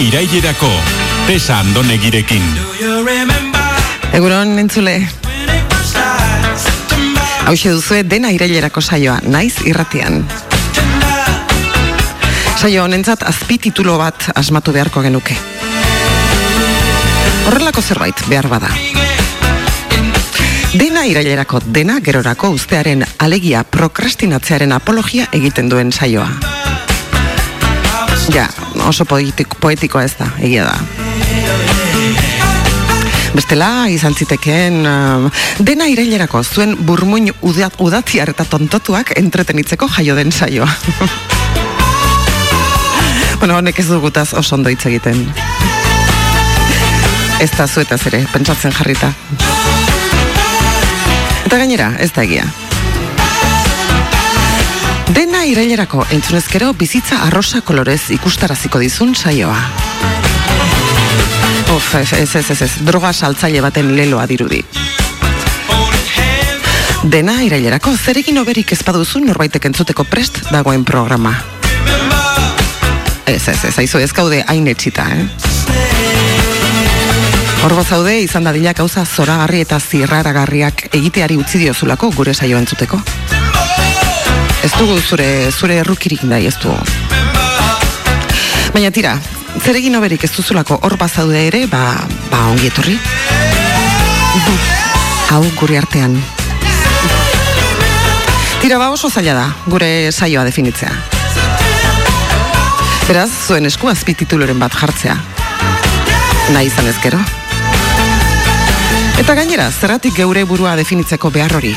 irailerako, tesa andonegirekin. Eguron entzule. Hau duzue dena irailerako saioa, naiz irratian. Saio honentzat azpititulo bat asmatu beharko genuke. Horrelako zerbait behar bada. Dena irailerako dena gerorako ustearen alegia prokrastinatzearen apologia egiten duen saioa. Ja, oso poetiko, poetikoa ez da, egia da. Bestela, izan zitekeen, uh, dena irailerako zuen burmuin udat, udatziar eta tontotuak entretenitzeko jaio den saioa. bueno, honek ez dugutaz oso ondo hitz egiten. Ez da zuetaz ere, pentsatzen jarrita. Eta gainera, ez da egia. Irailerako entzunezkero bizitza arrosa kolorez ikustaraziko dizun saioa. Uf, ez, ez, ez, ez, droga saltzaile baten leloa dirudi. Dena irailerako zerekin oberik ez baduzu norbaitek entzuteko prest dagoen programa. Ez, ez, ez, aizu ez gaude hain etxita, eh? Horgo zaude izan dadila gauza zoragarri eta zirraragarriak egiteari utzi diozulako gure saio entzuteko. Ez dugu zure, zure errukirik nahi ez du. Baina tira, zeregin oberik ez duzulako hor bazaude ere, ba, ba ongi etorri. Hau gure artean. Tira ba oso zaila da, gure saioa definitzea. Beraz, zuen esku azpitituloren bat jartzea. Nahi izan ezkero. Eta gainera, zerratik geure burua definitzeko behar hori.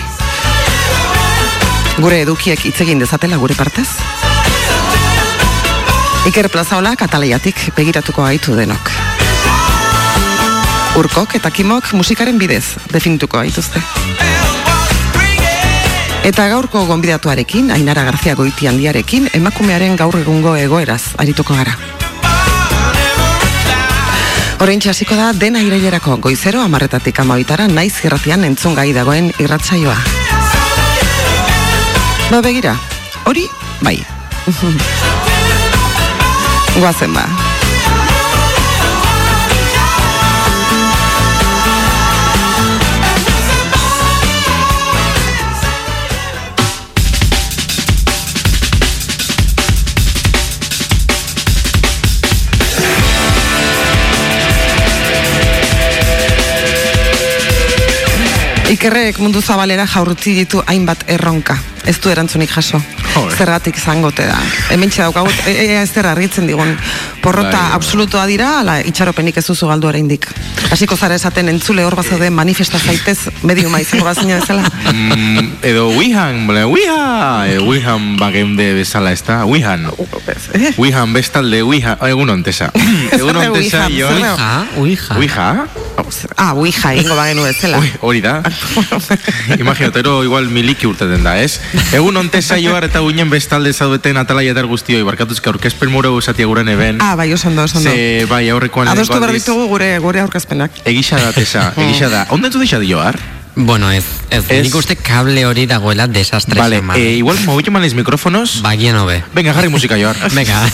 Gure edukiek hitz egin dezatela gure partez? Iker plazaola katalaiatik begiratuko gaitu denok. Urkok eta kimok musikaren bidez definituko gaituzte. Eta gaurko gonbidatuarekin, Ainara Garzia goiti handiarekin, emakumearen gaur egungo egoeraz arituko gara. Horein hasiko da dena irailerako goizero amarretatik amabitara naiz irratian entzun gai dagoen irratsaioa. Ba begira, hori, bai. Guazen ba. Ikerrek mundu zabalera jaurtzi ditu hainbat erronka. Ez du erantzunik jaso. Zergatik zangote da. Hemen daukagu, e, e, ez der argitzen digun. Porrota Bai. absolutoa dira, ala itxaropenik ez duzu galdu oraindik. Hasiko zara esaten entzule hor bazaude manifesta zaitez mediuma izango bazina bezala. Mm, edo Wihan, bale, Wiha! E, Wihan bagende bezala ez da, Wihan. Eh? Wihan bestalde, Wiha, egun ontesa. Egun Zer ontesa, Wihan, Jon. zer Ah. Wiha? Ah, ingo bagenu bezala. Hori da. Imaginatero igual miliki urteten da, ez? Egun ontesa joar eta guinen bestalde zaudeten atalaiatar guztioi, barkatuzka aurkezpen muro usatia guren eben. Ah, bai, oso ondo, oso ondo. Ze, bai, aurrekoan Adostu behar ditugu gure, gure aurkezpenak. Egisa da, tesa, egisa da. Ondo entzu deixa joar? Bueno, ez, ez, Ez. nik uste kable hori dagoela desastre Vale, xaman. eh, igual mobillo manes mikrofonos. Bagien hobe. Venga, jarri musika joar. Venga.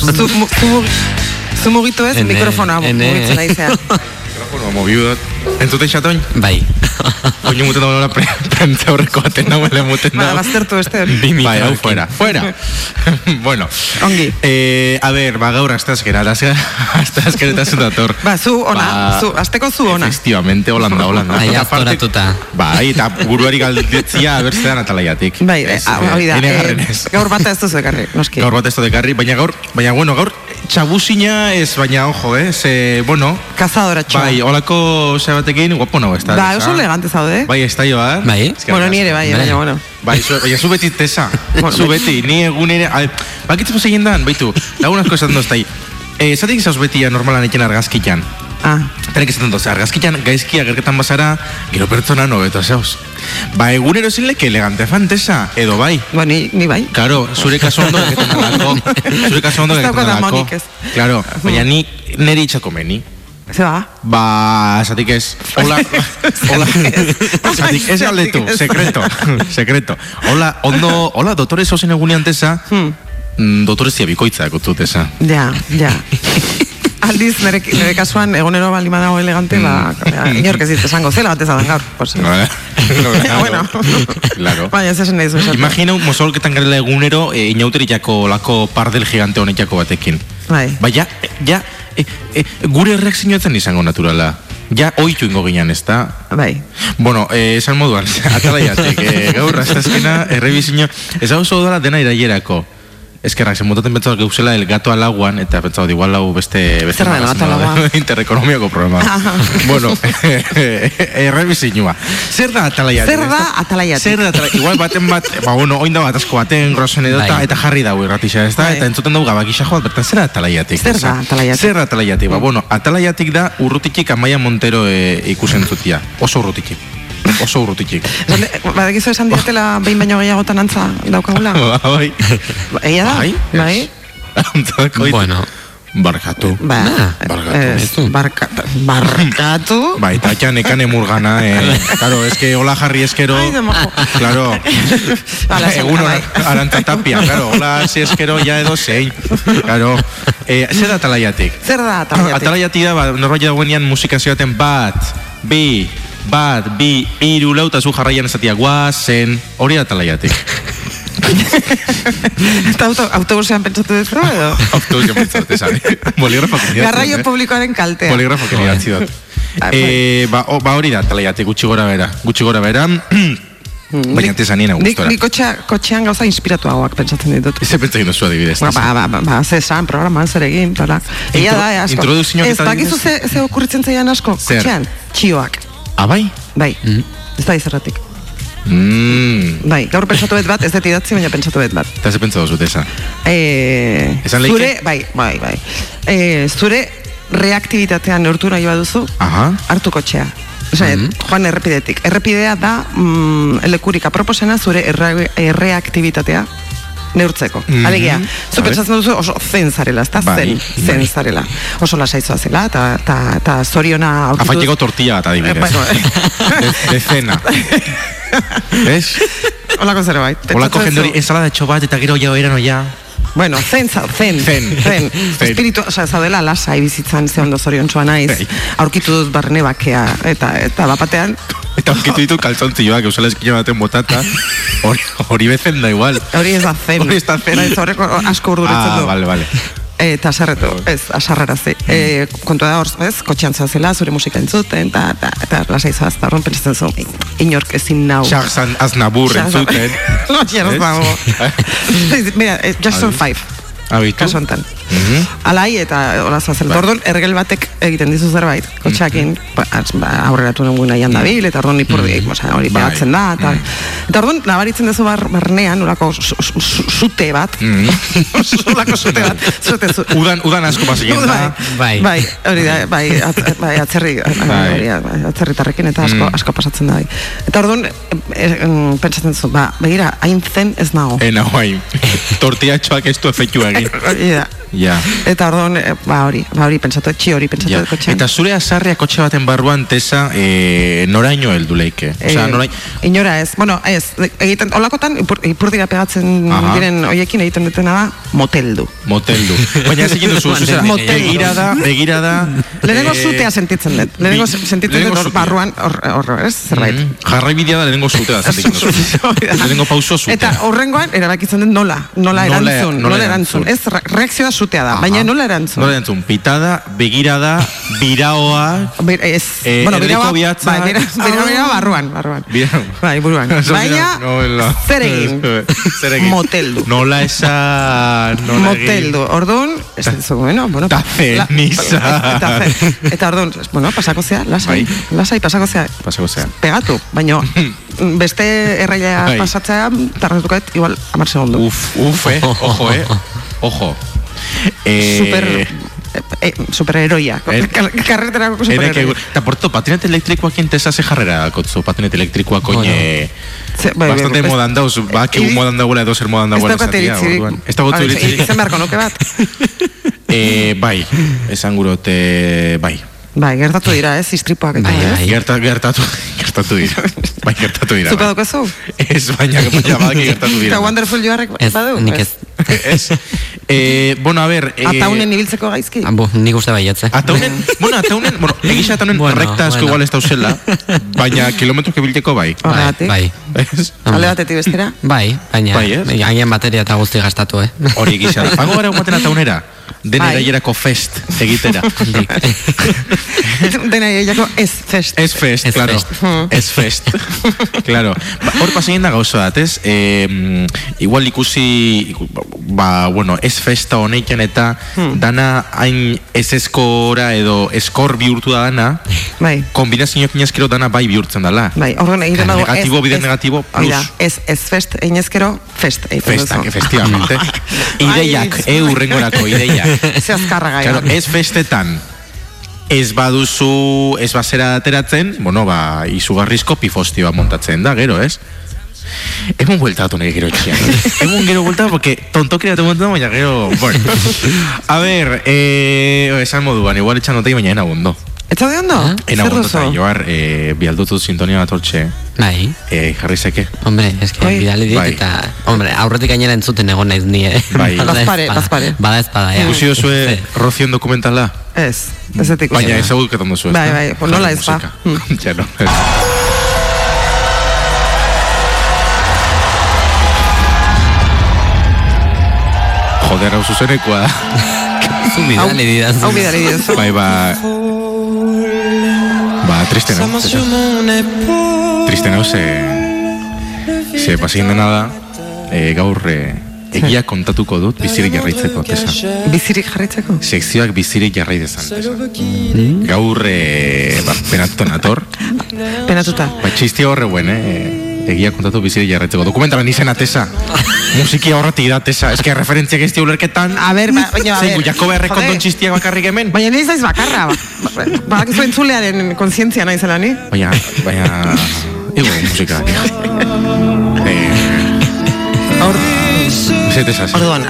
Zu, mu, zu, zu mugitu ez, mikrofonoa mugitzen naizea. Mikrofonoa mobiu dut. Entzute xatoin? bai. Oño muten dagoela pre, prentza horreko aten nagoela muten Ba, dago. baztertu beste hori. Bi Bai, hau fuera, fuera. bueno. Ongi. Eh, a ver, ba, gaur astazkera, astazkera eta zutator. Ba, zu ona, Ba, zu, azteko zu ona. Efectivamente, Holanda, Holanda. Ai, Eta aparte- aztoratuta. Bai, eta buruari galdetzia abertzean atalaiatik. Bai, ah, eh, hori da. eh, gaur bata ez duzu ekarri, noski. Gaur bat ez dut ekarri, baina gaur, baina bueno, gaur txabuzina ez, baina ojo, eh, ze, bueno, Kazadoratxoa. bai, holako ze batekin, guapo nago, ez da. Ba, oso elegante zaude. Bai, ez da joa. Bai. Bueno, ni ere bai, Bai. baina, bueno. Bai, zu, baina zu beti tesa. Zu beti, ni egunere... a ver, Bakitzen zein dan, baitu, lagun asko esaten doztai. Eh, zatik zauz beti normalan eken argazkitan. Ah, Tenek esaten doz, argazkitan gaizkia gerketan bazara, gero pertsona nobeto zehoz. Ba, egunero zin leke elegante fantesa, edo bai. ba, ni, ni bai. Karo, zure kaso ondo gerketan dalako. Zure kaso ondo amonik ez. Claro, baina ni neri itxako meni. Ze ba? Ba, esatik ez. Hola, hola. Esatik, ez galdetu, sekreto, sekreto. Hola, ondo, hola, dotore zozen egunean tesa, mm, dotore zia bikoitza ekotzu tesa. Ja, ja. Aldiz, nire, nire kasuan, egunero bali dago elegante, ba, inork ez dit esango zela bat ezadan gaur. Pues, bueno. Claro. Baina, ez esan nahi zuen. Imagina un mosolketan garela egunero, e, inauteriako lako pardel gigante honetako batekin. Bai. Ba, ja, ja, e, e, gure erreakzioetan izango naturala. Ja, oitu ingo ginen, ez da? Bai. Bueno, eh, esan moduan, atalaiatek, eh, gaur, aztazkena, errebizino, ez hau dela dena irailerako. Eskerrak, zen motaten pentsatu geuzela el gato alaguan, eta pentsatu, igual hau beste... beste Zer da el gato alaguan? bat, Interekonomiako programa. bueno, errebizinua. Zer da atalaiatek? Zer da atalaiatek? Zer da atalaiatek? Igual baten bat, ba, bueno, oin da bat asko baten, grosen edota, eta jarri dago irratisa, ez da? Eta entzuten dugu gabakisa joat, bertan zer da atalaiatik? Zer da atalaiatik? Zer da atalaiatik? Ba, bueno, atalaiatik da urrutitik Amaia Montero e, ikusentzutia. Oso urrutitik. Oso urrutitik. Esan, badakizu esan diatela behin baino gehiagotan antza daukagula? bai. Ba, Egia da? Bai? Bai? Bueno, Barkatu. Ba, Barkatu. ez, barkatu. Barkatu? Bai, eta etxan ekane murgana, eh. Claro, es que hola jarri eskero. Ai, de mojo. Claro. Esan, Egun bai. arantza tapia, claro. Hola, si eskero ya edo zein. Claro. Eh, zer da atalaiatik? Zer da atalaiatik? Atalaiatik da, ba, norbait dagoenean musika zioaten bat, bi, bat, bi, iru, lau, eta zu jarraian esatia guazen, hori da atalaiatik. Eta auto, autobusean pentsatu duzu edo? Autobusen pentsatu esan. Boligrafo Garraio publikoaren kaltea. Boligrafo que idatzi dut. Ah, Eh, ba, o, ba hori da atalaiatik, gutxi gora bera. Gutxi gora bera, baina tesanien Nik, agustora. nik kotxea, kotxean gauza inspiratuagoak pentsatzen ditut. Eze pentsa duzu adibidez. Ba, ba, ba, ba, ba, ze esan, programan zer egin, tola. Egia da, eh, asko. introdukzioak Ez, eta bakizu ze, ze okurritzen zaian asko, kotxean, txioak. Abai? Bai, ez da izerratik. Mm. Bai, gaur pentsatu bet bat, ez dut idatzi, baina pentsatu bet bat. Eta ze pentsa duzu, tesa? E, Esan leike? zure, bai, bai, bai. E, zure reaktibitatea neurtu nahi baduzu, Aha. hartu kotxea. Osa, joan errepidetik. Errepidea da mm, lekurik aproposena zure erre, erreaktibitatea neurtzeko. Mhm. Alegia, zu pentsatzen duzu oso zen zarela, ezta? Bai, zen, bai. zen zarela. Oso lasaizoa zela, eta ta, ta zoriona aurkitu... Afaiteko tortilla bat adibidez. Eh, bueno, De, de cena. ¿Ves? Olako zerbait. Olako Pentsatzen jende hori duzu- ensalada etxo bat eta gero ja eran oia. Bueno, zen, za- zen, Zen. zen. Espiritu, oza, zaudela lasai bizitzan ze ondo zoriontsuan naiz. Bai. Aurkitu dut barne bakea, eta, eta bapatean, Eta aurkitu ditu kaltzontzioak, eusala eskina baten botata. Hori, bezen da igual. hori ez da zen. Hori ez da zen. Horreko asko urduritzen Ah, du. vale, vale. Eta sarretu, ez, asarrarazi. E, kontua da hor, ez, kotxean zazela, zure musika entzuten, eta, eta, eta lasai zoaz, eta horren pentsatzen zu, inork ezin nau. Charles Aznabur entzuten. No, Ez? dago. Mira, eh, Jackson 5, Abitu? kasu honetan. Mhm. Alai eta hola zazel. Bai. Orduan, ergel batek egiten dizu zerbait, kotxeakin, ba, az- ba, aurreratu nengun nahian dabil, eta orduan ipurdi, osea, hori Bai. pegatzen da, eta, eta orduan, nabaritzen duzu bar, barnean, olako zute bat, olako zute bat, zute zu. Udan, udan asko pasien da. Bai, Bai. bai, hori da, bai, atz, bai atzerri, Bai. hori bai, atzerritarrekin eta asko, Mm. asko pasatzen da, bai. Eta orduan, e, e, em, pentsatzen zu, ba, begira, hain zen ez nago. Ena, guai. Tortilla etxoak ez du efektu Hori da. Ja. Eta orduan, e, ba, hori, ba, hori, pentsatu, txi hori, pentsatu Ja. kotxean. Eta zure azarria kotxe baten barruan tesa e, noraino heldu leike. Osea, Eh, noraino... Inora ez, bueno, ez, egiten, olakotan, ipur, ipurdira pegatzen Aha. diren hoiekin egiten dutena da, moteldu. Moteldu. Baina ez egin duzu, zuzera, Moteldu. begirada, begirada... Lehenengo eh, zutea sentitzen dut. Lehenengo sentitzen dut hor barruan, hor, hor, ez, zerbait. Mm, Jarraibidea da lehenengo zutea da Hori da. Lehenengo pauso zutea. Eta horrengoan erabakitzen dut nola, nola Nola- erantzun, nola nola erantzun. Ez, re- reakzioa zutea da, Aha. baina nola erantzun. Nola erantzun, pitada, begirada, biraoa... Bir, ez, Eh, bueno, erdiko biraua- bihatza- bai, bira, bira, bira, barruan, barruan. Bira- Bai, buruan. Baina, mira, nola. zer egin? Zer egin? Moteldu. Nola esan... Nola? Moteldu, orduan, ez dut bueno, bueno. Ta la- ceniza. Eta, fe- eta orduan, bueno, pasako zea, lasai, Bai. lasai, pasako zea. Pasako zea. Pegatu, baina beste erraia Bai. pasatzea, tarretuket, igual, amar segundo. Uf, uf, eh, ojo, eh, ojo. Eh, Super, eh, eh, superheroia. Eh, Kar- Karreterako Ere, superheroia. eta patinete elektrikoak intesa ze jarrera kotzu, patinete elektrikoak oine... Ze- bai, Bastante bai, modan dauz, ba, que iri- modan dagoela edo zer modan Ez dagoela esatia. Ez dago Hori, iritzirik. Izen beharko nuke bat. Eh, bai, esan gurote, bai. Bai, gertatu dira, ez, istripuak eta, Bai, ez? bai. Gerta, gertatu, gertatu dira. Bai, gertatu dira. Daukazu? Ez, baina, baina badaki gertatu dira. Eta Wonderful Joarrek Ez, badu? nik ez. Ez. Eh, bueno, a ver... Eh, Ataunen ibiltzeko gaizki? Ah, bo, nik uste baietze. Ataunen, bueno, ataunen, bueno, egisa ataunen Bueno, recta asko bueno. igual ez dauzela, baina kilometro kebilteko bai. Bai, bai. Ez? Alde batetik bestera? Bai, baina Bai, bateria eta guzti gastatu, eh? Hori egisa da. Pango gara egumaten ataunera, dena Bai. eraierako fest egitera. Dena jako ez fest. Ez fest, Ez claro. fest. Ez fest. claro. Ba, hor pasaien da gauza bat, ez? E, igual ikusi, ba, bueno, ez festa honeiken eta dana hain ez eskora edo eskor bihurtu da dana, Bai. kombinazio pinezkero dana bai bihurtzen dala. Bai, orduan egiten dago Negatibo, bide negatibo, Hori da, plus. ez, ez fest, einezkero, fest. Festak, efectivamente. ideiak, Bai. e urrengorako ideiak. Ze azkarra gai. Claro, ez festetan ez baduzu, ez bazera ateratzen, bueno, ba, izugarrizko pifostio bat montatzen da, gero, ez? Emun bueltatu nahi gero etxean. Emun gero bueltatu, porque tontokera te montatu, baina gero, bueno. A ver, eh, esan moduan, igual etxan notei, baina ena ondo. Eta de ondo? Ena ondo, duzu? eta joar, eh, bialdutu sintonia bat hortxe, Bai. eh, jarri zeke. Hombre, eske Bai. bidali dit Bai. eta hombre, aurretik gainera entzuten egon naiz ni, eh. Bai. Bada Bazpare, espada. bazpare. Bada espada, ja. Ikusi duzue Rozion dokumentala? Ez, ez etik. Baina ezaguketan duzu, ez Bai, da? bai, pues nola ez ba. Musika. Ja, no, ez. Joder, hau zuzenekoa da. Zu bidali didazu. Hau bidali diozu. Bai, ba... Ba, triste nau. Triste nau, ze... Ze pasien dena da, e, gaur e, egia kontatuko dut bizirik jarraitzeko, tesa. Bizirik jarraitzeko? Sekzioak bizirik jarrai dezan, tesa. Gaur, e, ba, penatu nator, Penatuta. Ba, txistia horre buen, eh? Egia kontatu bizirik jarretzeko. Dokumentaren izena tesa. Musikia horretik da tesa. Ez que referentziak ez ulerketan. A ber, ba, baina, a Zein, ber, Jakoba errekondon txistiak bakarrik hemen. Baina nahi zaiz bakarra. Ba, ba, ba, entzulearen kontzientzia nahi zela ni. Baina, baina... Ego musika. eh, Hor, Zet esaz. orduan,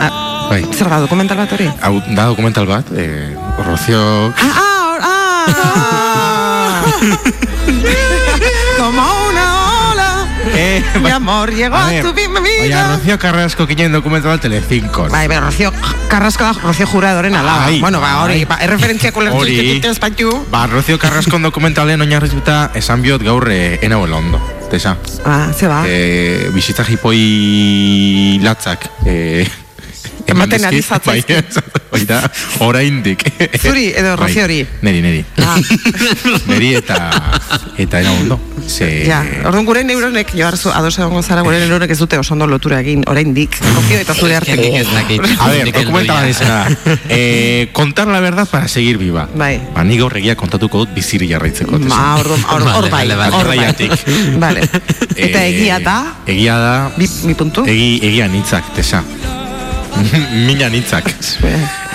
Bai. zer da, dokumental bat hori? Hau, da dokumental bat, eh, Rocio... Ah, ah, ah, ola Eh, Mi amor llegó a, ver, tu vida Rocio Carrasco kinen dokumental bat Telecinco. Bai, bai, Rocío Carrasco da Rocío Juradoren alaba. Ai, bueno, ba, hori, ai. ba, erreferentzia kulertu Hori. txikite espaitu. Ba, Rocio Carrasco dokumentalen oinarrituta esan biot gaur eh, enabuela ondo. Tesa. Ah, ze ba. eh, bizitza jipoi latzak eh, Ematen ari dizkit, bai, hori da, oraindik. Zuri edo Bai, Rociori? Neri, neri. Ah, Neri eta eta ena ondo. Ze, ja, orduan gure neuronek, joar zu, ados egongo zara, gure neuronek ez dute oso ondo lotura egin, oraindik, Rocío eta zure arteko. dakit. A ver, ja. izena da. Eh, contar la verdad para seguir viva. Bai. Ba, ni gaur egia kontatuko dut biziri jarraitzeko. Ma, orduan, hor, hor Vale, bai, hor bai. Vale. Eta Eh, egia da, Egia da, bi, bi puntu? egi, egia nitzak, tesa. Mina nitzak.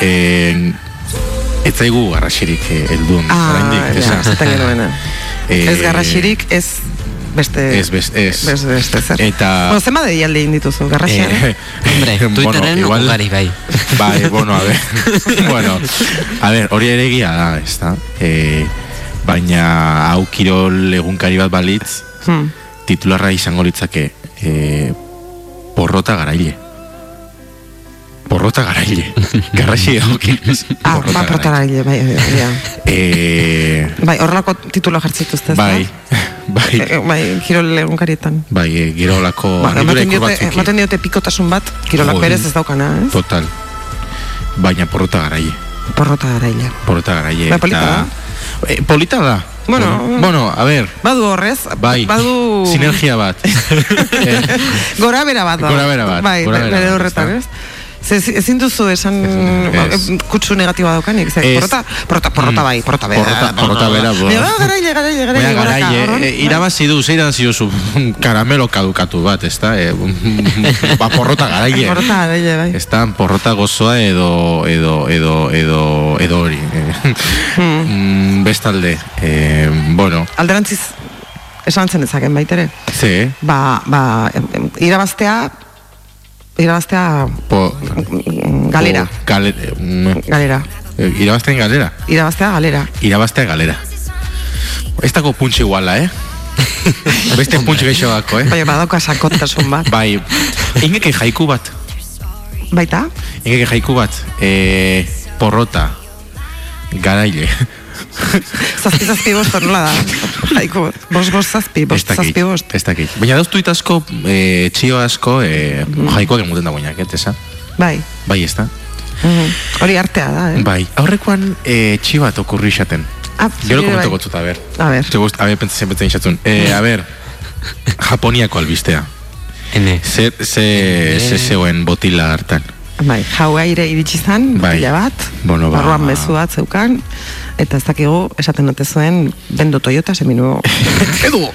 Eh, ez zaigu garrasirik eh, heldu ondo, Ah, oraindik, ja, zaten genuena. Eh, Ez garrasirik, ez beste... Ez, best, ez. Beste, beste zer. Eta- Bueno, zema deialde egin dituzu, garrasia? Eh, Hombre, Twitterren ugari bai. Bai, bueno, a ver. bueno, a ver, hori ere egia da, ez da? Eh, baina hau kirol egunkari bat balitz, Hmm. titularra izango litzake eh, porrota garaile. Porrota garaile. Garrasi egokez. Ah, ba, protaraile, bai, bai, bai. Eh, Bai, horrelako titula jartzituzte, ez bai, da? bai, Eh, bai, kirol egunkarietan. bai, eh, girolako Ba, ematen diote, ematen diote pikotasun bat, kirolak berez ez daukana, ez? Total. Baina porrota garaile. Porrota garaile. Porrota garaile. Ba, polita da. Eh, polita da. Bueno, bueno, a ver, Badu horrez, bai, badu... sinergia bat. eh, Gora bera bat da. Gorabehera bat, Bai, bere horretan, ez? Ze, ezin duzu esan Ez. eh, kutsu negatiba daukanik, ze, porrota, porrota, porrota bai, porrota bera. Porrota- porrota bera, bo. Baina, garaile, garaile, garaile, garaile, eh, irabazi du, ze irabazi duzu karamelo kadukatu bat, ez da? Eh, ba, porrota garaile. Porrota garaile, bai. Ez da, porrota gozoa edo, edo, edo, edo, edo hori. Mm, bestalde, eh, bueno, Alderantziz, esan zen dezaken baitere. ze, Ba, ba, irabaztea, irabaztea po, galera, po, gale, mm, galera. Eh, Irabazten galera. Irabaztea galera. Irabaztea galera. Ez dago puntxe iguala, eh? Beste puntxe gehiago dako, eh? Bai, badauka sakotasun bat. Bai, ingeke jaiku bat. Baita? Ingeke jaiku bat. E, porrota. Garaile. zazpi zazpi bost, nola da? Jaiku, bost bost zazpi, bost zazpi bost. Ez dakit. Baina dauz tuit asko, e, txio asko, e, mm. jaikoak emuten da guainak, ez Bai. Bai, ez da. Mm Hori artea da, eh? Bai, aurrekoan e, txio bat okurri xaten. Ah, Gero komento bai. gotzut, a ber. A ber. Te gust, a ber, pentsatzen pentsatzen xatzun. E, a ber, Japoniako albistea. Ene. Ze, ze, ze zeuen botila hartan. Bai, jauaire iritsi zan, bai. bat, bueno, ba. barruan mezu bat zeukan, eta ez dakigu, esaten dute zuen, bendo Toyota, seminu... Edo!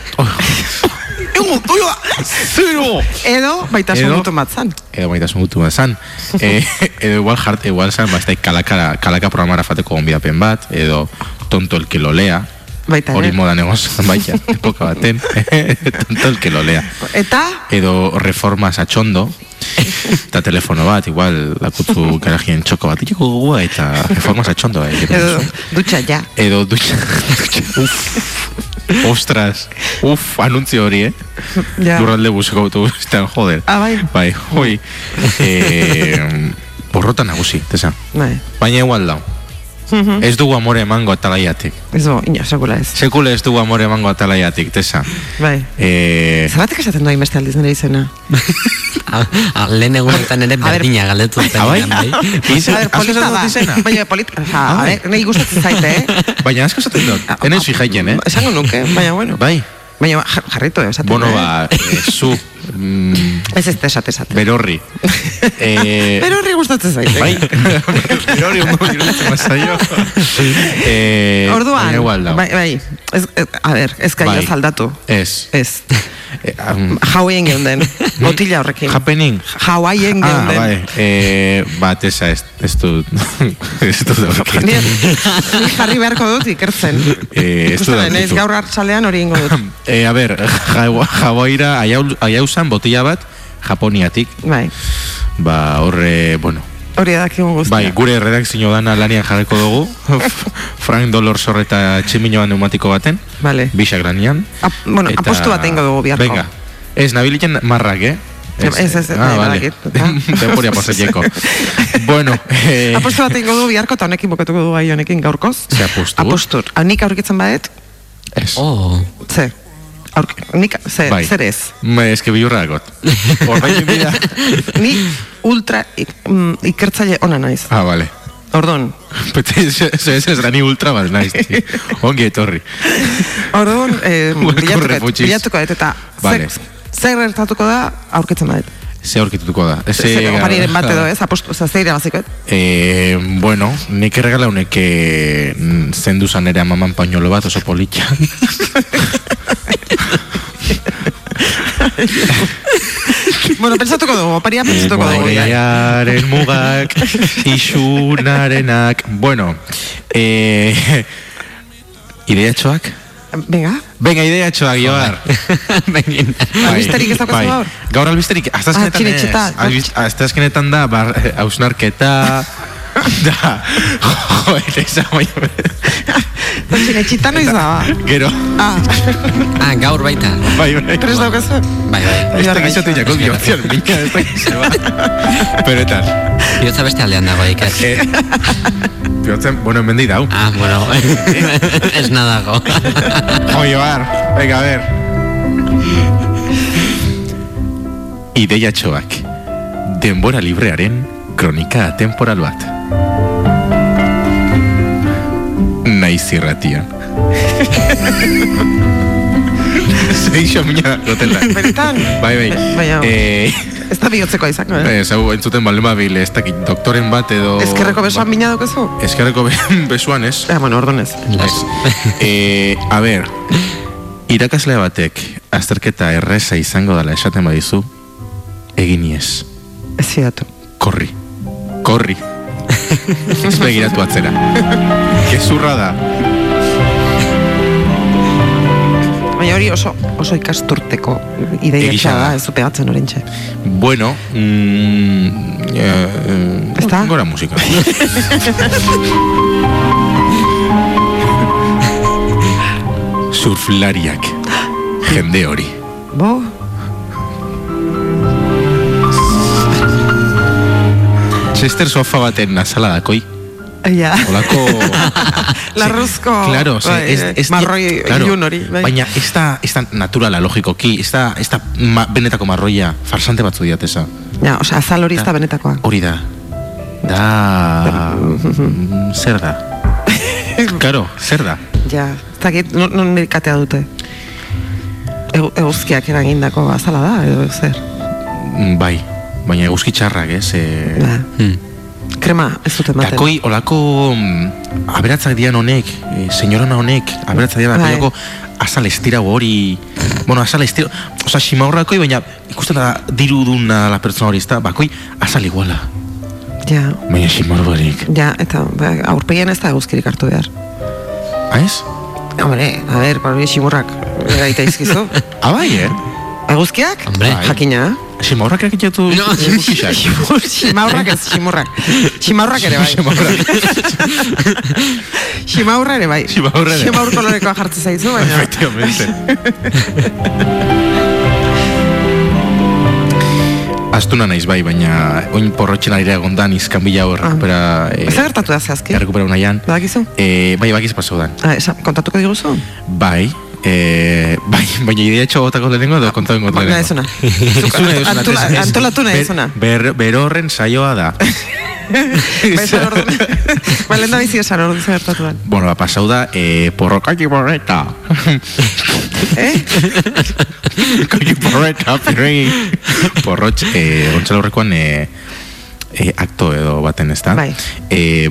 Edo, Toyota! Zero! Edo, baita mutu matzan. Edo, baita mutu matzan. e, edo, igual, jart, igual zan, ba, kalaka, kalaka programara fateko gonbidapen bat, edo, tonto el que lo lea. Baita, Hori eh? moda negoz, baita, epoka baten. tonto el que lo lea. Eta? Edo, reformas a chondo. Eta telefono bat, igual lakutzu garajien txoko bat, itxeko gugua eta reformas atxondo eh, edo dutxa ja. Edo dutxa, uf ostras, uf, anuntzio hori eh? Ja. duralde buseko autobustean, joder. Ah, bai, bai, hoi. Eh, borrota nagusi, tesa. Bai. baina igual dau -hmm. Ez dugu amore emango atalaiatik. Ez du, ina, sekula ez. Sekula ez dugu amore emango atalaiatik, tesa. Bai. E... Zerratik esaten doa inbeste aldiz nire izena? a, lehen egunetan ere berdina galetu zen. Abai? Izena, polita da. Baina, polita, a ver, nahi gustatzen zaite, eh? Baina, asko esaten dut. Enen zui jaiten, eh? Esango nuke, baina, bueno. Bai. Baina, jarrito, esaten. Bueno, ba, eh, zu, Mm, ez ez esate esate. Berorri. eh, berorri gustatzen zaite. Bai. berorri ondo gustatzen zaio. eh, Orduan, bai, bai. Ez, a ver, ez gai bai. aldatu. Ez. Ez. Eh, um, geunden, botila horrekin. Happening. Hawaiien ah, geunden. Ah, bai. Eh, bat, esa, ez, ez du, ez du daukin. Ni, jarri beharko dut ikertzen. Eh, ez du. Ez gaur hartzalean hori ingo dut. Eh, a ver, Hawaiira aiausan botila bat, Japoniatik. Bai. Ba, horre, bueno, Hori edakigun guztia. Bai, gure redakzio dana lanian jarreko dugu. Frank Dolor sorreta tximinoan neumatiko baten. Vale. Bisak lanian. Ap, bueno, eta... apostu bat ingo dugu biharko. Venga. Ez, nabiliten marrak, eh? Ez, ez, ez, ah, vale. Temporia poseteko. bueno. Eh... Apostu bat ingo dugu biharko, eta honekin bokatuko dugu gai honekin gaurkoz. Ze apostu? Apostu. Hanik aurkitzen badet? Ez. Oh. Ze. Aurk, nik, ze, bai. zer ez? Me, ez que bilurra dagot. Ni ultra ik, mm, ikertzaile ona naiz. Ah, vale. Ordon. Pete, ez ez da ni ultra bat naiz. Ongi etorri. Ordon, eh, bilatuko, bilatuko eta vale. zer, zer ertatuko da aurkitzen badet. Ze aurkitutuko da. Eze, Eze opariren bat edo ez, apostu, oza, zeire bazikoet? Eh, bueno, nik erregala honek mm, zendu zan ere amaman pañolo bat oso politxan. bueno, pensatuko dugu, oparia pensatuko dugu. Opariaren mugak, isunarenak. Bueno, eh, idea txoak? Venga. Venga, idea txoak, joar. Bengin. Albisterik ez dago bai. gaur? Gaur albisterik, hasta azkenetan da, hausnarketa, da, joder, esa Zine, txita noiz da, Gero. Ah. ah, gaur baita. Bai, bai. Tres daukazu? Bai, bai. Ez da gaixotu jakot bihotzian, minka, ez da gaixotu. Pero etan. Bihotza beste aldean dago, ikas. Eh, Bihotzen, bueno, enmendi dau. Ah, bueno. ez nadago. Joioar, venga, a ver. Ideia txoak. Denbora librearen kronika temporal bat. Naiz irratia. Zeixo mina gotela. Benetan? Bai, bai. Baina, eh, ez da bihotzeko izango, eh? Ez, hau entzuten balen babil, ez dakit doktoren bat edo... Ezkerreko besuan ba, mina dukezu? Ezkerreko besuan, ez? Eh, bueno, ordonez. Ez. eh, a ber, irakaslea batek azterketa erreza izango dela esaten badizu, egin ez. Ez zidatu. Korri. Korri. Ez begiratu atzera. Gezurra da. Baina hori oso, oso ikasturteko ideia da, ez pegatzen orentxe. Bueno, mm, uh, Ezta? Gora musika. Surflariak. Jende hori. Bo, Chester sofa baten nazala dakoi. ja. Olako... Larruzko, Claro, ze, bai, ez, ez, marroi ilun hori, bai. Baina ez da, ez da naturala, logikoki, ez da, ez da ma, benetako marroia, farsante batzu diateza. Ja, osea, azal hori ez da benetakoa. Hori da. Da... mm, zer da? Claro, zer da? Ja, ez dakit, non, non medikatea dute? Egu- Eguzkiak eragindako azala da, edo zer? Mm, Bai, baina eguzki txarrak, ez? E, Ba, Hmm. krema ez dute ematen. Takoi, olako mm, aberatzak dian honek, e, senyorona honek, aberatzak dian Bai. apelako azal estirago hori, bueno, azal estirago, oza, simaurrakoi, baina ikusten da diru duna la pertsona hori, ez da, bakoi, azal iguala, Ja, baina simaur barik. ja, eta ba, aurpegian ez da eguzkirik hartu behar. Ah, ez? Hombre, a ber, hori ximurrak gaita izkizu. Ah, bai, eh? Eguzkiak? Hombre. Bai. Jakina. Simaurrak erakitatu No. Ximaurrak ez, ximurrak. Ximaurrak ere bai. Ximaurra ere bai. Ximaurra ere. Ximaur kolorekoa jartzen zaizu, baina... Efectivamente. Astuna naiz bai, baina oin porrotxen ari egondan izkan bila hor rekupera... Eh, Zer gertatu da zehazki? Errekupera unaian. Badakizu? Eh, bai, bakiz pasau dan. Ah, esa, kontatuko diguzu? Bai, eh, bai, baina idea etxo gotako lehenengo edo kontatu ingo Ba, nahi zuna. Zune, zune, Antula- ez- ez- Antolatu nahi ber- zuna. Ber, berorren saioa da. Ba, esan ordu... Ba, lehen da bizi esan ordu zer gertatu da. bueno, ba, pasau da, eh, porrokaki porreta. Eh? Kaki porreta, pirri. Porrotx, eh, ontzala horrekoan, eh, eh, akto edo baten ez da. Bai. Eh,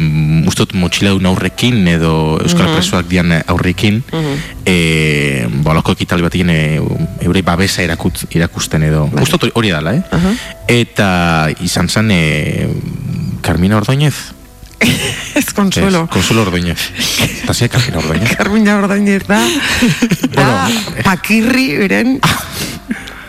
ustot motxileun aurrekin edo Euskal Presoak dian aurrekin, eh, bolako ekitaldi bat egin eh, eurei babesa erakut, irakusten edo. Bai. Ustot hori- dala, eh? Aha. Eta izan zen eh, Carmina Ordóñez. Ez konsuelo. Ez, Consuelo Ordóñez. Eta zia Carmina Ordóñez. Carmina Ordainez da, da Bueno. pakirri beren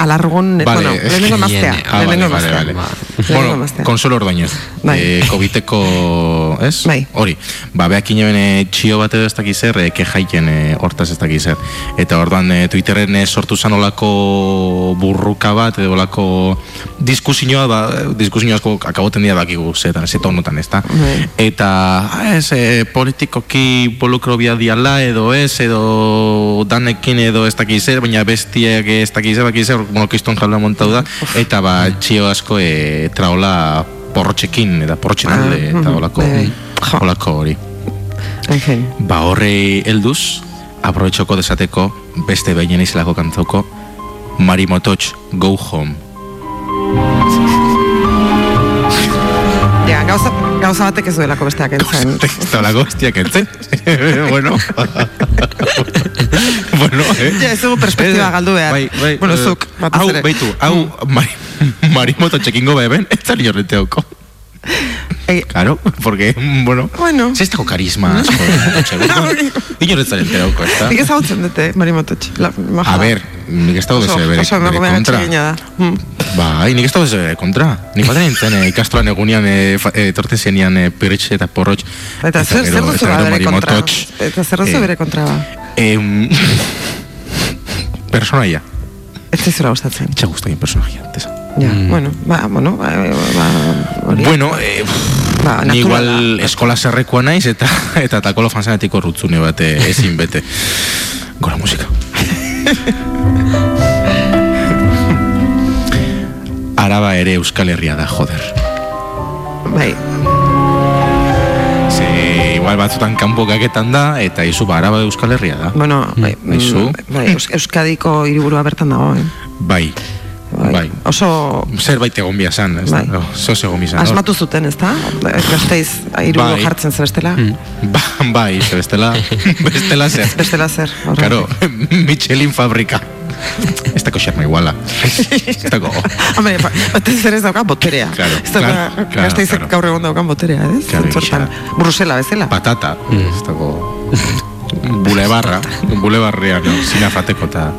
alargun, Vale, bueno, es lehenengo que maztea, viene. Ah, vale, lehenengo vale, maztea. vale. Lehenengo Bueno, maztea. Consuelo Ordóñez. Bai. Eh, Coviteko, ez? Bai. Hori. Ba, beak inen eh, txio bat edo ez dakiz zer, eh, kejaiten eh, hortaz ez dakiz zer. Eta orduan eh, Twitterren eh, sortu zan olako burruka bat, edo olako diskusioa, ba, diskusioa asko akaboten dira bakigu zetan, ze tonotan, ez da? Bai. Eta, ah, ez, eh, politikoki bolukro bia diala, edo ez, edo danekin edo ez dakiz zer, baina bestiek ez dakiz zer, dakiz zer, bueno, kiston jaula montau da, eta ba, txio asko e, traola porrotxekin, eta porrotxen alde, Ah, eta olako, bai, bai. Jo. olako hori. En fin. Ba, horrei helduz, aprobetxoko desateko, beste behin izelako kantzauko, Mari Mototx, Go Home. Ja, gauza, gauza batek ez duelako besteak entzen. Ez da olako bestiak entzen. bueno. bueno, eh? Ja, ez dugu perspektiba Eh, galdu behar. Bai, bai, bueno, eh, zuk, batez hau, ere. baitu, hau, Mari, Mari Mototxekingo beben, ez da horreteoko. Eh, Claro, porque, bueno, Bueno. dago karisma asko. Inoretzaren terauko, ez da? Nik ezagutzen dute, Mari Mototx. A ber, nik ez Oso, beze bere, bere kontra. Mm. Bai, nik ez dago beze bere kontra. Nik baten nintzen eh, ikastolan egunean eh, fa- eh, zenian eh, Piretxe eta Porrotx. Eta zer, zer duzu bere kontra? Eta zer duzu Eh, bere kontra ba? Em, personaia. Ez zizura gustatzen. Etxe guztain personaia, antesa. Ja, bueno, ba, bueno, ba, ba, hori. Bueno, eh, Ba, ni igual eskola zerrekoa naiz eta eta takolo fanzanetiko rutzune bat eh, ezin bete. Gora musika. Araba ere Euskal Herria da, joder. Bai, Ze, igual batzutan kanpo gaketan da, eta izu, ba, Araba Euskal Herria da. bueno, bai, mm, bai, Eus- Euskadiko hiriburua bertan dago, eh? Bai, bai. Oso Zerbait egon bia zan, ez da? Bai. Oh, Zoz egon bia asmatu zuten, ez da? Gazteiz hiriburu Bai. jartzen zer bestela? Ba, bai, ze bestela, bestela zer. Bestela zer? Claro, Michelin fabrika. Ez dako xerma iguala. Ez dako... Hombre, ba- batez ere ez dauka boterea. Claro, ez dauka, claro, Gasteizek claro. gaur egun daukan boterea, ez? Claro, Brusela bezala. Patata. Ez dako... Bulebarra, bulebarria, no? Zina fateko eta...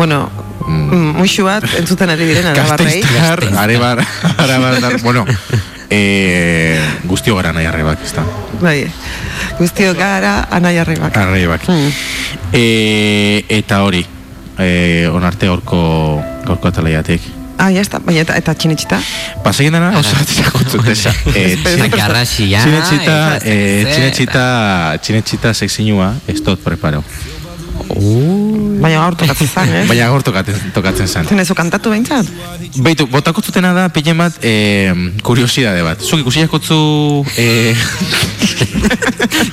Bueno, mm, muixu bat entzuten ari diren arabarrei. Gasteiztar, arebar, arabar, dar, bueno, e, guztio gara nahi arrebak, ez da. Bai, guztio gara anai arrebak. Arrebak. Mm. E, eta hori, e, onarte gorko, gorko atalaiatik. Ah, ya está, baina eta, eta txinetxita? Pasaien dena, oso zutesa. E, Garrasia. Txinetxita, zer- txinetxita, txinetxita sexinua, ez dut preparo. Baina gaur tokatzen zan, eh? Baina gaur tokatzen, tokatzen zen. Zenezu kantatu behintzat? Beitu, botako zutena da, pile bat, e, kuriosidade bat. Zuk ikusiako zu... E,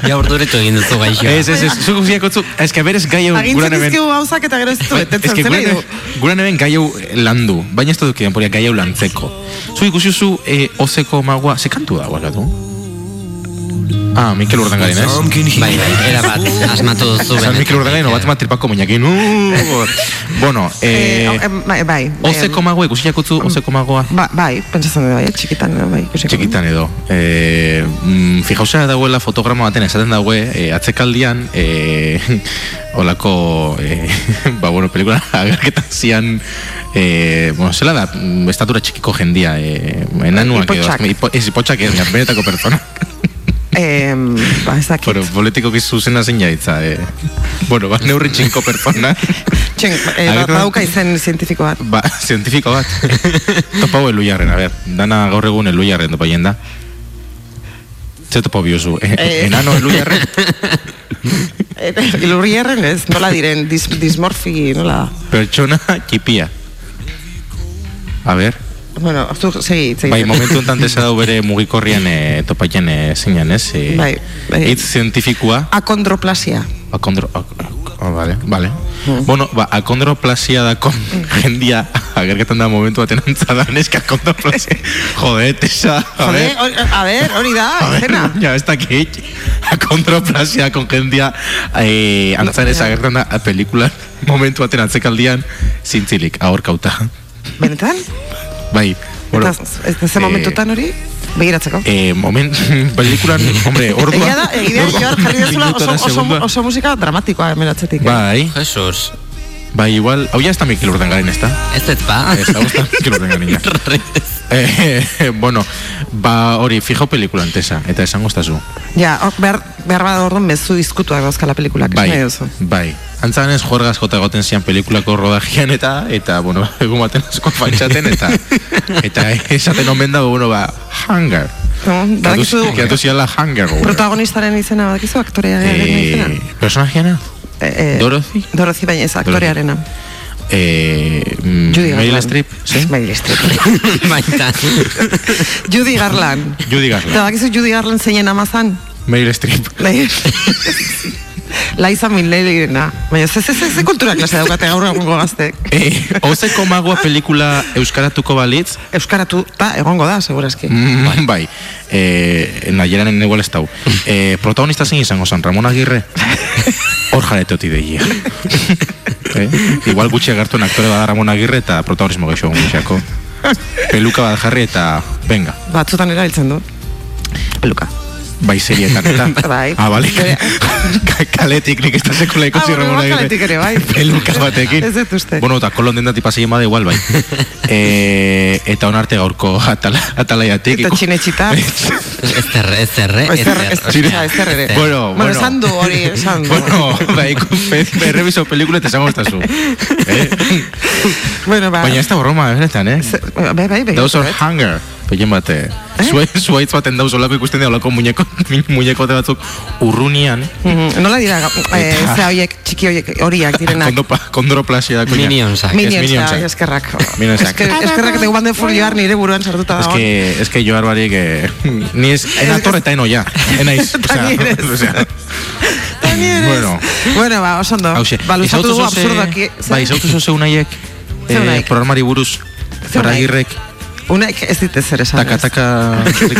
Ja urduretu egin duzu gaixo. ez, ez, ez, zuk ikusiako zu... Ez que berez gai hau Agintzen dizkigu gauzak eta gero ez du Ez betetzen que zen guran, hemen gai hau landu. Baina ez dut denporia gai hau lantzeko. Zuk ikusi zu e, ozeko magua... Ze kantu da, guakatu? Ah, Mikel Urdangarin, ez? Bai, bai, era bat, asmatu duzu. San benetan. Mikel Urdangarin, obat bat tripako muñekin. Uh, bueno, Eh, eh, eh, bai, bai. ozeko magua, ikusiako zu ozeko magua? Ba, bai, pentsatzen dut, bai, txikitan, bai, ikusiko. Txikitan edo. E, mm, fijausea dagoela fotograma baten esaten daue, e, atzekaldian, e, olako, e, ba, bueno, pelikula agerketan zian, e, bueno, zela da, mm, estatura txikiko jendia, e, enanuak edo, Ipotxak. ipo, ez ipotxak ez, benetako pertsona. Eh, ba, ez dakit. Bueno, politiko zuzena zein jaitza, e, bueno, ba, neurri txinko pertsona. Txen, eh, ba, badauka izen zientifiko bat. Ba, zientifiko bat. Topau eluiarren, a ber. Dana gaur egun eluiarren topaien da. Ze topo biozu? E, Eh. enano eluiarren? Eh, Ilurrierren ez, nola diren, dis, dismorfi, nola. Pertsona txipia. A ber, Bueno, zu, segi, segi. bai, momentu enten desa bere mugikorrian e, topaien e, zeinan, ez? E, Bai, bai. Hitz zientifikua. Akondroplasia. Akondro... ak- Oh, vale, vale. Bueno, ba, akondroplasia da kon jendia agerketan da momentu baten antzadan, eska akondroplasia. Jode, tesa, a Jode, ver. a ver, hori da, A ver, izena. Ja, ez dakit. Akondroplasia kon jendia eh, antzarez ja. agertan da pelikulan momentu baten antzekaldian zintzilik, ahorkauta. Benetan? Bai, bueno. Eta ez ze eh, momentutan hori? Begiratzeko. Eh, moment, pelikulan, hombre, ordua. Egia da, egia da, jarri dezula oso, oso, segundua. oso musika dramatikoa hemen atzetik. eh? Bai, Jesus, bai, igual, hau ya ez da Mikel Urdangarin, ez da? ez ez ba? Ez da, ez da Mikel Urdangarin, ja. Eh, bueno, ba, hori, fijo pelikula antesa, eta esango estazu. Ja, hor, behar, behar bada orduan mezu izkutuak dauzkala pelikulak. Bai, duzu. bai. Antzanez juergaz jota egoten zian pelikulako rodajian eta, eta, bueno, egun baten asko faintxaten, eta, eta esaten omen da, bueno, ba, hunger. No, badakizu, ziala hunger. protagonistaren izena badakizu aktorearen izena. Eh, personajeana? Eh, Dorothy? Dorothy, baina ez aktorearena. Eh, mm, Judy Meryl. Streep, sí? Meryl Streep. Baita. Judy Garland. Judy Eta Garland. bakizu Judy Garland zeinen amazan? Meryl Streep. Laiza Minnelirena. Baina ze, ze, ze, ze kultura klase daukate gaur egungo gaztek. Eh, Ozeko magua pelikula euskaratuko balitz, Euskaratu ta egongo da, segurazki. Mm, bai. Eh, nahieran igual ez dau. Eh, protagonista zein izango zen, Ramon Agirre? Hor jaretoti deia. eh? Igual gutxi agertuen aktore bada Ramon Agirre eta protagonismo geixo gutxiako. Peluka bat jarri eta, venga, Batzutan erabiltzen du. Peluka. Bai serietan eta. Bai. Ah, bale. Ka- Kaletik nik ez da sekula ikusi Ah, bueno, Ramon Agirre. kaletik ere, bai. Peluka batekin. Ez dut uste. Bueno, eta kolon dendati paseien bada igual, bai. eh, eta onarte gaurko atala, atalaiatik. Eta txinetxita. Ez zerre, ez zerre, Ez zer, ez ez zer, ez zer ere. Bueno, bueno, bueno. esan du hori, esan. Bueno, bai, berrebizo pelikula eta esango estazu. Eh? bueno, ba. Baina ez da broma, benetan, eh? Bai, bai, bai. Dauz hor hunger, pegin bate. Zuaitz, zuaitz baten dauz olako ikusten dira olako muñeko, muñekote batzuk urrunian. Mhm, Nola dira, eh, ze horiek, txiki horiek, horiak direnak. Kondopa, kondroplasia da koña. Minionsak. Minionsak, eskerrak. Minionsak. Esker- Eskerrak eta guban de folioar nire buruan sartuta Es dago. que, es que joar barik, eh, ni ez, ena torre eta eno ya, enaiz. Eta ni ere ez. o sea, Eta ni ere ez. Bueno. Bueno, ba, oso ondo. hauxe. Ba, luzatu dugu zoze- absurdoki. Bai, izautu zoze unaiek, eh, programari buruz? Ferragirrek, Unaik ez dit ezer esan. taka, ez. taka.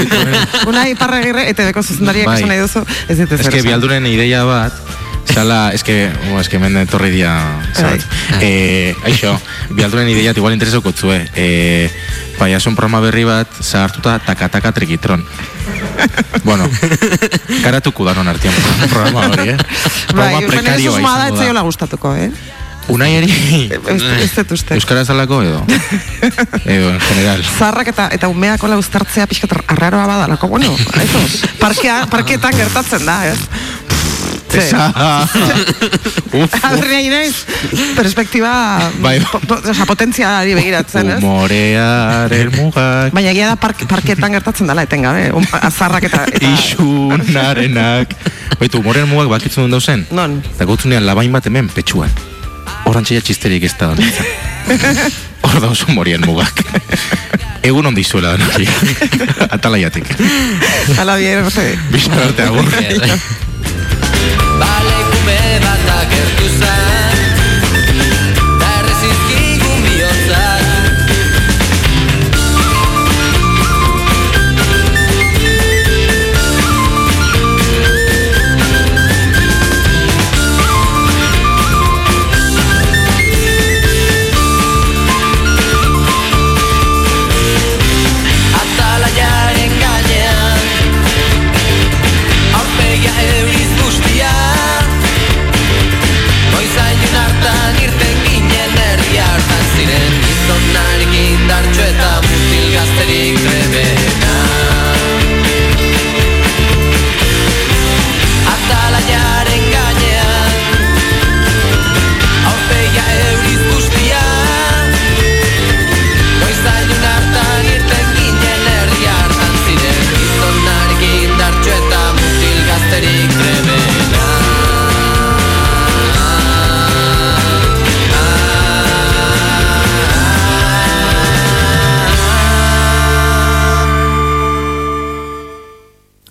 Unai parragirre, eta beko zuzendariak Bai. esan nahi duzu, ez dit ezer Es que esan. bialduren ideia bat, zala, es que, bueno, es que hemen etorri dia, Bai. zabat. Eh, aixo, bialduren ideia igual interesoko zue. Eh, paiasun programa berri bat, zahartuta taka-taka trikitron. bueno, karatuko danon artian programa hori, eh? Bai, Programa urbanen prekarioa susmoa da, izango etzaiola gustatuko, eh? Unai eri... Ez dut uste. Euskara zalako edo? edo, en general. Zarrak eta eta umeak ola uztartzea pixka arraroa badalako, bueno, eso, parkea, parketan gertatzen da, ez? Esa... Adria inaiz, perspektiba, Bai. po, po, oza, potentzia ari begiratzen, ez? Humorearen mugak... Baina egia da park, parketan gertatzen dela, etengabe, um, azarrak eta... eta Isunarenak... Baitu, humorearen mugak bakitzen duen dauzen? Non? Eta gotzunean labain bat hemen, petxuan. Horantxeia txisterik ez da. Hor dauz humorien mugak. Egun ondi zuela da nori. Atalaiatik. Ala bien, no sé. Bizar arte agur. Balekume bat agertu zen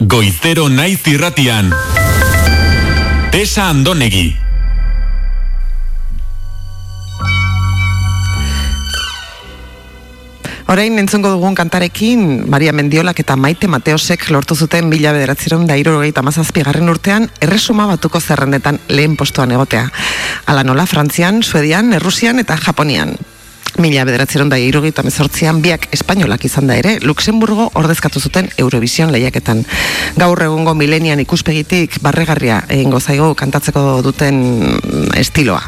Goizero naiz irratian. Tesa Andonegi. Orain entzungo dugun kantarekin, Maria Mendiolak eta Maite Mateosek lortu zuten mila bederatzeron da irurogeita mazazpigarren urtean, erresuma batuko zerrendetan lehen postuan egotea. Ala nola, Frantzian, Suedian, Errusian eta Japonian. Mila bederatzeron da irurogeita mezortzian biak espainolak izan da ere, Luxemburgo ordezkatu zuten Eurovision lehiaketan. Gaur egungo milenian ikuspegitik barregarria egingo zaigu kantatzeko duten estiloa.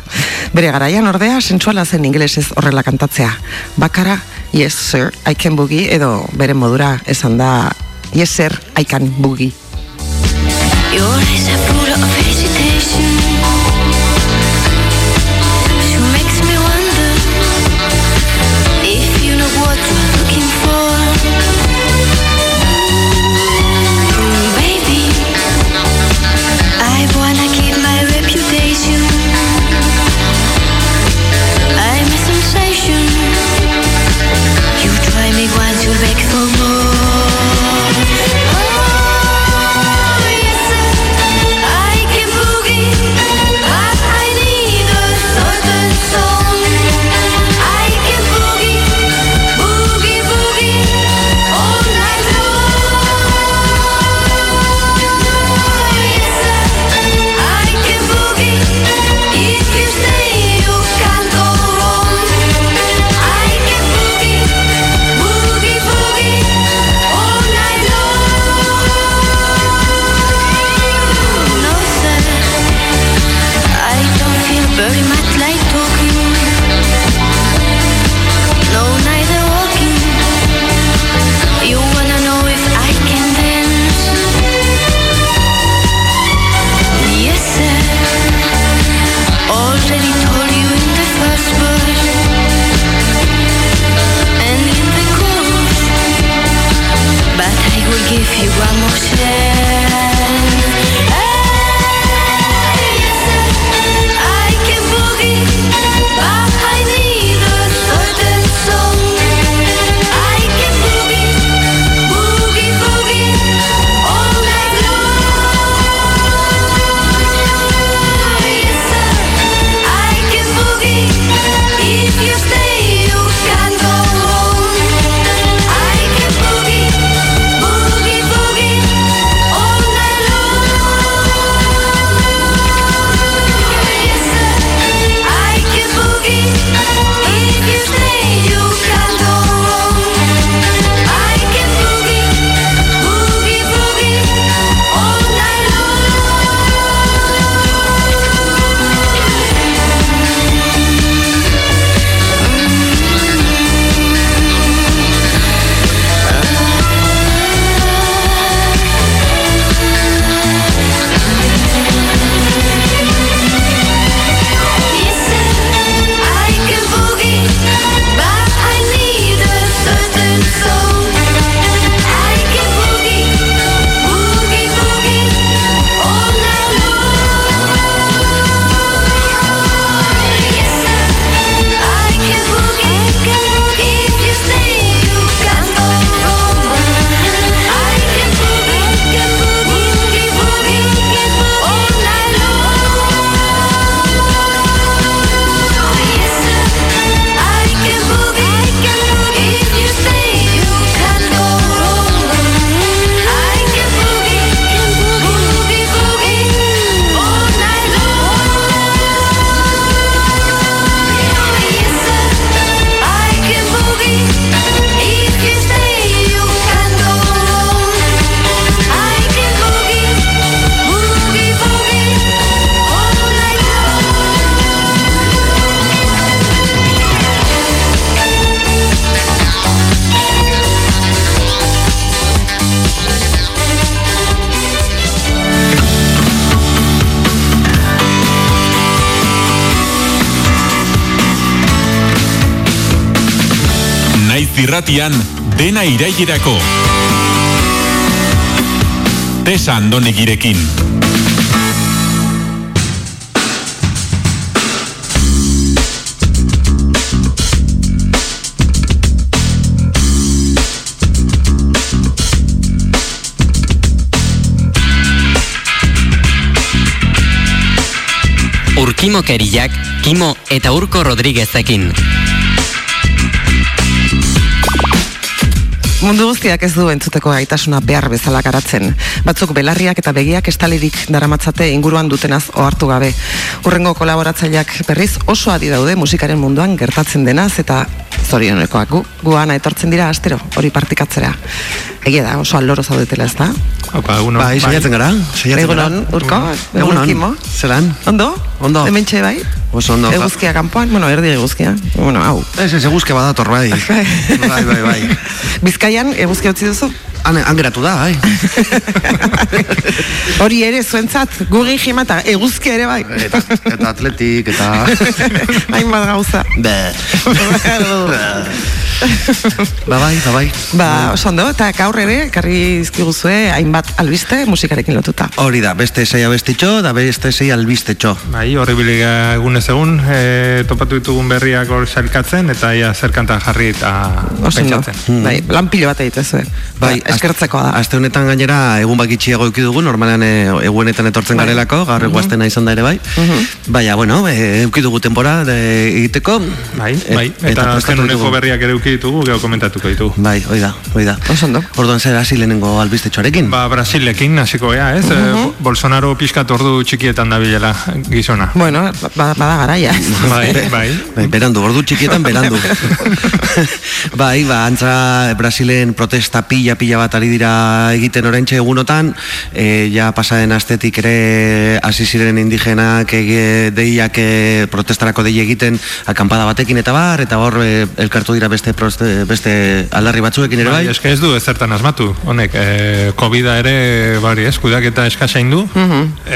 Bere garaian ordea, sensuala zen ingelesez horrela kantatzea. Bakara, yes sir, I can boogie, edo bere modura esan da, yes sir, I can boogie. Your eyes are full of irratian dena irailerako. Tesa Andonegirekin. Urkimo Keriak, Kimo eta Urko Rodriguezekin. Mundu guztiak ez du entzuteko gaitasuna behar bezala garatzen. Batzuk belarriak eta begiak estalirik daramatzate inguruan dutenaz ohartu gabe. Urrengo kolaboratzaileak berriz oso adi daude musikaren munduan gertatzen denaz eta zorionekoak gu, guana etortzen dira astero hori partikatzera. Egia da, oso aldoro zaudetela ez da? Opa, egunon. Bai, saiatzen gara, saiatzen gara. Egunon, urko, Egunon, zelan? Ondo? Ondo. Hementxe bai? Oso ondo. Eguzkia kanpoan, bueno, erdi eguzkia. Bueno, hau. Ez, ez, eguzke badator, bai. bai, bai, bai. Bizkaian eguzkia utzi duzu? Han, han geratu da, bai. Hori ere, zuentzat, gugi jima eta eguzkia ere bai. Eta, eta atletik, eta... Hainbat gauza. Be. Ba, bai, ba, bai. ba, oso ondo, eta gaur ere, karri izkiguzue, hainbat albiste musikarekin lotuta. Hori da, beste sei abestitxo, da beste sei albistetxo. Bai, horri biliga egunez egun, e, topatu ditugun berriak hor sailkatzen, eta ia zerkanta jarri eta pentsatzen. Bai, lan pilo bat egitezue. Bai, Ba, eskertzekoa da. Aste honetan gainera egun bakitxiago eduki dugu, normalean e, egunetan etortzen Bai. Garelako, gaur eguaztena izan da ere bai. Baina, bueno, e, eduki dugu tempora de, egiteko. Bai, bai, eta azken prestatu uneko berriak ere uki ditugu, gero komentatuko ditugu. Bai, hoi da, hoi da. Oso ondo. Orduan zer hasi lehenengo albistetxoarekin. Ba, Brasilekin hasiko gea, ez? E, Bolsonaro pixkat ordu txikietan dabilela gizona. Bueno, ba, bada garaia. Bai, bai. Bai, berandu, ordu txikietan berandu. bai, ba, antza Brasilen protesta pila-pila bat ari dira egiten orentxe egunotan, e, ja pasaden astetik ere hasi ziren indigenak ege, deiak e, protestarako dei egiten akampada batekin eta bar, eta hor e, elkartu dira beste, proste, beste aldarri batzuekin ere bai. Bai, eske ez du ezertan asmatu. Honek, e, covid ere, bari, ez, kudeaketa eskasein du,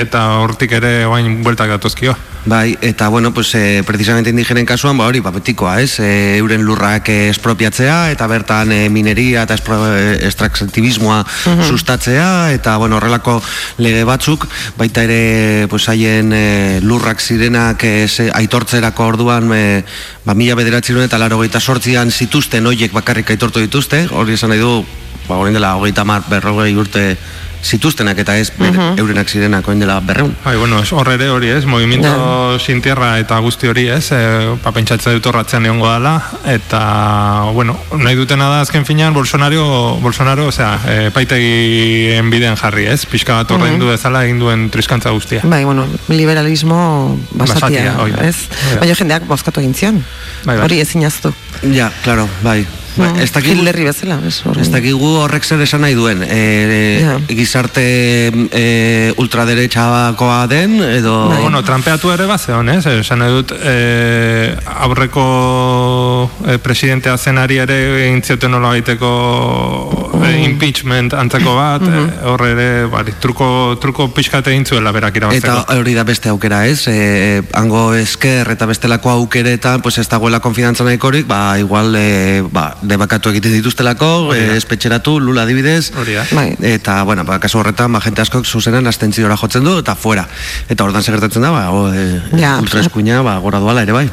eta hortik ere oain bueltak datozkio. Bai, eta bueno, pues, eh, precisamente indigenen kasuan, ba hori, ba, betikoa, ez? E, euren lurrak eh, espropiatzea, eta bertan eh, mineria eta espro, eh, extraktivismoa sustatzea, eta bueno, horrelako lege batzuk, baita ere, pues, haien eh, lurrak zirenak eh, ze, aitortzerako orduan, eh, ba, mila bederatziron eta laro geita sortzian zituzten hoiek bakarrik aitortu dituzte, hori esan nahi du, ba, orain dela hogeita mar, berrogei urte zituztenak eta ez ber- eurenak zirenak orain dela berreun. Bai, bueno, es, horre ere hori ez, movimiento sin tierra eta guzti hori ez, e, pa pentsatze dut horratzen egongo dala, eta, bueno, nahi dutena da azken finean Bolsonaro, Bolsonaro, osea, e, paitegien bidean jarri ez, pixka bat horrein du bezala egin duen triskantza guztia. Bai, bueno, liberalismo basatia, Basatia, hoi da. ez? Baina jendeak bozkatu egin zion. Bai, bai. Hori ezin aztu. Ja, claro, bai. Ba, ez dakigu, Hilderri bezala, ez? ez dakigu horrek zer esan nahi duen. E, Ja. Gizarte e, ultraderechakoa den, edo... Bai. Bueno, trampeatu ere bazeon, ez? Esan nahi dut, e, aurreko e, presidentea zenari ere egin zioten nola baiteko e, impeachment antzeko bat, e, horre ere, bari, truko, truko pixkat egin zuela berak Eta irabazteko. hori da beste aukera, ez? E, hango esker eta bestelako aukeretan, pues ez dagoela konfidantza nahikorik, ba, igual, e, ba, debakatu egiten dituztelako, e, espetxeratu, lula adibidez, da. Bai. eta, bueno, ba, kasu horretan, ba, jente askok zuzenan astentziora jotzen du, eta fuera. Eta hortan segertatzen da, ba, o, e, Ja. ultraeskuina, ba, gora duala ere bai.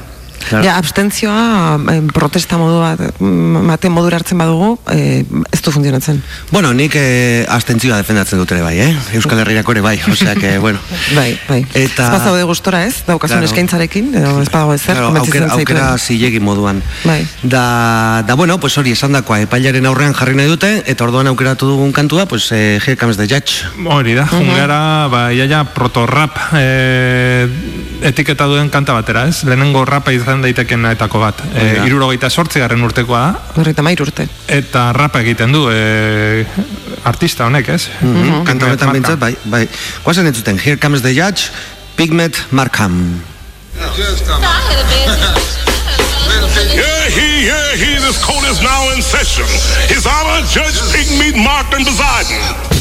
Claro. Ja, abstentzioa em, protesta modu bat, mm, mate modura hartzen badugu, eh, ez du funtzionatzen. Bueno, nik eh, astentzioa defendatzen dut ere bai, eh? Euskal Herrirako ere bai, osea que, bueno. Bai, bai. Eta- Ez bazaude gustora ez, daukazun Claro. eskaintzarekin, edo ez badago ezer, Claro, aukera, aukera zilegi moduan. Bai. Da, da, bueno, pues hori esan dakoa, epailaren aurrean jarri nahi dute, eta orduan aukeratu dugun kantua, pues, eh, Here Comes the Judge. Hori da, jungara, ba, iaia proto-rap e, etiketa duen kanta batera, ez? Lehenengo rapa izan daitekeen etako bat. E, da. irurogeita sortzigarren urtekoa da, Horreta mair urte. eta rapa egiten du e, artista honek, ez? Mm Kanta honetan bintzat, bai, bai. Guazen entzuten, Here Comes the Judge, Pigmet Markham. Yeah, he, yeah, he, this court is now in session. His Honor, Judge Pigmeat Markman Poseidon.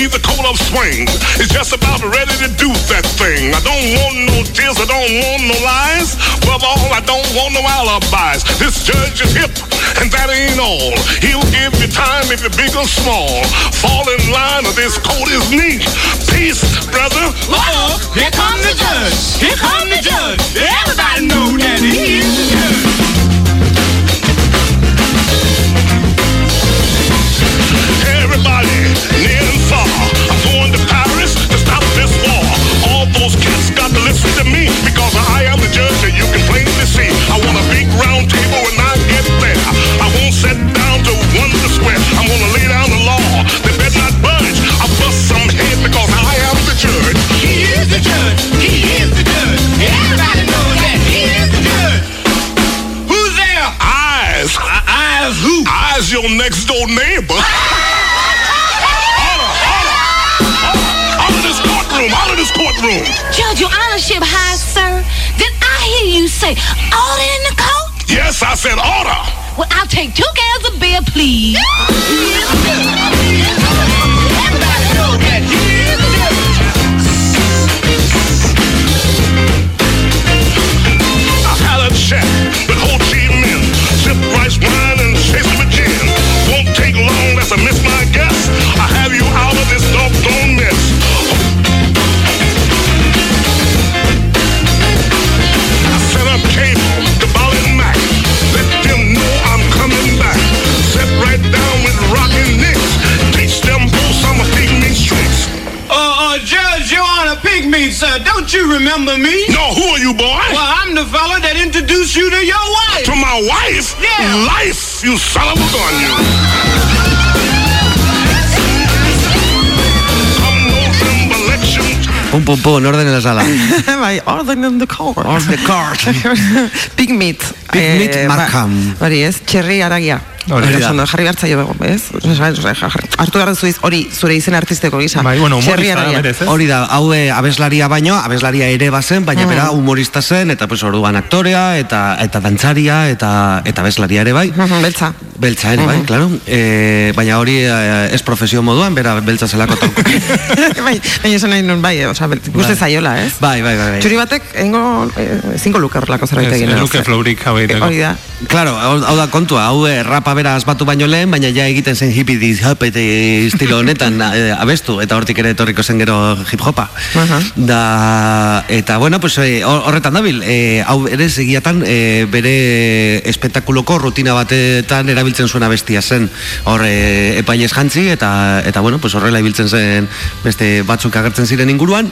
He's a coat of swing. He's just about ready to do that thing. I don't want no tears, I don't want no lies. Above all, I don't want no alibis. This judge is hip, and that ain't all. He'll give you time if you're big or small. Fall in line or this coat is neat. Peace, brother. Uh-oh, here come the judge. Here come the judge. Everybody know that he is the judge. Me because I am the judge that you can plainly see. I want a big round table when I get there. I won't sit down to wonder square. I'm gonna lay down the law. They better not budge. I bust some head because I am the judge. He is the judge. He is the judge. Everybody know that he is the judge. Who's there? Eyes. Eyes who? Eyes your next door neighbor. courtroom, out of this courtroom. Judge, your honorship high, sir. Did I hear you say order in the court? Yes, I said order. Well, I'll take two cans of beer, please. remember me? No, who are you, boy? Well, I'm the fella that introduced you to your wife. To my wife? Yeah. Life, you son of a gun, you. Come Pum, pum, pum, orden en la sala. bai, orden in the court. On the court. Big meat. Big meat Eh, Markham. ba- Hori ez, txerri aragia. Hori da. da. Jarri hartzaio bego, ez? Hartu behar duzu iz- hori zure izen artisteko gisa. Bai, bueno, humorista aragia. berez, ez? Hori da, hau eh, abeslaria baino, abeslaria ere bazen, baina bera humorista zen, eta pues orduan aktorea, eta eta dantzaria, eta eta abeslaria ere bai. Mhm, Beltza. Beltza ere, bai, claro. E, baina hori eh, ez profesio moduan, bera beltza zelako tauko. bai, baina esan nahi nun, bai, oza, guzti zaiola, ez? Bai, bai, bai. bai. Txuri batek, engo, eh, zingo luke horrelako zerbait egin. ez luke florik hau egiteko. Hori da. Claro, hau, da kontua, hau eh, rapa bera asbatu baino lehen, baina ja egiten zen hippie diz hapete estilo honetan eh, abestu, eta hortik ere etorriko zen gero hip hopa. Da, eta bueno, pues, eh, hor- horretan dabil, eh, hau ere segiatan eh, bere espetakuloko rutina batetan erabiltzen zuena bestia zen. Hor eh, epailez jantzi, eta, eta bueno, pues horrela ibiltzen zen beste batzuk agertzen ziren inguruan,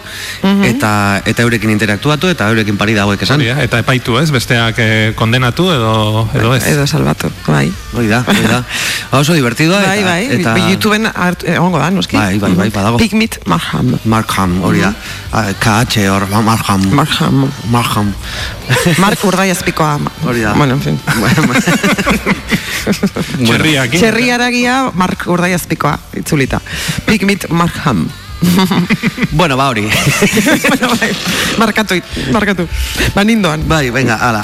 eta, eta eurekin interaktuatu, eta eurekin parida hauek esan. Hori Eta epaitu ez, besteak eh, kondenatu edo, edo ez. Edo salbatu, bai. Hori da, hori da. Ba, oso divertidoa Bai, eta... bai, eta... YouTubeen hart- egongo da, noski. Bai, bai, bai, badago. Pigmeat Marham. Markham, hori da. Ah, KH hor, ba, Markham. Marham. Markham. Mark Urdai azpikoa. Hori da. Bueno, en fin. Txerriak. Txerri aragia, Mark Urdai azpikoa, itzulita. Pigmeat Marham. bueno, ba hori. bueno, bai, markatu, markatu. Ba, nindoan. bai, venga, ala.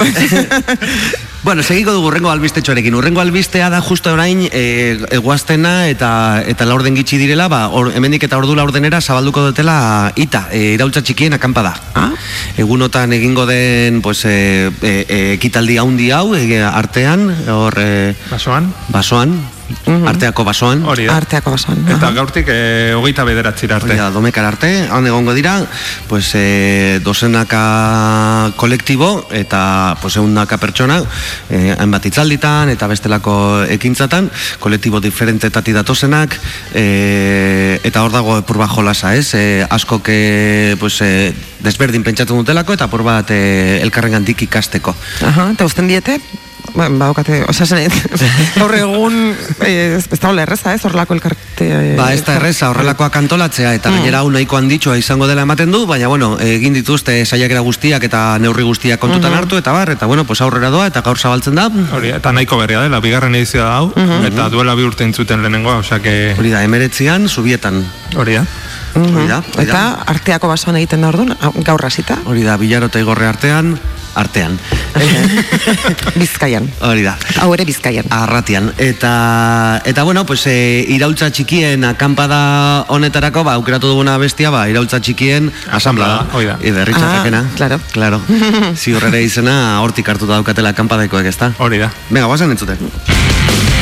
Bueno, segiko dugu urrengo albistetxoarekin. Urrengo albistea da justo orain e, eguaztena eta eta laurden gitxi direla, ba, or, hemendik eta ordu laurdenera zabalduko dutela ita, e, iraultza txikien akampada. Ah? Egunotan egingo den pues, e, e, e, ekitaldi haundi hau, e, artean, hor... E, Basoan. basoan, arteako basoan. Hori da. Arteako basoan. Eta aha. gaurtik eh, hogeita bederatzira Hori arte. da, domekar arte, han egongo dira, pues, e, dozenaka kolektibo eta pues, eundaka pertsona, e, hainbat itzalditan eta bestelako ekintzatan, kolektibo diferentetati datozenak, e, eta hor dago epur bat jolasa, ez? E, askok e, pues, e, desberdin pentsatzen dutelako eta apur bat e, elkarren gandik ikasteko. Aha, eta usten diete, ba, badokate, oza, zen, gaur egun, eh, ez, ez da erreza, ez, horrelako elkarte... Ba, ez da erreza horrelakoak antolatzea eta gainera hau nahiko handitxoa izango dela ematen du, baina bueno, egin dituzte saiakera guztiak eta neurri guztiak kontutan hartu eta bar, eta bueno, pues aurrera doa eta gaur zabaltzen da. Hori, eta nahiko berria dela, bigarren edizioa da hau, eta duela bi urte entzuten lehenengoa, osea que... Hori da, emeretzian, zubietan. Hori da. Hori da, hori Eta da. arteako basoan egiten da orduan, gaur hasita. Hori da, bilarota igorre artean, artean. Bizkaian. Hori da. Hau ere Bizkaian. Arratian. Eta, eta bueno, pues, e, iraultza txikien akampada honetarako, ba, aukeratu duguna bestia, ba, iraultza txikien asamblada. hoi da. Berri Ah, claro. Claro. Ziur ere izena hortik hartuta daukatela akampadaikoek, ezta? Hori da. Venga, guazen entzuten.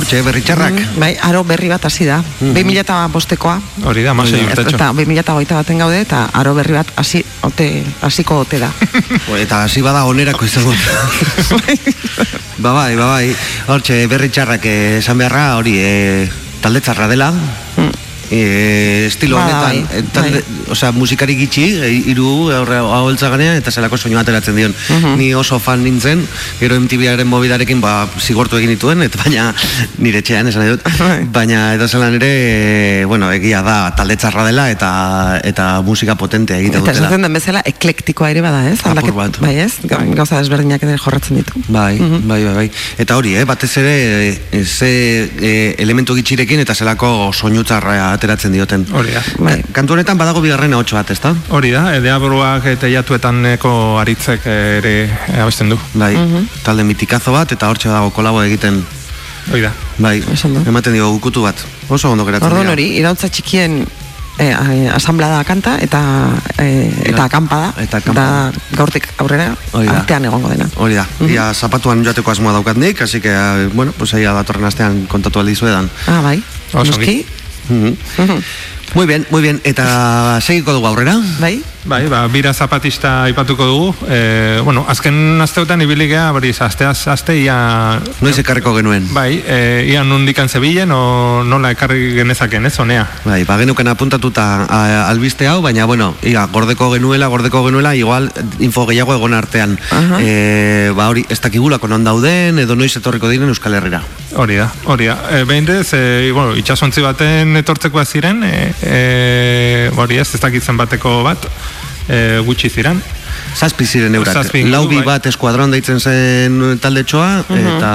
Hortxe, berri txarrak. Bai, aro berri bat hasi da. Mhm. 2000 eta bostekoa. Hori da, masei urtetxo. Eta 2000 eta hogeita baten gaude, eta aro berri bat hasi, ote, hasiko ote da. Eta hasi bada onerako izango. ba bai, ba bai. Hortxe, berri txarrak eh, esan beharra, hori, e, talde txarra dela. E, estilo Ba, honetan, bai, eh, talde, osea, musikari gitxi, e, iru aurre aholtza ganean, eta zelako soinu ateratzen dion. Ni oso fan nintzen, gero MTV-aren mobidarekin, ba, zigortu egin dituen, eta baina nire etxean, esan dut. baina edo zelan ere, e, bueno, egia da, talde txarra dela, eta eta musika potentea egiten Eta dutela. esaten den bezala eklektikoa ere bada, ez? Apur bat. Bai, ez? Ga- Gauza desberdinak ere jorratzen ditu. Bai, bai, bai, bai. Eta hori, eh, batez ere, ze e, elementu gitxirekin eta zelako soinutzarra ateratzen dioten. Hori da. Bai. Kantu honetan badago bigarren ahotsa bat, ezta? Hori da, edeabruak eta jatuetaneko aritzek ere abesten du. Bai, talde mitikazo bat eta hortxe dago kolabo egiten. Hori da. Bai, ematen dio gukutu bat. Oso ondo geratzen Orduan hori, irautza txikien eh, eh, asamblada kanta eta eh, eta akampada Eta da gaurtik aurrera artean egongo dena. Hori da, ia zapatuan joateko asmoa daukat nik, así que, eh, bueno, pues ahí datorren astean kontatu aldi zuedan. Ah, bai. Oso Noski. Mhm. Muy bien, muy bien. Eta segiko dugu aurrera? Bai? Bai, ba, bira zapatista aipatuko dugu. E, bueno, azken asteotan ibili gea, beriz, asteaz, aste, ia... Noiz ekarriko genuen? Bai, e, ia nundikan zebilen, o nola ekarri genezaken, ez, honea. Bai, ba genuken apuntatuta a, albiste hau, baina bueno, ia, gordeko genuela, gordeko genuela, igual info gehiago egon artean. E, ba hori, ez dakigulako non dauden, edo noiz etorriko diren Euskal Herrira. Hori da, hori da. E, behin dez, e, bueno, itxasontzi baten etortzekoa ziren, e, e, hori ez, ez dakitzen bateko bat, e, gutxi ziren. Zazpi ziren eurak. Zazpi Laubi bai. bat eskuadron deitzen zen taldetxoa, eta...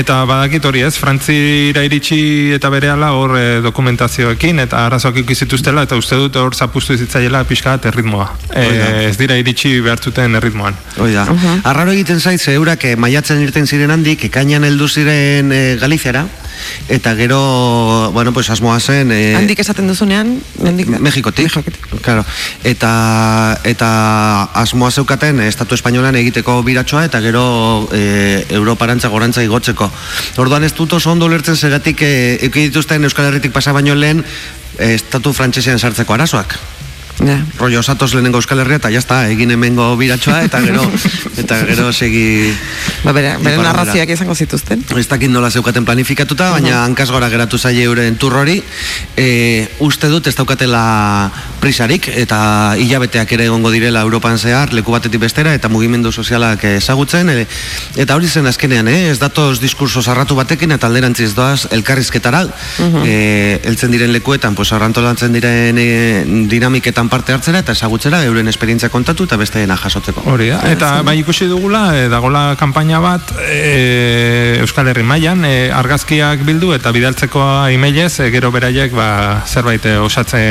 Eta badakit hori ez, Frantzira iritsi eta berehala hor eh, dokumentazioekin eta arazoak ikizituztela eta uste dut hor zapustu zitzaiela pixka bat erritmoa. Eh, ez dira iritsi behartuten erritmoan. Hoi da. Arraro egiten zait, ze eurak eh, maiatzen irten ziren handik, ekainan heldu ziren eh, Galiziara, eta gero, bueno, pues asmoa zen... Eh, Handik esaten duzunean, handik da. Mexikotik, claro. Eta, eta asmoa zeukaten eh, Estatu Espainolan egiteko biratxoa eta gero e, Europarantza gorantza igotzeko. Orduan ez dut oso ondo lertzen zeratik e, dituzten Euskal Herritik pasa baino lehen eh, Estatu frantsesean sartzeko arazoak. Ja. Rollo osatoz lehenengo Euskal Herria eta jazta, egin hemengo biratxoa eta gero eta gero segi Ba, bere, bere narrazioak izango zituzten. Ez dakit nola zeukaten planifikatuta, baina hankaz gora geratu zaie euren turrori. E, uste dut ez daukatela prisarik eta hilabeteak ere egongo direla Europan zehar, leku batetik bestera eta mugimendu sozialak ezagutzen. E, eta hori zen azkenean, eh? ez datoz diskurso zarratu batekin eta alderantziz doaz elkarrizketara. e, eltzen diren lekuetan, pues, arrantolantzen diren e, dinamiketan parte hartzera eta ezagutzera euren esperientzia kontatu eta besteena jasotzeko. Hori da. Eta bai ikusi dugula, e, dagola kanpaina bat e, Euskal Herri mailan e, argazkiak bildu eta bidaltzeko emailez e, gero beraiek ba, zerbait e, osatze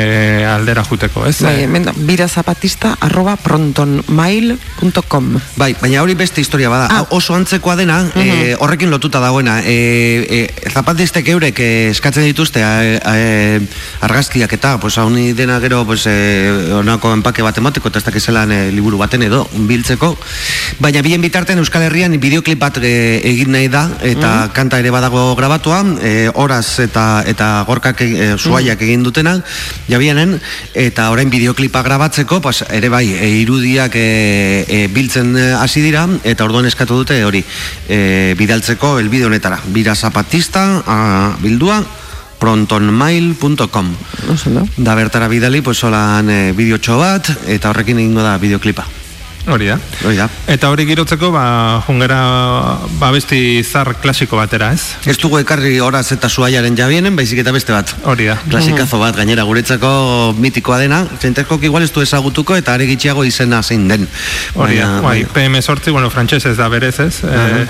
aldera juteko, ez? Bai, hemen da, birazapatista arroba prontonmail.com Bai, baina hori beste historia bada. Ah. Oso antzekoa dena, eh, horrekin lotuta dagoena. Eh, eh, zapatistek eurek eh, eskatzen dituzte eh, eh, argazkiak eta, pues, hauni dena gero, pues, eh, onako enpake bat emateko, eta ez dakizelan eh, liburu baten edo, biltzeko. Baina bien bitartean Euskal Herrian bideoklip bat eh, egin nahi da, eta kanta ere badago grabatua, eh, horaz eta eta gorkak eh, zuaiak egin dutena, jabienen, eta orain bideoklipa grabatzeko, pues, ere bai, e, irudiak e, e, biltzen e, hasi dira, eta orduan eskatu dute hori, e, bidaltzeko elbide honetara. Bira zapatista, a, bildua, prontonmail.com? Da bertara bidali, pues solan e, bideotxo bat, eta horrekin egingo da bideoklipa. Hori da. Hori da. Eta hori girotzeko, ba, jungera ba, besti zar klasiko batera, ez? Ez dugu ekarri horaz eta zuaiaren jabienen, baizik eta beste bat. Hori da. Klasikazo bat, gainera guretzako mitikoa dena, zenterkok igual ez du ezagutuko eta are gitxiago izena zein den. Hori da. Baina- Bai, PM sortzi, bueno, frantsesez da berez, ez? Eh,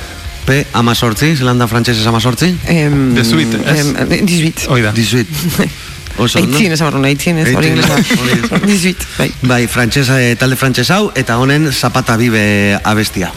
P, amazortzi, zelanda frantxesez amazortzi? Em, De suite, ez? em, 18. hoi da. Dizuit. Oso, ondo? Aitzin, ez abarrun, aitzin, ez hori inglesa. hori. 18, bai. Bai, frantxesa, eh, talde frantxez hau, eta honen zapata bibe abestia.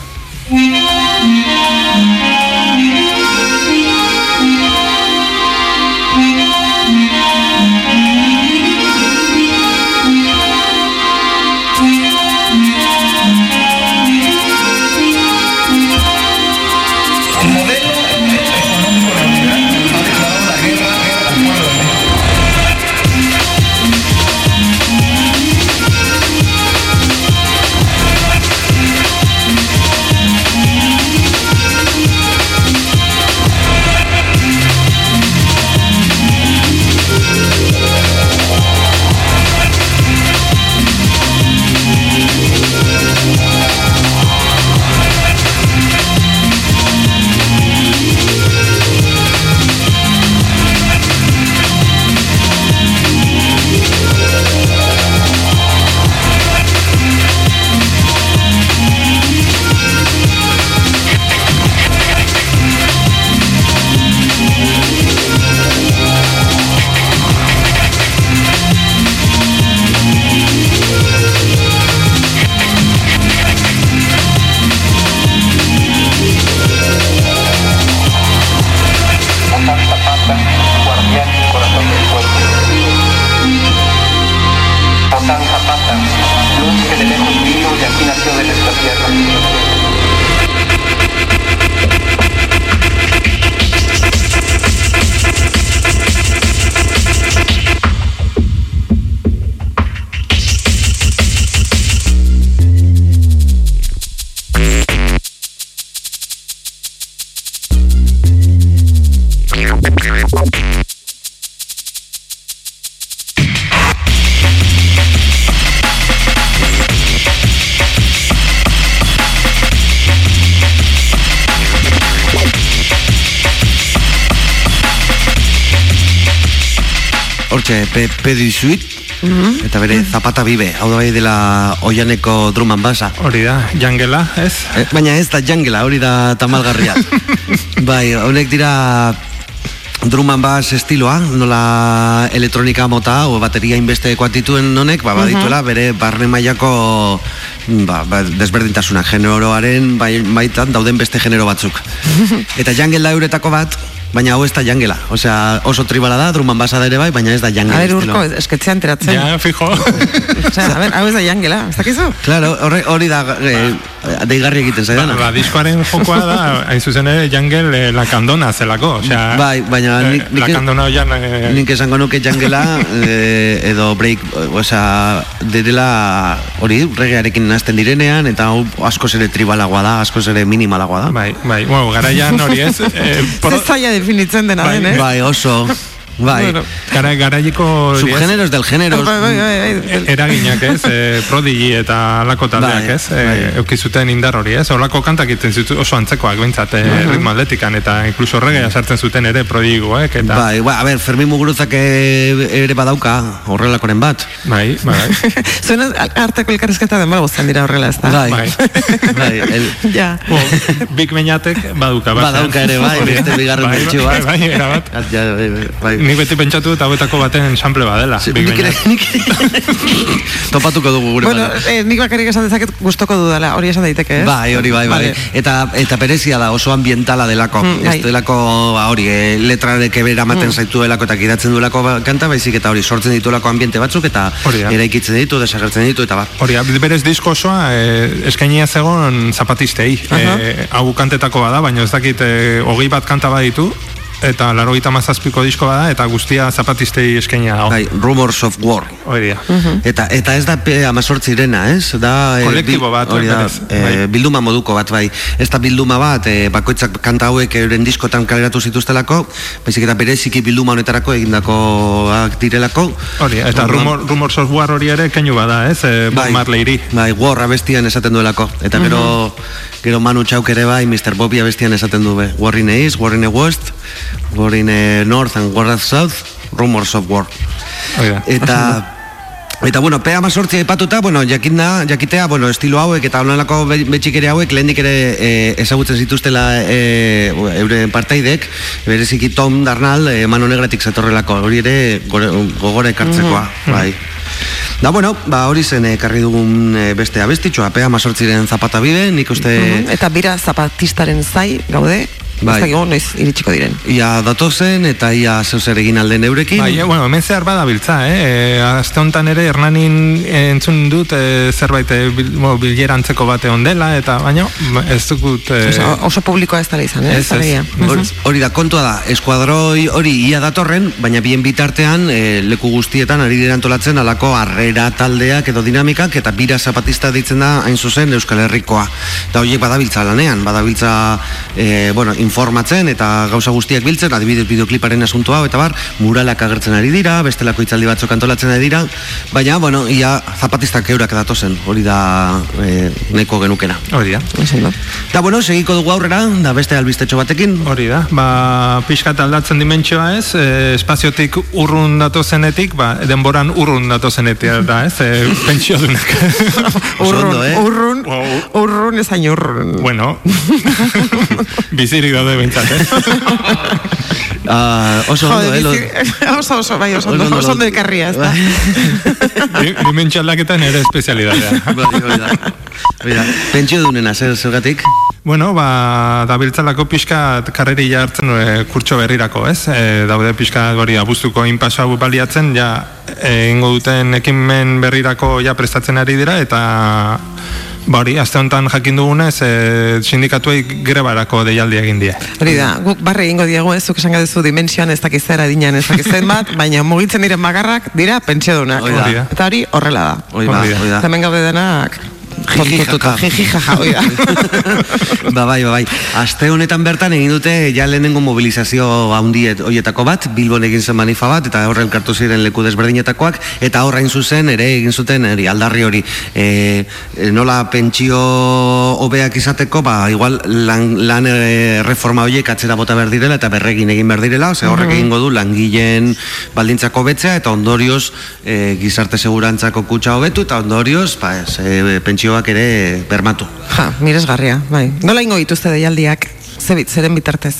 P18 mm eta bere zapata bibe, hau da bai dela oianeko druman basa. Hori da, jangela, ez? Eh, baina ez da jangela, hori da tamalgarria. bai, honek dira druman bas estiloa, nola elektronika mota o bateria inbestekoa dituen honek, ba, mhm. badituela bere barne mailako mm, ba, ba, desberdintasunak generoaren bai, baitan dauden beste genero batzuk. Eta jangela euretako bat, baina hau ez da jangela. Osea, oso tribala da, druman basa ere bai, baina ez da jangela. A ber, estiloa. urko, esketxean teratzen. Ja, fijo. Osea, a ber, hau ez da jangela, ez dakizu? Claro, hori, hori da eh, deigarri egiten Ba, zaidana. ba, diskoaren jokoa da, hain zuzen ere, jangel eh, la kandona zelako. Osea, Bai, baina eh, nik- la nik- kandona oian... Eh, Nik esango nuke jangela eh, edo break, osea, direla hori regearekin nazten direnean eta hau askoz ere tribalagoa da, askoz ere minimalagoa da. Bai, bai, bueno, garaian hori ez, eh, zaila definitzen dena Bai, den, eh? Bai, oso. Bai. Bueno. gara, garaiko Subgéneros del género. Bai, bai, bai, bai. eraginak ez, e, prodigi eta alako taldeak Bai, ez, e, bai. eukizuten indar hori ez, olako kantak egiten zitu oso antzekoak bintzat, e, ritmo atletikan eta inkluso regea sartzen zuten ere prodigoek eta Bai, bai, a ber, Fermin Muguruzak ere badauka horrelakoren bat. bai, bai, bai. Zuen arteko elkarrizketa den guztien dira horrela, ez da? Bai. Bai. bai, el, Ja. Bo, Big Meñatek baduka, badauka ere bai, beste bigarren bai, bertsio bai, bat. bai, erabat. Ja, bai, bai, bai. Nik beti pentsatu eta hauetako baten sample badela. Sí, nik ere, nik ere. Topatuko dugu gure Bueno, eh, nik bakarrik esan dezaket gustoko dudala, hori esan daiteke, ez? Bai, hori bai, bai. Vale. Eta eta perezia da, oso ambientala delako. Mm, bai. ez delako, ba, hori, e, letrarek ebera ematen zaitu delako eta gidatzen duelako ba- kanta, baizik eta hori sortzen dituelako ambiente batzuk eta eraikitzen ditu, desagertzen ditu eta bat. Hori, berez disko osoa eh, eskainia zegon zapatistei. Eh, hau kantetako bada, baina ez dakit eh, hogei bat kanta baditu, eta laro gita mazazpiko disko bada, eta guztia zapatistei eskainia hau. Bai, Rumors of War. Hori da. Eta eta ez da pe amazortzirena, ez? Da, eh, Kolektibo bat, hori da, eh, bai. bilduma moduko bat, bai. Ez da bilduma bat, eh, bakoitzak kanta hauek euren diskotan kaleratu zituztelako, baizik eta bereziki bilduma honetarako egindakoak direlako. Hori, eta Orduan- rumor, rumor software hori ere keinu bada, ez? Eh, Bob Marleyri. Bai, War abestian esaten duelako. Eta gero, gero Manu Txauk ere bai, Mr. Bobby abestian esaten du be. War in the East, War in the West, War in the North and War in the South, Rumors of War. Hori da. Eta Eta bueno, pea mazortzia ipatuta, bueno, jakinda, jakitea, bueno, estilo hauek eta honelako be- betxikere hauek lehendik ere e, ezagutzen zituztela e, euren partaidek, bereziki Tom Darnal, e, mano negratik zatorrelako, hori ere gogora ekartzekoa, bai. Da, bueno, ba, hori zen ekarri dugun e, beste abestitxoa, pea mazortziren zapata bide, nik uste... Mhm. Eta bira zapatistaren zai, gaude, Bai. ez dakigu noiz iritsiko diren. Ia datozen eta ia zeuzer egin alden eurekin. Bai, eh, bueno, hemen zehar badabiltza, eh? E, Aste honetan ere Hernanin eh, entzun dut e, zerbait e, bil, bueno, bilera antzeko bate ondela, eta baina ez dut... E, Oso, oso publikoa ez dela izan, eh? Ez, ez. Hori, hori da, kontua da, eskuadroi hori ia datorren, baina bien bitartean e, leku guztietan ari dira antolatzen alako harrera taldeak edo dinamikak eta bira zapatista deitzen da hain zuzen Euskal Herrikoa. Eta horiek badabiltza lanean, badabiltza e, bueno, informatzen eta gauza guztiak biltzen, adibidez bideokliparen asunto hau eta bar, muralak agertzen ari dira, bestelako hitzaldi batzuk antolatzen ari dira, baina, bueno, ia zapatistak eurak datozen, hori da e, neko genukena. Hori da. Da. Da, bueno, segiko dugu aurrera, da beste albistetxo batekin, Hori da, ba, pixkat aldatzen dimentsioa ez, e, espaziotik urrun datozenetik, ba, denboran urrun datozenetik da ez, e, pentsio dunak. Oso Urrun, ondo, eh? urrun, Wow. urrun ezain urrun. bueno, bizirik daude behintzat, eh? Ah, oso ondo, eh? lo- bizi- oso, oso, bai, oso, Oso ondo, oso ondo ekarria, ez da. Di- Dimentsio aldaketan ere espezialidadea. Bai, hori da. Hori da. Pentsio dunena, zer, zergatik? Bueno, ba, dabiltzalako pixka karreri jartzen e, kurtso berrirako, ez? E, daude pixka hori abuztuko inpaso hau baliatzen, ja, e, ingo duten ekimen berrirako ja prestatzen ari dira, eta ba hori, aste honetan jakin dugunez, e, sindikatuei grebarako deialdi egin die. Hori da, guk barre egingo diegu ez, zuk esan gadezu dimensioan ez dakiz zera dinan ez dakiz zen bat, baina mugitzen diren magarrak dira pentsiodunak. Hori da. Eta hori horrela Hori da. hori da. Hemen gaude denak Jijijaja, oida. ba bai, ba bai. Aste honetan bertan egin dute ja lehenengo mobilizazio handi hoietako bat, Bilbon egin zen manifa bat, eta horre elkartu ziren leku desberdinetakoak, eta horrain zuzen ere egin zuten eri, aldarri hori. E, e, nola pentsio hobeak izateko, ba, igual lan, lan e, reforma horiek atzera bota behar direla, eta berregin egin behar direla, ose horrek egingo du langileen baldintzako betzea, eta ondorioz e, gizarte segurantzako kutsa hobetu, eta ondorioz, ba, ez, e, pentsioak ere bermatu. Ja, miresgarria, bai. Nola ingo dituzte deialdiak, ze, bit- zeren bitartez?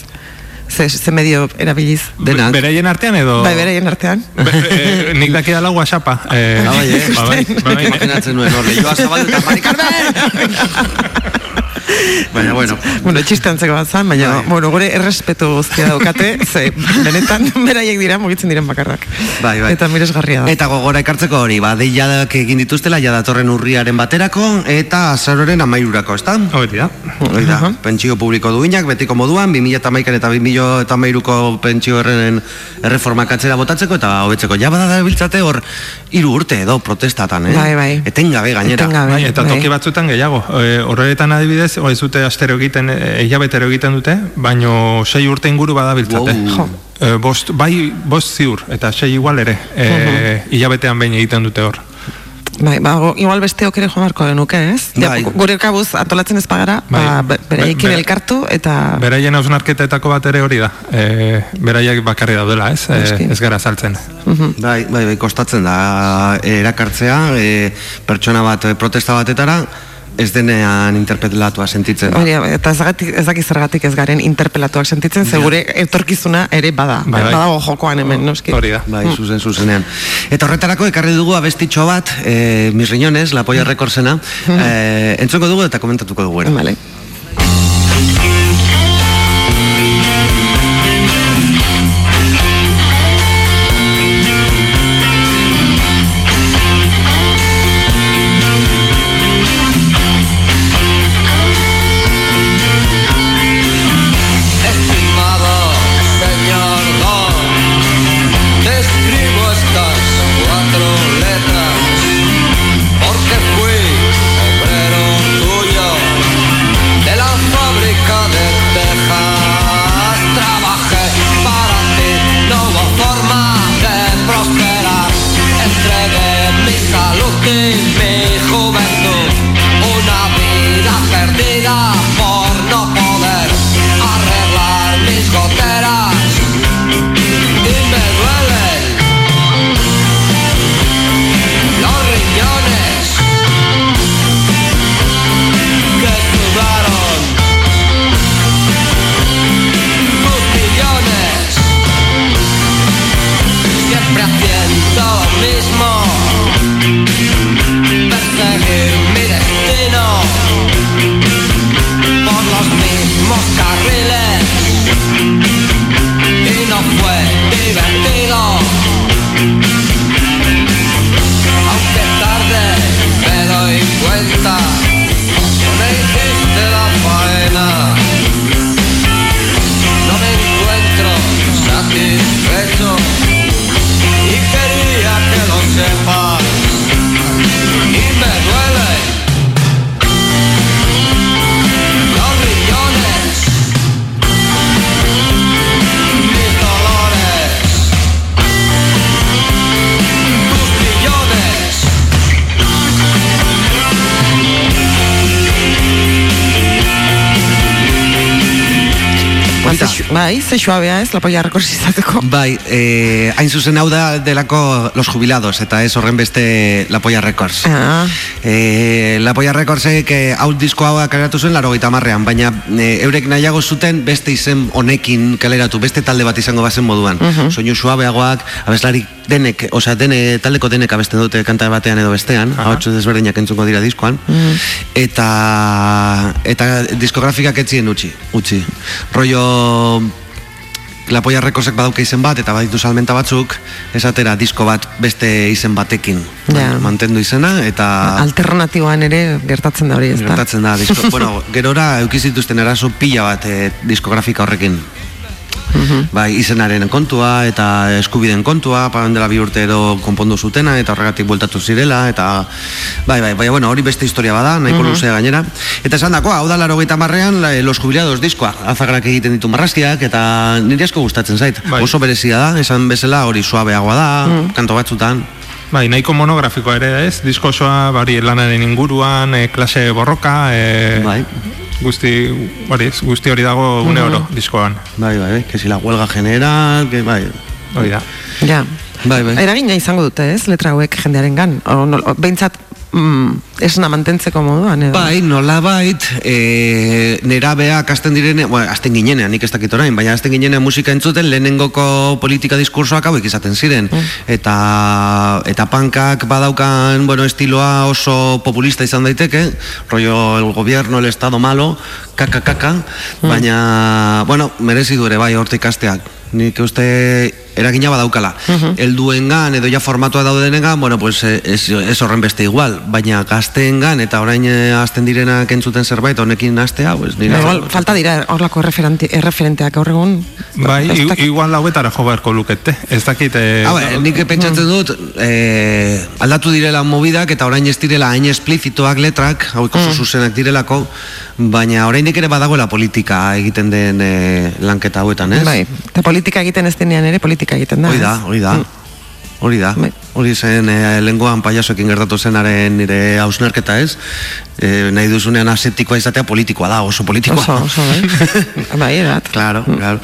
Ze, ze medio erabiliz? Denak. Beraien artean edo... Bai, beraien artean. Be, e, nik daki dala whatsappa. Eh, Ah, bai, eh? ba, bai, ba, bai. Imaginatzen nuen hor, lehioa zabaldu eta Mari Carmen! Baina, bueno, Bueno, txiste antzeko bat zan, baina, Bai. bueno, gure errespetu guztia daukate, ze, benetan, beraiek dira, mugitzen diren bakarrak. Bai, bai. Eta miresgarria da. Eta gogora ekartzeko hori, ba, deiadak egin dituztela, ja datorren urriaren baterako, eta azaroren amairurako, ezta? Hori da. Hori da, pentsio publiko duinak, betiko moduan, 2008an eta 2008ko pentsio erren erreformak atzera botatzeko, eta hobetzeko, ja bada da biltzate hor, hiru urte edo protestatan, eh? Bai, bai. Etengabe gainera. Etengabe. Bai, eta bai. toki batzutan gehiago. E, horretan adibidez, hori ez dute astero egiten, e, hilabetero egiten dute, baino sei urte inguru badabiltzate. Wow. Jo. E, bost, bai, bost ziur, eta sei igual ere, e, hilabetean behin egiten dute hor. Bai, ba, go, igual besteok ere joan beharko genuke, ez? Ja, Bai. gu- gure kabuz antolatzen ez bagara, Bai. ba, be- beraiekin Be- elkartu, eta... Beraien hausnarketetako bat ere hori da. E, beraiek bakarri daudela, ez? E, ez gara saltzen. Bai, bai, bai, kostatzen da eh, erakartzea, e, pertsona bat eh, protesta batetara, ez denean interpelatua sentitzen. Hori, eta ez, ez dakit zergatik ez garen interpelatuak sentitzen, ze gure etorkizuna ere bada. Bai, bai. Badago jokoan hemen, noski. Hori da. Bai, zuzen, zuzenean. Eta horretarako ekarri dugu abestitxo bat, e, mis riñones, la polla rekorsena, e, entzongo dugu eta komentatuko dugu. ere. Vale. Bai, ze suabea ez, lapoia rekors izateko. Bai, eh, hain zuzen hau da delako los jubilados, eta ez horren beste La Polla Records. Ah, Eh, La Polla Recordsek eh, hau disko hau kaleratu zuen laro marrean, baina eh, eurek nahiago zuten beste izen honekin kaleratu, beste talde bat izango bazen moduan. Soinu suabeagoak, abeslari denek, osea, dene, taldeko denek abesten dute kanta batean edo bestean, hau desberdinak entzungo dira diskoan, eta, eta diskografikak etzien utzi, utzi. Rollo La Polla Recordsek badauka izen bat eta baditu salmenta batzuk esatera disko bat beste izen batekin Ja. mantendu izena eta alternatiboan ere gertatzen da hori, ez da? gertatzen da disko, bueno, gerora eukizituzten eraso pila bat eh, diskografika horrekin Bai, izenaren kontua eta eskubideen kontua, paran dela bi urte edo konpondu zutena eta horregatik bueltatu zirela eta bai, bai, bai, bueno, hori beste historia bada, nahiko luzea gainera. Eta esan dakoa, hau da laro marrean, la- Los Jubilados diskoa, azagrak egiten ditu marrazkiak eta niri asko gustatzen zait. Bai. Oso berezia da, esan bezala hori suabeagoa da, kanto batzutan. Bai, nahiko monografikoa ere ez, disko bari, lanaren inguruan, e, klase borroka, e, Bai. Guzti, hori, guzti hori dago une oro diskoan. Bai, bai, bai, que si la huelga general, que bai, Hori da. Ja. bai, bai. Eragina izango dute, ez, letra hauek jendearen gan. Mm, esna mantentzeko moduan, edo. Bai, nola bait, e, nerabeak hasten direne, bueno, hasten ginenean, nik ez dakit orain, baina hasten ginenean musika entzuten lehenengoko politika diskursoak hauek izaten ziren. Eta, eta pankak badaukan, bueno, estiloa oso populista izan daiteke, rollo el gobierno, el estado malo, kaka, kaka, baina, bueno, merezi du ere bai hortik asteak. Nik uste eragina badaukala. Helduengan edo ja formatua daudenengan, bueno, pues eh, ez, ez horren beste igual, baina gazteengan eta orain eh, hasten direnak entzuten zerbait honekin hastea, pues nire Igual, falta dira horlako erreferenti- erreferenteak gaur egun. Bai, dakit. igual hauetara jo beharko lukete. Ez dakit... E, Ah, bai, nik pentsatzen dut eh, aldatu direla mobidak eta orain ez direla hain esplizitoak letrak, hauek oso zuzenak direlako, baina oraindik ere badagoela politika egiten den eh, lanketa hauetan, ez? Bai, eta politika egiten ez denean ere politika egiten da. Hori da, ez? hori da. Hori da. Bai. Hori zen e, lengoan paiasoekin gertatu zenaren nire hausnarketa ez. E, nahi duzunean asetikoa izatea politikoa da, oso politikoa. Oso, oso, bai. bai, erat. Claro, claro.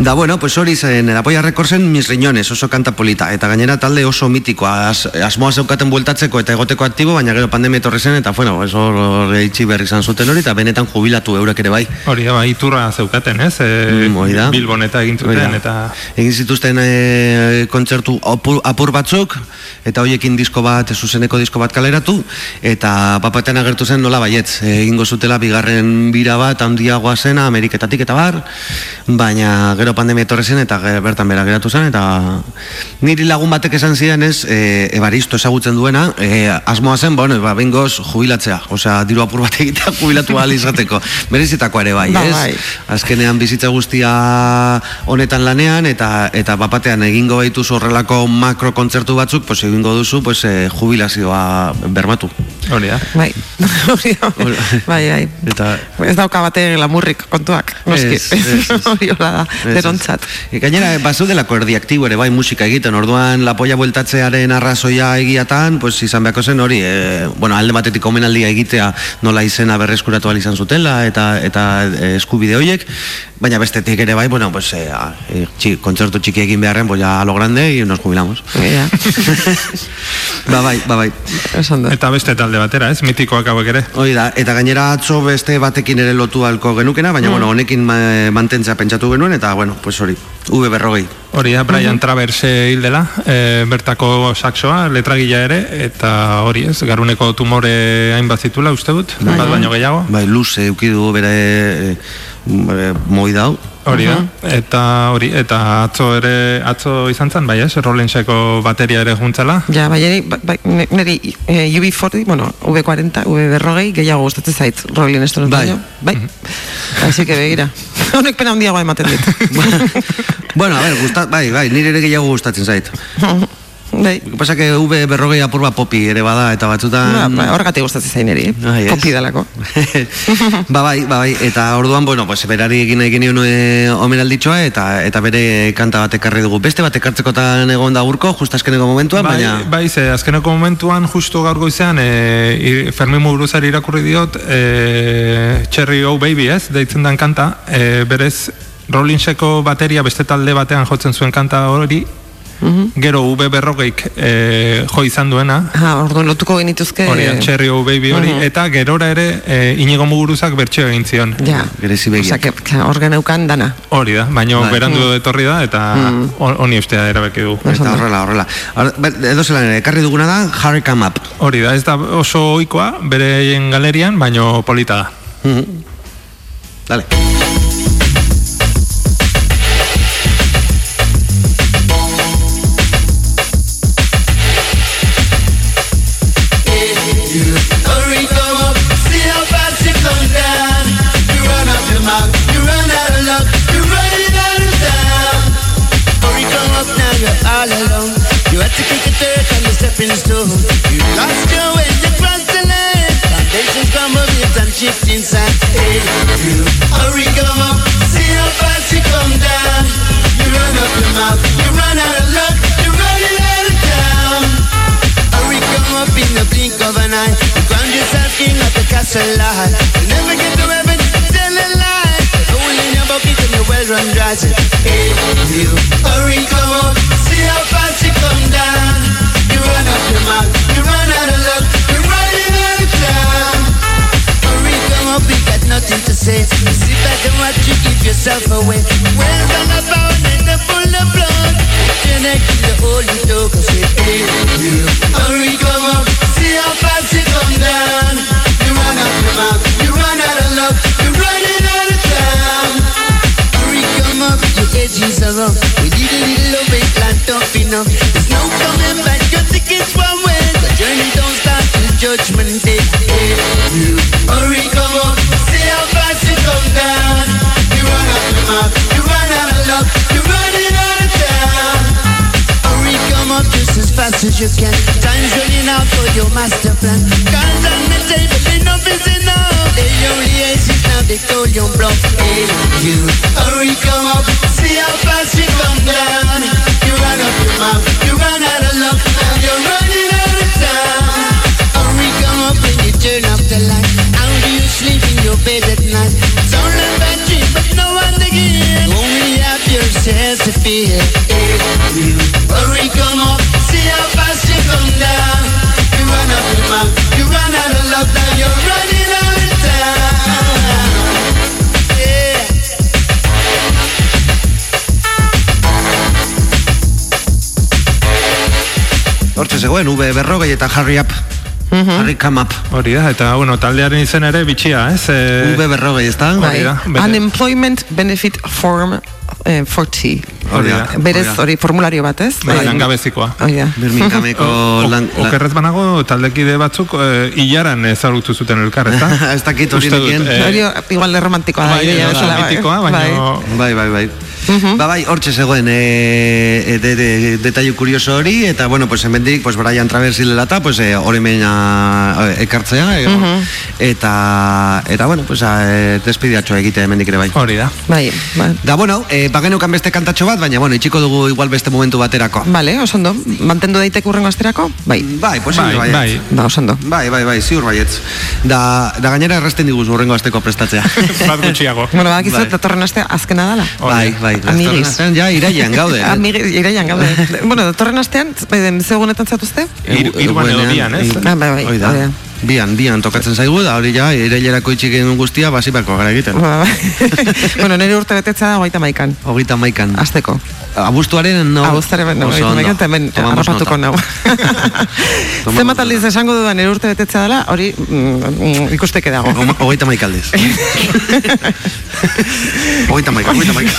Da, bueno, pues hori zen, el apoia rekorzen mis riñones, oso kanta polita. Eta gainera talde oso mitikoa, as, asmoa zeukaten bueltatzeko eta egoteko aktibo, baina gero pandemia etorri zen, eta bueno, eso hor itxi berri izan zuten hori, eta benetan jubilatu eurek ere bai. Hori da, bai, iturra zeukaten, ez? E, Mm, hori. Bilbon eta egin Hori zuten, eta... Egin zituzten e, kontzertu apur, batzuk, eta hoiekin disko bat, zuzeneko disko bat kaleratu, eta papatean agertu zen nola baietz, egingo zutela bigarren bira bat handiagoa zena, Ameriketatik eta bar, baina gero pandemia etorri zen, eta bertan bera geratu zen, eta niri lagun batek esan zidan ez, e, ebaristo ezagutzen duena, e, asmoa zen, bueno, ba, bengoz jubilatzea, osea, diru apur bat egitea jubilatu ahal izateko, merezitakoa ere bai, Ba, ez? bai. azkenean bizitza guztia honetan lanean eta eta bapatean egingo baituz horrelako makro kontzertu batzuk, pues egingo duzu pues eh, jubilazioa bermatu. Hori da. Bai, hori da. bai, bai. Eta Ez dauka bate lamurrik kontuak, noski. Hori hola da, derontzat. E, gainera, bazu delako erdiaktibo ere bai musika egiten, orduan lapoia bueltatzearen arrazoia egiatan, pues izan beharko zen hori, e, bueno, alde batetik omenaldia egitea nola izena berreskuratu izan zutela eta eta e, eskubide horiek, baina bestetik ere bai, bueno, pues e, a, e, txi, kontzertu txiki egin beharren, pues ya a lo grande y nos jubilamos. Ja, ba bai, ba bai. esan da. Eta beste talde batera, ez? Mitikoak hauek ere. Hori da, eta gainera atzo beste batekin ere lotu halko genukena, baina bueno, honekin ma, mantentzea pentsatu genuen, eta bueno, pues hori, V berrogei. Hori da, Brian Travers eh, hil dela, e, bertako saxoa, letragila ere, eta hori ez, garuneko tumore hainbat zitula, uste dut, bat baino gehiago. Bai, luze eukidu bere e, e, moi dau. Hori da, eta hori, eta atzo ere, atzo izan zen, bai ez, Rollenseko bateria ere juntzala. Ja, bai, niri, bai, ne- niri eh, UB40, bueno, V40, V berrogei, gehiago gustatzen zait Rolling Stones Bai. Bai. Así que begira. Honek pena handiagoa ematen dit. bueno, a ver, gusta, bai, bai, nire ere gehiago gustatzen zait. Bai. Pasa que V berrogei apurba popi ere bada, eta batzutan... Ba, ba, horregatik gustatzen zain niri. Ai, ez. Popi dalako. ba bai, ba bai, eta orduan, bueno, pues berari egin nahi genioen e, omenalditxoa, eta eta bere kanta bat ekarri dugu. Beste bat ekartzekotan egon da urko, just azkeneko momentuan, Bai, baina... bai, ze, azkeneko momentuan, justo gaur goizean, e, Fermin Muguruzari irakurri diot, e, Cherry Oh Baby, ez, deitzen den kanta, e, berez, Rollinseko bateria beste talde batean jotzen zuen kanta hori, gero V berrogeik e, jo izan duena, Ha, orduan lotuko genituzke... hori, Cherry Oh Baby hori, eta gerora ere e, Inigo Muguruzak bertxeo egin zion. Ja, Gerezi que, que hor geneukan dana. Hori da, baina Bai. berandu etorri da, eta on- honi ustea erabeki du. Eta horrela, horrela. Edo zelan ekarri duguna da, Harry Come Up. Hori da, ez da oso ohikoa bereien galerian, baino polita da. Dale. Soul. You lost your way, you crossed the line. Foundation crumble, waves and shift inside. Hey, you hurry, come up, see how fast you come down. You run up your mouth, you run out of luck, you're running out of town. Hurry, come up in the blink of an eye. You crown yourself king of the castle line. You never get to heaven, tell a lie. Hole in your bucket and your well run dry. Hey, you hurry, come up, see how fast you come down. You run up mouth, you run out of luck, you're running out of town. Hurry, come up, we got nothing to say. You sit back and watch you give yourself away. Where's all power and the full of blood? Turn neck to the holy dog and say, hey, you hurry, come up, see how fast you come down. You run out your mouth, you run out of luck, you're running out of town. Hurry, come up, your edges are. We need a little love, ain't plan tough enough. Your ticket's one way. The journey don't start till judgment day. Hey, you hurry, come up, see how fast you come down. You run out your mouth, you run out of luck, you're running out of town. Hurry, come up just as fast as you can. Time's running out for your master plan. Cards on the table, enough is enough. They only aces now, they call you bluff. Hey, you hurry, come up, see how fast you come down. You run up your mouth, you run out of luck, now you're running out of town. Hurry, come up you turn off the light. How do you sleep in your bed at night? It's a bad dream, but no yourself. Hey, you hurry, come up, see how fast you come down. You run you run out of now you're running zegoen, V berrogei eta Harry Up. Harry Come Up. Hori da, eta bueno, taldearen izen ere bitxia, ez? E, V berrogei, ez da? Hori da, bere- Unemployment Benefit Form eh, 40. Hori da. Berez, hori da. formulario bat, ez? Bai, langabezikoa. Hori da. Birmingameko lan... O- Okerrez banago, taldekide batzuk e, hilaran ezagutu zuten elkar, ezta? Ez dakit hori nekien. eh, Hori igual romantikoa da. Bai, da, bezala, bai. mitikoa, baina... Bai, bai, bai. Ba, bai, hortxe zegoen e, e, de, de, detailu kurioso hori, eta, bueno, pues, hemendik, pues, Brian Travers hilelata, pues, e, hori meina ekartzea, e, eta, eta, bueno, pues, e, despidiatxo egite hemendik ere bai. Hori da. Bai, bai. Da, bueno, e, bagenukan beste kantatxo bat, baina, bueno, itxiko dugu igual beste momentu baterako. Vale, oso ondo. Mantendu daiteke urrengo asterako? Bai. Bai, posible Bai, bai. Ba, oso ondo. Bai, bai, bai, ziur baietz. Da, da gainera errasten diguz urrengo asteko prestatzea. Bat gutxiago. Bueno, badakizu Bai. datorren astea azkena dala. bai, bai. Amiguis. datorren astean Ja, irailean gaude. eh? Amigi, iraian gaude. bueno, datorren astean, eh, ze egunetan zatuzte? Hiru- hiruan edo bian, ez? eh, Ah, bai, bai, hori da. hori da. Bian, bian tokatzen zaigu, da hori ja, irailerako itxiken guztia, basipako gara egiten. Ba, bai. bueno, nire urte betetzea da hogeita maikan. Hogeita maikan. Azteko. Abuztuaren, no? Abuztaren, no, hogeita maikan, eta hemen harrapatuko nau. Zenbat aldiz esango dudan nire urte betetzea dela, hori mm, ikusteke dago. Hogeita maikaldiz. Hogeita maika, hogeita maika.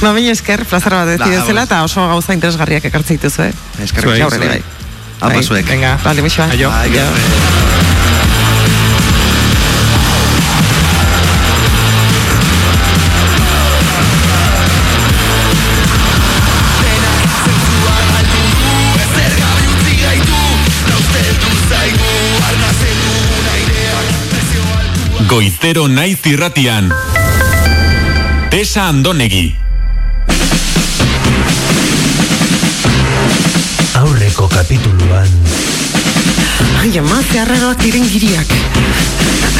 Ba, baina esker, plazara bat dezidezela, ados. eta oso gauza interesgarriak ekartze dituzu, eh? Eskerrik. Aurrera, bai. Apa zuek. Venga. Vale, mixoa. Aio. Aio. Goizero naiz irratian. Tesa Andonegi. Aurreko kapituluan Ai, ama, zeharreroak diren giriak.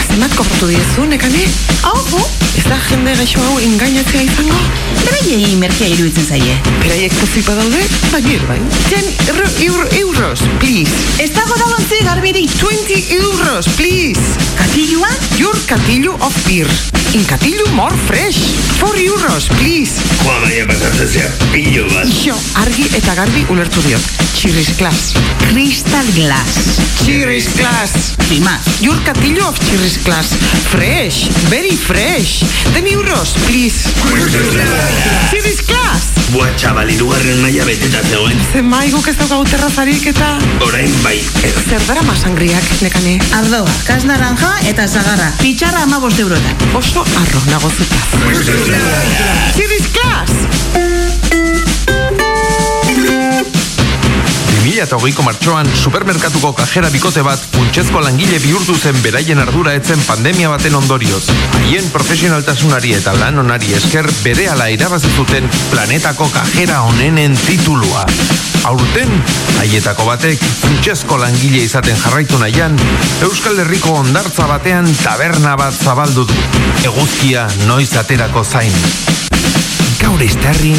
Zenbat kobratu diezu, nekane? Hau, oh, ez da jende gaixo hau engainatzea izango? Beraiei merkea iruditzen zaie. Beraiek pozik badaude, baina bai. Ten euro, euro, euros, please. Ez dago dalontzi garbirik. 20 euros, please. Katilua? Your katillu of beer. In katillu more fresh. 4 euros, please. Joa baina pasatzen zea pillo bat Ixo, argi eta garbi ulertu diot. Chirris glass. Crystal Glass. Chirris glass. Más. Your katillu of chirris glass. Fresh, very fresh. 10 euros, please. Chirris glass. Bua txabal irugarren maila beteta zegoen Zen maiguk ez daukagu terrazarik eta... Orain bai Zer dara masangriak, nekane? Ardoa, kas naranja eta zagarra. Pitxarra ama bost eurotan. Oso arro nago zutaz. Chirris glass. 2008ko martxoan supermerkatuko kajera bikote bat funtsezko langile bihurtu zen beraien ardura etzen pandemia baten ondorioz. Haien profesionaltasunari eta lan onari esker bere ala irabazi zuten planetako kajera onenen titulua. Aurten, haietako batek funtsezko langile izaten jarraitu nahian, Euskal Herriko ondartza batean taberna bat zabaldu du. Eguzkia noiz aterako zain. Gaur estarrin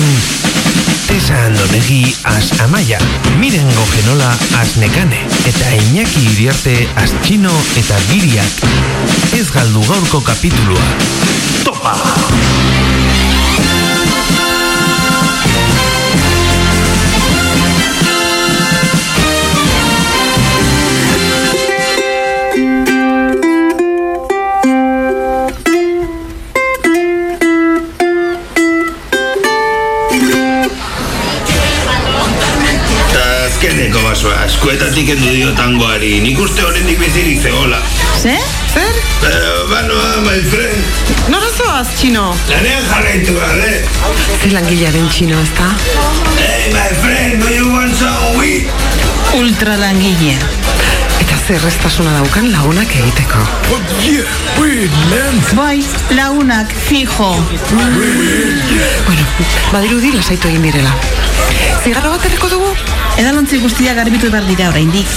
Tesa Andonegi az Amaia, Mirengo Genola az Nekane, eta Iñaki Iriarte az Txino eta Biriak. Ez galdu gaurko kapitulua. Topa! Basoa, eskuetatik endu dio tangoari, nik uste horrendik bizirik zegoela. Zer? Zer? Pero, banoa, my friend. Nora zoaz, txino? Lanean jarraitu gabe. Ze langilearen txino, ez da? Hey, my friend, do you want some weed? Ultra langilea. Eta zer restasuna daukan lagunak egiteko. Bai, lagunak, fijo. Bueno, badirudi lasaitu egin direla. Zigarro bat erreko dugu? Edalontzi guztia garbitu behar dira oraindik.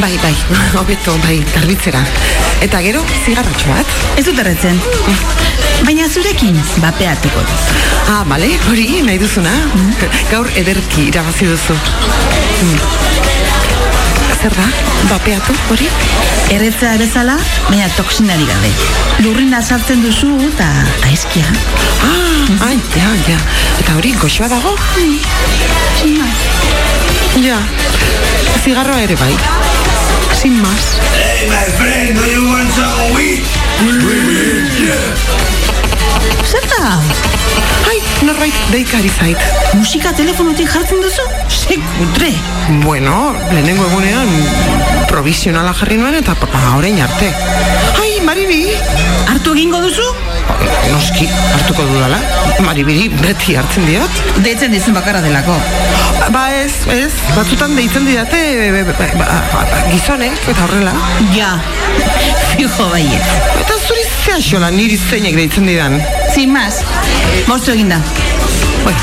Bai, bai, hobeto, bai, garbitzera. Eta gero, zigarrotxo bat? Ez dut erretzen. Baina zurekin, bapeatuko dut. Ah, bale, hori, nahi duzuna. Gaur ederki irabazi duzu. Mm. Zer da, bapeatu hori? Erretzea bezala, baina toksinari gabe. Lurrina sartzen duzu eta aizkia. Ah, ai, ja, ja. Eta hori, goxoa dago? Ja, zigarroa ere bai. Sin más. Hey, my friend, do you want some weed? Zer da? Ai, norbait deikari zait. Musika telefonotik jartzen duzu? Sekutre. Bueno, lehenengo egunean provisionala jarri nuen eta pa- orain arte. Ai, Maribi! Hartu egingo duzu? Noski, hartuko dudala. Maribiri beti hartzen diot. Deitzen dizun bakarra delako. Ba ez, ez, batzutan deitzen didate e, e, ba, ba, ba, gizonek eta horrela. Ja, fijo baiet. Eta zuri zea xola niri zeinek deitzen didan. Sin más, moztu eginda. Bueno,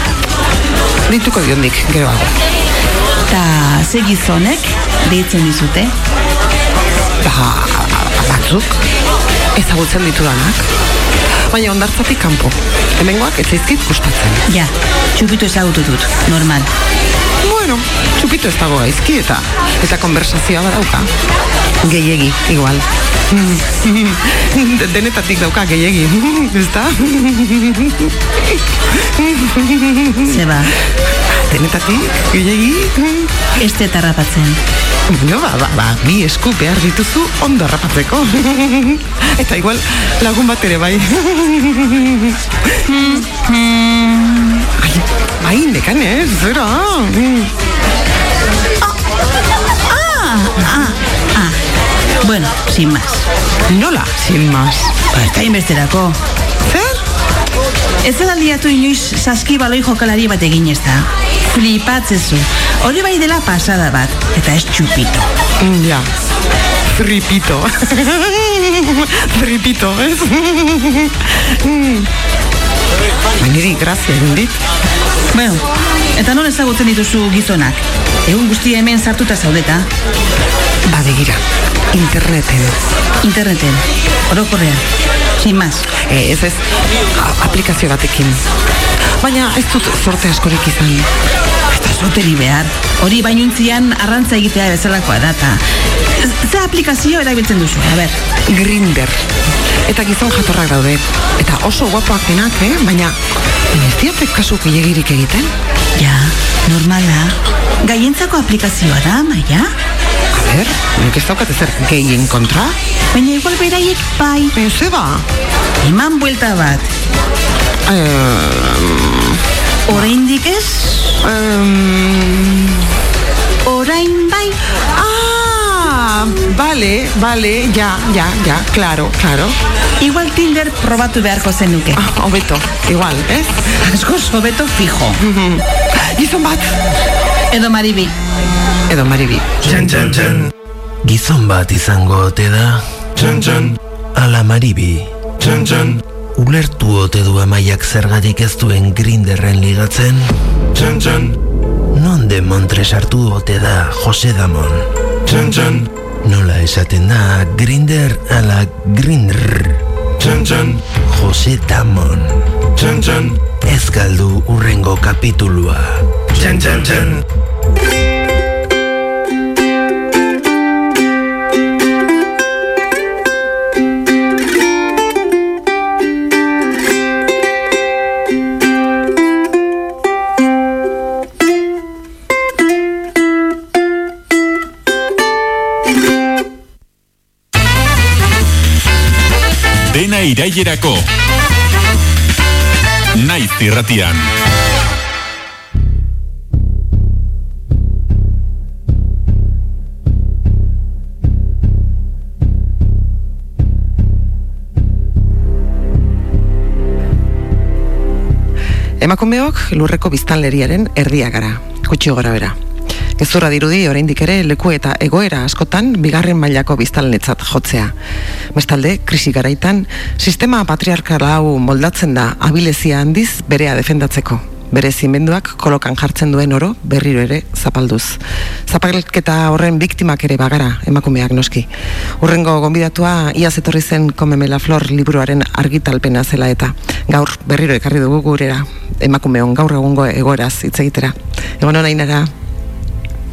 deituko diondik, geroago. Ta ze gizonek deitzen dizute? Ba, batzuk, ezagutzen ditudanak. Baina ondartzatik kanpo. Hemengoak ez zaizkit gustatzen. Ja, txupitu ezagutu dut, normal. Bueno, txupito ez dago gaizki eta eta konversazioa badauka. Gehiegi, igual. De- Denetatik dauka gehiegi, ezta? Zeba, Denetatik, gehiegi? ez dut harrapatzen. Bueno, ba, ba, ba, bi esku behar dituzu ondo harrapatzeko. Eta igual lagun bat ere bai. Ai, bai, nekanez, zera. Ah, ah, ah. Bueno, sin más. Nola, sin más. Ba, ez da inbesterako. Zer? Ez da liatu inoiz saski baloi jokalari bat egin ez da. Flipatzezu. Hori bai dela pasada bat, eta ez txupito. Mm, Ja. Fripito. Fripito, ez? Ba, niri grazia egin dit. Bueno, eta non ezagutzen dituzu gizonak? Egun guztia hemen sartuta zaudeta. Ba, begira, interneten. Interneten, orokorrean. Sin más. E, ez ez, aplikazio batekin. Baina ez dut sorte askorik izan. Eta zoteri behar. Hori bainuntzian arrantza egitea bezalakoa da, eta... Ze aplikazio erabiltzen duzu, a ber. Grinder. Eta gizon jatorrak daude. Eta oso guapoak denak, eh? Baina, ez diatek kasu gehiagirik egiten? Ja, normala. Gaientzako aplikazioa da, maia? A ber, nik ez daukat ezer gehien kontra. Baina igual beraiek bai. E, zeba? Eman buelta bat. Eh, Oraindik ez? Um, Orain bai? ah, Vale, vale, ja, ja, ja, claro, claro. Igual Tinder probatu beharko zenuke. Ah, hobeto, igual, ez? Askoz hobeto fijo. Gizon bat. Edo maribi. Edo maribi. Txan, txan, txan. Gizon bat izango ote da? Txan, txan. Ala maribi. Txan, txan. Ulertu ote du amaiak zergatik ez duen grinderren ligatzen? Txan, txan. Non de montre sartu ote da Jose Damon? Txan, txan. Nola esaten da grinder ala grindr? Txan, txan. Jose Damon. Txan, txan. Ez galdu urrengo kapitulua. Txan, txan, txan. Dena irailerako. Naiz irratian. Emakumeok lurreko biztanleriaren erdia gara, gutxi gora bera. Gezurra dirudi oraindik ere leku eta egoera askotan bigarren mailako biztanletzat jotzea. Bestalde, krisi garaitan, sistema patriarkal hau moldatzen da abilezia handiz berea defendatzeko. Bere zimenduak kolokan jartzen duen oro berriro ere zapalduz. Zapalketa horren biktimak ere bagara emakumeak noski. Urrengo gonbidatua iaz etorri zen Komemela Flor liburuaren argitalpena zela eta gaur berriro ekarri dugu gurera emakumeon gaur egungo egoeraz hitz egitera. Egon hona inara,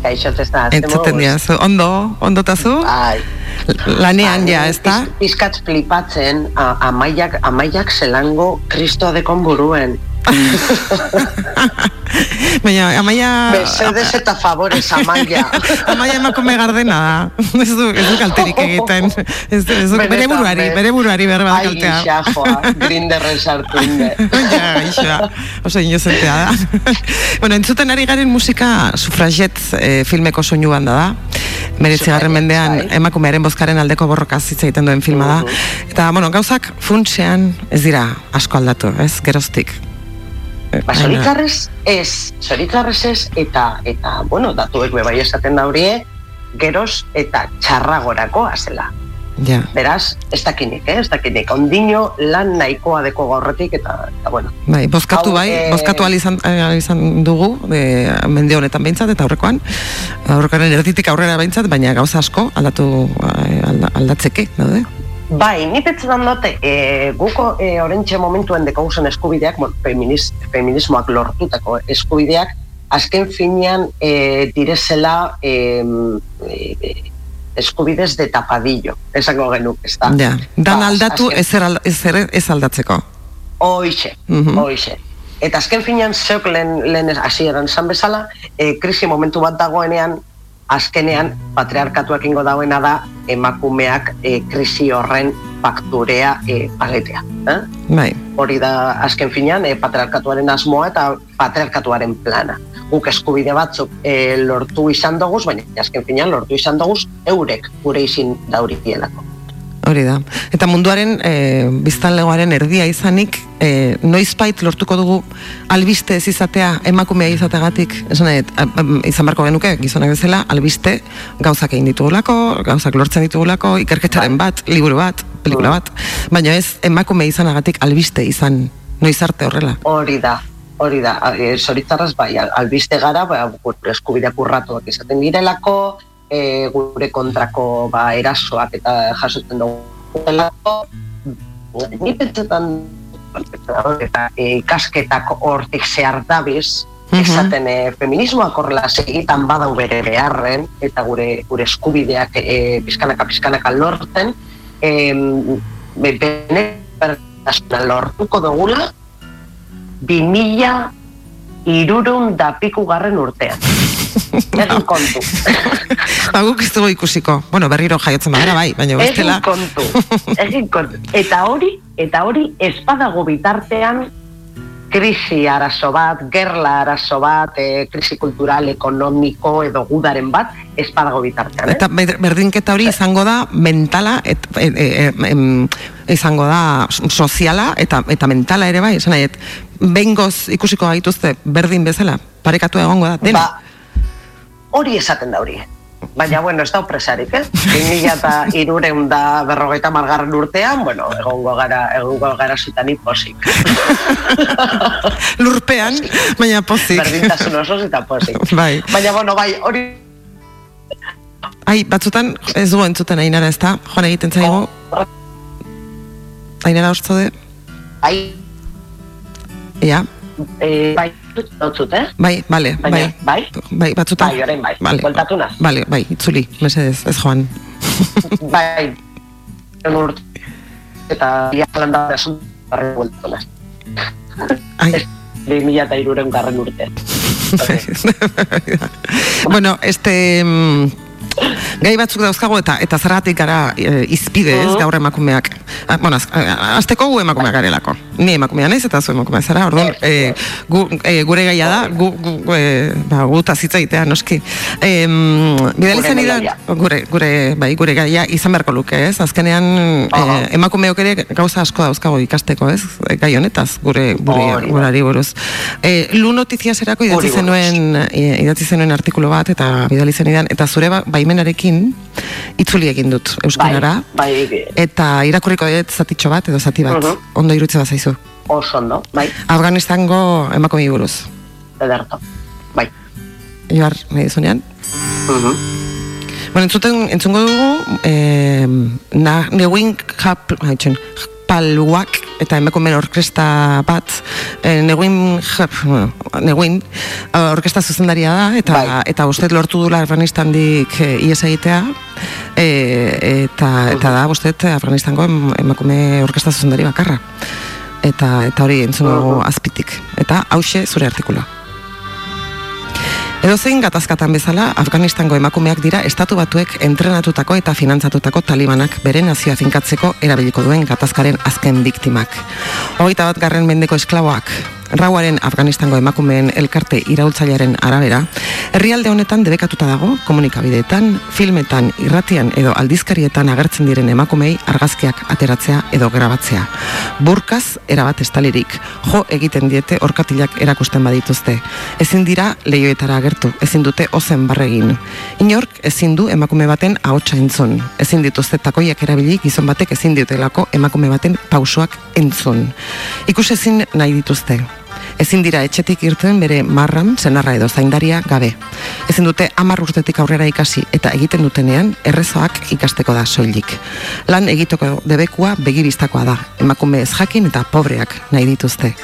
Kaixo, entzuten diazu. Ondo, ondo tazu? Bai. Lanean ja, ez da? Pizkat flipatzen, amaiak, amaiak zelango kristoa dekon buruen. Baina, amaia... Besedes eta favores, amaia. amaia emakume gardena da. Ez du, ez du kalterik egiten. Ez du, ez du, bere buruari, be. bere buruari behar bat Ai, kaltea. gisa, joa, grinderren sartu inde. ja, gisa, oso inozentea da. bueno, entzuten ari garen musika sufraget eh, filmeko soinu banda da. Meretzigarren mendean emakumearen bozkaren aldeko borrokaz hitz egiten duen filma da. Eta, bueno, gauzak funtsean ez dira asko aldatu, ez, geroztik. Ba, zoritzarrez ez, zoritzarrez ez, eta, eta, bueno, datuek bebai esaten da horie, geroz eta txarragorako azela. Ja. Beraz, ez dakinik, eh? ez dakinik. Ondino lan nahikoa deko gaurretik, eta, eta bueno. Bai, bozkatu Hau, bai, eh, bozkatu ahal izan, ahal izan dugu, e, mende honetan behintzat, eta aurrekoan, aurrekoaren erditik aurrera behintzat, baina gauza asko aldatu eh, alda, aldatzeke, daude? Bai, ni petzetan dute, e, guko e, orentxe momentuen dekauzen eskubideak, bueno, feminiz, feminismoak lortutako eskubideak, azken finean e, direzela e, e, eskubidez de tapadillo, esango genuk, ez da? Ja, dan Ba, aldatu azken- ezer, al- ezer ez aldatzeko. Hoixe, Mhm. hoixe. Eta azken finean zeuk lehen, lehen hasieran zan bezala, e, krisi momentu bat dagoenean, azkenean patriarkatuak ingo dauena da emakumeak e, krisi horren fakturea e, paletea. Eh? Bai, Hori da azken finean e, patriarkatuaren asmoa eta patriarkatuaren plana. Guk eskubide batzuk e, lortu izan doguz, baina azken finean lortu izan doguz eurek gure izin daurikielako. Hori da. Eta munduaren e, biztanlegoaren erdia izanik, e, noizbait lortuko dugu albiste ez izatea emakumea izategatik, esan nahi, a- izan barko genuke, gizonak bezala, albiste gauzak egin ditugulako, gauzak lortzen ditugulako, ikerketaren bat, liburu bat, pelikula bat, baina ez emakume izanagatik albiste izan, noiz arte horrela. Hori da, hori da, e, bai, al- albiste gara, ba, eskubideak urratuak izaten direlako, e, gure kontrako ba, erasoak eta jasotzen dugu ni pentsetan eta e, ikasketak hortik zehar dabiz, esaten e, feminismoak horrela segitan badau bere beharren, eta gure, gure eskubideak e, pizkanaka pizkanaka lortzen, e, benetasuna lortuko dugula, bi mila irurun da piku garren urtean. Egin kontu. Ba, guk ez dugu ikusiko. Bueno, berriro jaiotzen badara bai, baina Egin bestela. kontu. Egin kontu. Eta hori, eta hori espadago bitartean krisi arazo bat, gerla arazo bat, e, krisi kultural, ekonomiko edo gudaren bat, ez badago bitartean. Eh? Eta ber- berdinketa hori izango da mentala, et, e, e, e, em, izango da soziala eta eta mentala ere bai, esan nahi, et, behingoz ikusiko gaituzte berdin bezala, parekatu egongo da, dena. Ba, hori esaten da hori. Baina, bueno, ez da opresarik, eh? 2000 eta irureun da berrogeita margarren urtean, bueno, egongo gara, egongo gara zutan hiposik. Lurpean, baina pozik. Berdintasun osoz eta posik. Bai. Baina, bueno, bai, hori Ai, batzutan ez dugu entzuten ainara, ez da? Joan egiten zaigu. Ainara ortzode, bai, ja, e, bai, dotzut, eh? bai, bale, bai. bai? Bai, batzutan. Bai, orain bai. Vale. Bueltatu naz. Vale, bai, itzuli, mesedez, ez joan. bai, urte, eta ia landa da esan, barren bueltatu naz. Ai. 2000 eta irureun garren urte. bueno, este... mm, Gai batzuk dauzkago eta eta zergatik gara e, izpide ez Mhm. gaur emakumeak. Ah, bueno, a- azteko gu emakumeak garelako. Ni emakumea naiz eta zu emakumea zara. Orduan, e, gu, e, gure gaia da, gu, gu, e, ba, gutaz hitz egitea noski. E, bidali Gure gaia. gure, gure, bai, gure gaia izan beharko luke, ez? Azkenean e, emakumeok ere gauza asko dauzkago ikasteko, ez? Gai honetaz, gure gure da. gurari buruz. E, Lu notiziaserako idatzi Hori buruz. zenuen e, idatzi zenuen artikulu bat eta bidali zenidan eta zure ba, baimenarekin itzuli egin dut euskarara Bai, bai, eta irakurriko dut zatitxo bat edo zati bat. Mhm. Ondo irutze bazaizu. Oso ondo, bai, Afganistango emakume buruz. ederto. Bai. Joar, nahi dizunean. Bueno, entzuten, entzungo dugu, eh, na, Neuin Jap, haitxen, Palwak eta emakumeen orkesta bat, eh, Neuin Jap, bueno, Neuin eh, orkesta zuzendaria da, eta, eta uste lortu dula Afganistandik eh, ies egitea, eh, eta, eta da, uste Afganistango em- emakume orkesta zuzendari bakarra. Eta, eta hori entzun dugu azpitik. Eta hause zure artikuloa. Edozein gatazkatan bezala, Afganistango emakumeak dira estatu batuek entrenatutako eta finantzatutako talibanak bere nazioa finkatzeko erabiliko duen gatazkaren azken biktimak. Hogeita bat garren mendeko esklaboak, Rauaren Afganistango emakumeen elkarte iraultzailearen arabera, herrialde honetan debekatuta dago komunikabideetan, filmetan, irratian edo aldizkarietan agertzen diren emakumei argazkiak ateratzea edo grabatzea. Burkaz erabat estalirik, jo egiten diete orkatilak erakusten badituzte. Ezin dira leioetara agertu, ezin dute ozen barregin. Inork ezin du emakume baten ahotsa entzun. Ezin dituzte takoiak erabili gizon batek ezin diotelako emakume baten pausoak entzun. Ikus ezin nahi dituzte. Ezin dira etxetik irten bere marram, senarra edo zaindaria gabe. Ezin dute hamar urtetik aurrera ikasi eta egiten dutenean errezoak ikasteko da soilik. Lan egiteko debekua begibistakoa da, emakume ez jakin eta pobreak nahi dituzte.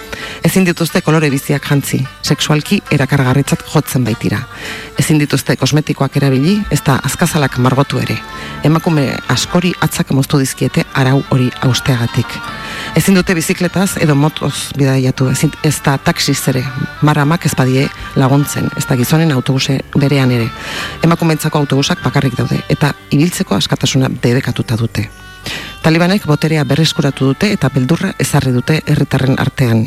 Ezin dituzte kolore biziak jantzi, sexualki erakargarritzat jotzen baitira. Ezin dituzte kosmetikoak erabili, ez da azkazalak margotu ere. Emakume askori atzak moztu dizkiete arau hori austeagatik. Ezin dute bizikletaz edo motoz bidaiatu, ez da taksiz ere, maramak ez badie laguntzen, ez da gizonen autobuse berean ere. Emakumeentzako autobusak bakarrik daude, eta ibiltzeko askatasuna debekatuta dute. Talibanek boterea berreskuratu dute eta beldurra ezarri dute herritarren artean.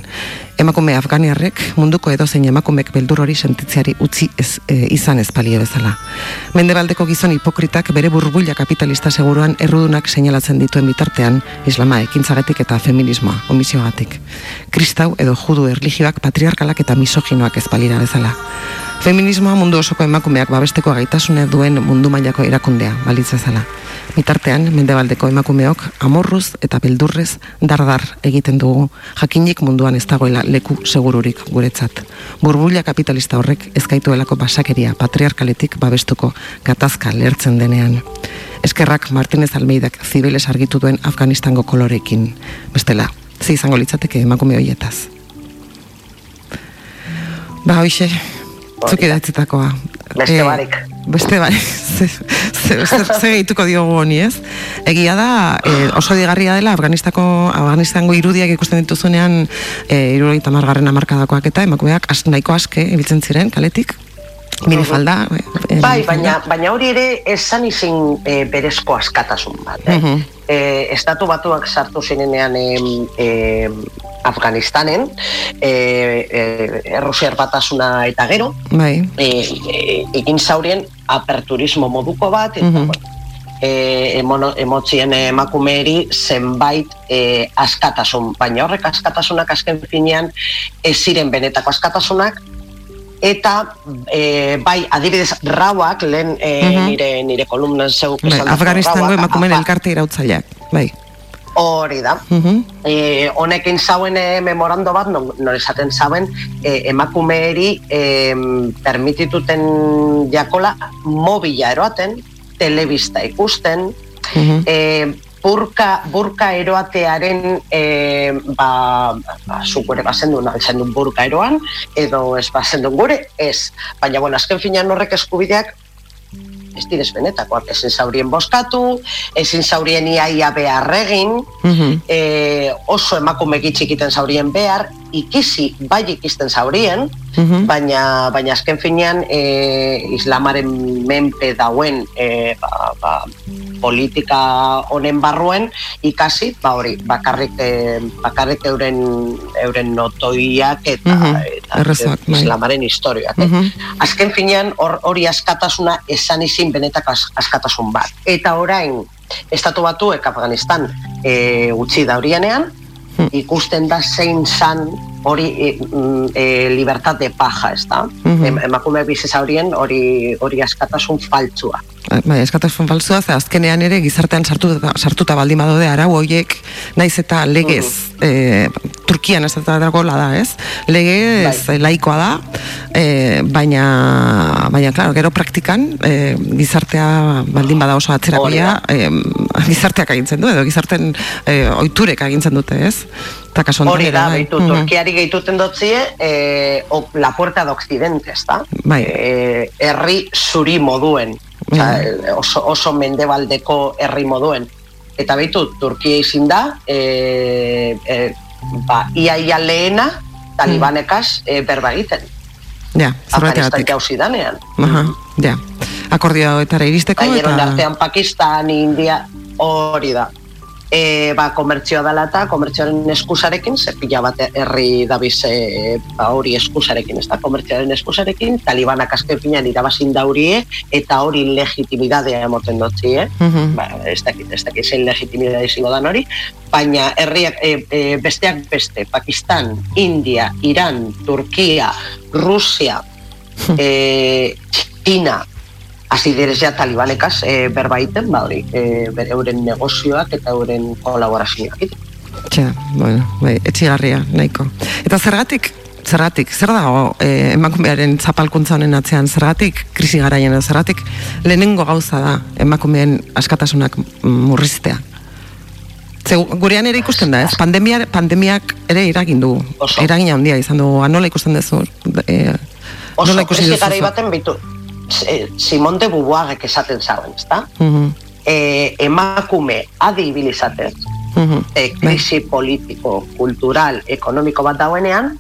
Emakume afganiarrek munduko edozein emakumek beldur hori sentitziari utzi ez, e, izan ez palie bezala. Mendebaldeko gizon hipokritak bere burbuila kapitalista seguruan errudunak seinalatzen dituen bitartean, islama ekintzagatik eta feminismoa, omisiogatik. Kristau edo judu erligioak patriarkalak eta misoginoak ez balira bezala. Feminismoa mundu osoko emakumeak babesteko gaitasune duen mundu mailako erakundea, balitz bezala. Bitartean, mendebaldeko emakumeok amorruz eta beldurrez dardar egiten dugu, jakinik munduan ez dagoela leku segururik guretzat. Burbuila kapitalista horrek ezkaituelako basakeria patriarkaletik babestuko gatazka lertzen denean. Eskerrak Martinez Almeidak zibeles argitu duen Afganistango kolorekin. Bestela, ze izango litzateke emakume hoietaz. Ba, hoxe, zuk idatzitakoa. Beste Eh, barik. Beste barik. Ze, ze, ze, ze diogu honi, ez? Egia da, eh, oso digarria dela, Afganistako, Afganistango irudiak ikusten dituzunean, eh, irurogeita margarren amarkadakoak eta emakumeak as, nahiko aske ibiltzen ziren, kaletik, minifalda. eh, Bai, baina, baina hori ere esan izin e, berezko askatasun bat. Eh? Mhm. e, estatu batuak sartu zirenean em, em, Afganistanen, e, e, Errusiar batasuna eta gero, Bai. e, e, egin zaurien aperturismo moduko bat, eta, Mhm. bueno, e, emono, emotzien emakumeeri zenbait e, askatasun, baina horrek askatasunak azken finean ez ziren benetako askatasunak, eta e, bai, adibidez, rauak, lehen e, Mhm. nire, nire kolumnan zeuk Bai, esan Afganistango emakumeen elkarte irautzaileak. Bai. Hori da. Mhm. E, honekin zauen e, memorando bat, non, non esaten zauen, e, emakumeeri e, permitituten jakola mobila eroaten, telebista ikusten, Mhm. e, burka, burka eroatearen e, ba, ba, zuk gure bazendun, alzendun burka eroan, edo ez bazendun gure, ez. Baina, bueno, azken finean horrek eskubideak ez direz benetakoak, ezin zaurien boskatu, ezin zaurien iaia behar egin, Mhm. e, oso emakume gitxikiten zaurien behar, ikisi bai ikisten zaurien, Mhm. baina, baina azken finean e, islamaren menpe dauen e, ba, ba, politika honen barruen ikasi, ba hori, bakarrik, e, bakarrik euren, euren notoiak eta, Mhm. eta Errezoak, bai. islamaren historiak. eh? Mhm. Azken finean hor- hori askatasuna esan izin benetako as- askatasun bat. Eta orain, estatu batuek Afganistan e, utzi da horienean, ikusten da zein zan hori e, mm, e, libertad de paja, ez da? Mhm. Em, emakume bizitza horien hori, hori askatasun faltsua. Bai, eskatasun falsua, ze azkenean ere gizartean sartuta, sartuta baldin badaude arau hoiek, naiz eta legez, e, Turkian da dagoela da, ez? Legez Bai. laikoa da, e, baina, baina, claro, gero praktikan, e, gizartea baldin bada oso atzerakoia, e, gizarteak agintzen du, edo gizarten e, oiturek agintzen dute, ez? Kasu honetan Hori da, bai. behitu, Mhm. Turkiari gehituten dotzie, e, o, la puerta de occidente, ez da? Bai. E, herri zuri moduen, Osa, oso, oso mendebaldeko herri moduen. Eta behitu, Turkia izin da, e, e, ba, ia ia lehena, talibanekaz e, berba egiten. Ja, zerbaitegatik. jauzi danean. Aha, ja. Akordioetara iristeko Gaineron eta... artean Pakistan, India, hori da. E, ba, komertzioa dela eta komertzioaren eskusarekin, ze pila bat herri dabiz e, ba, hori eskusarekin, ez da, komertzioaren eskusarekin, talibanak azken finean irabazin daurie, eta hori legitimidadea emoten dotzi, eh? Mhm. ba, ez dakit, ez dakit zein legitimidade izango dan hori, baina herriak e, e, besteak beste, Pakistan, India, Iran, Turkia, Rusia, e, China, hasi direz ja talibanekaz e, berba egiten, ba hori, e, bere euren negozioak eta euren kolaborazioak. Tja, bueno, bai, etxigarria, nahiko. Eta zergatik, zergatik, zer dago eh, emakumearen zapalkuntza honen atzean, zergatik krisi garaian, edo zergatik lehenengo gauza da emakumeen askatasunak murriztea. Ze gu- gurean ere ikusten da, ez? Pandemia, pandemiak ere eragin du. Eragina handia izan du. Nola ikusten duzu? E, Oso, nola duzu? zu? baten bitu, eh, Simon de Beauvoirek esaten zauen, ezta? Mhm, E, emakume adi ibilizatez, mhm. e, krisi politiko, kultural, ekonomiko bat dauenean,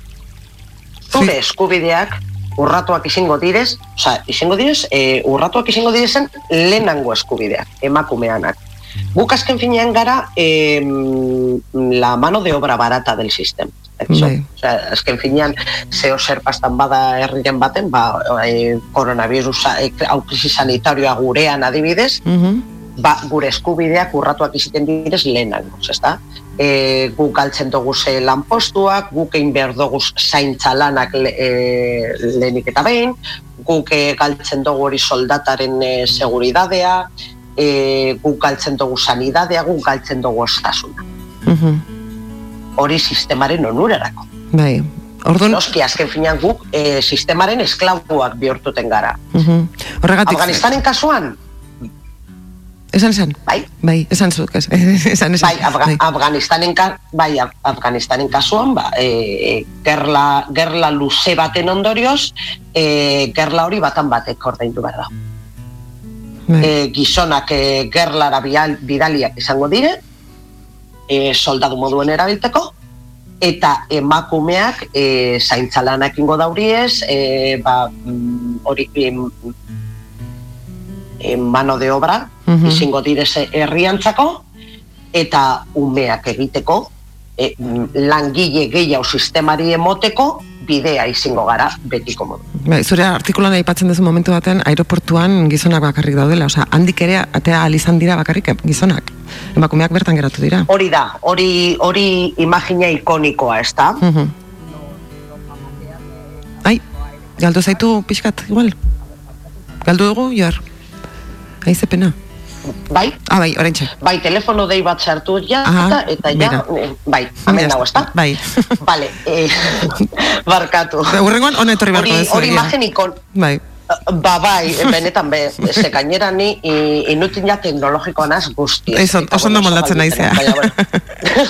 zure eskubideak urratuak izango direz, oza, izango direz, e, urratuak izango direzen lehenango eskubideak, emakumeanak. Guk azken finean gara em, la mano de obra barata del sistema. Bai. Osea, azken finean, zeo zer pastan bada herriren baten, ba, e, koronavirusa, e, hau krisi sanitarioa gurean adibidez, Mhm. ba, gure eskubideak urratuak iziten direz lehenago, ezta? E, guk galtzen dugu ze lanpostuak, guk egin behar dugu zaintza lanak le, e, lehenik eta behin, guk e, galtzen dugu hori soldataren e, seguridadea, e, guk galtzen dugu sanidadea, guk galtzen dugu ostasuna. Mhm. Hori sistemaren onurarako. Bai. Orduan, Noski, azken finean guk e, sistemaren esklabuak bihurtuten gara. mhm. horregatik, Afganistanen kasuan, esan esan? Bai. Bai, esan zuk, esan esan. Bai, Afga Afganistanen, ka, bai, Af- Afganistanen kasuan, ba, e, gerla, gerla luze baten ondorioz, e, gerla hori batan batek ordaindu behar da. E, gizonak e, gerlara bidaliak izango dire, e, soldadu moduen erabilteko, eta emakumeak e, zaintzalanak ingo dauriez, e, ba, mm, hori em, em, mano de obra, Mhm. izango direz herriantzako, eta umeak egiteko, e, langile gehiago sistemari emoteko bidea izango gara betiko modu. Bai, zure artikulan aipatzen duzu momentu baten aeroportuan gizonak bakarrik daudela, osea, handik ere atea alizan dira bakarrik gizonak. Emakumeak bertan geratu dira. Hori da, hori hori imagina ikonikoa, ez da? Mhm. Ai, galdu zaitu pixkat, igual. Galdu dugu, joar. Ai, ze pena. Bai? Ah, bai, orentxe. Bai, telefono dei bat sartu ja, Aha, eta, eta ja, eh, bai, Ja dago, ezta? Bai. Vale, eh, barkatu. Urrengoan, hona etorri Hori, duzu, hori imagen ikon, Bai. Ba, bai, benetan be, ze gainera ni inutin ja teknologikoa naz guzti. Oso, oso ondo moldatzen naizea.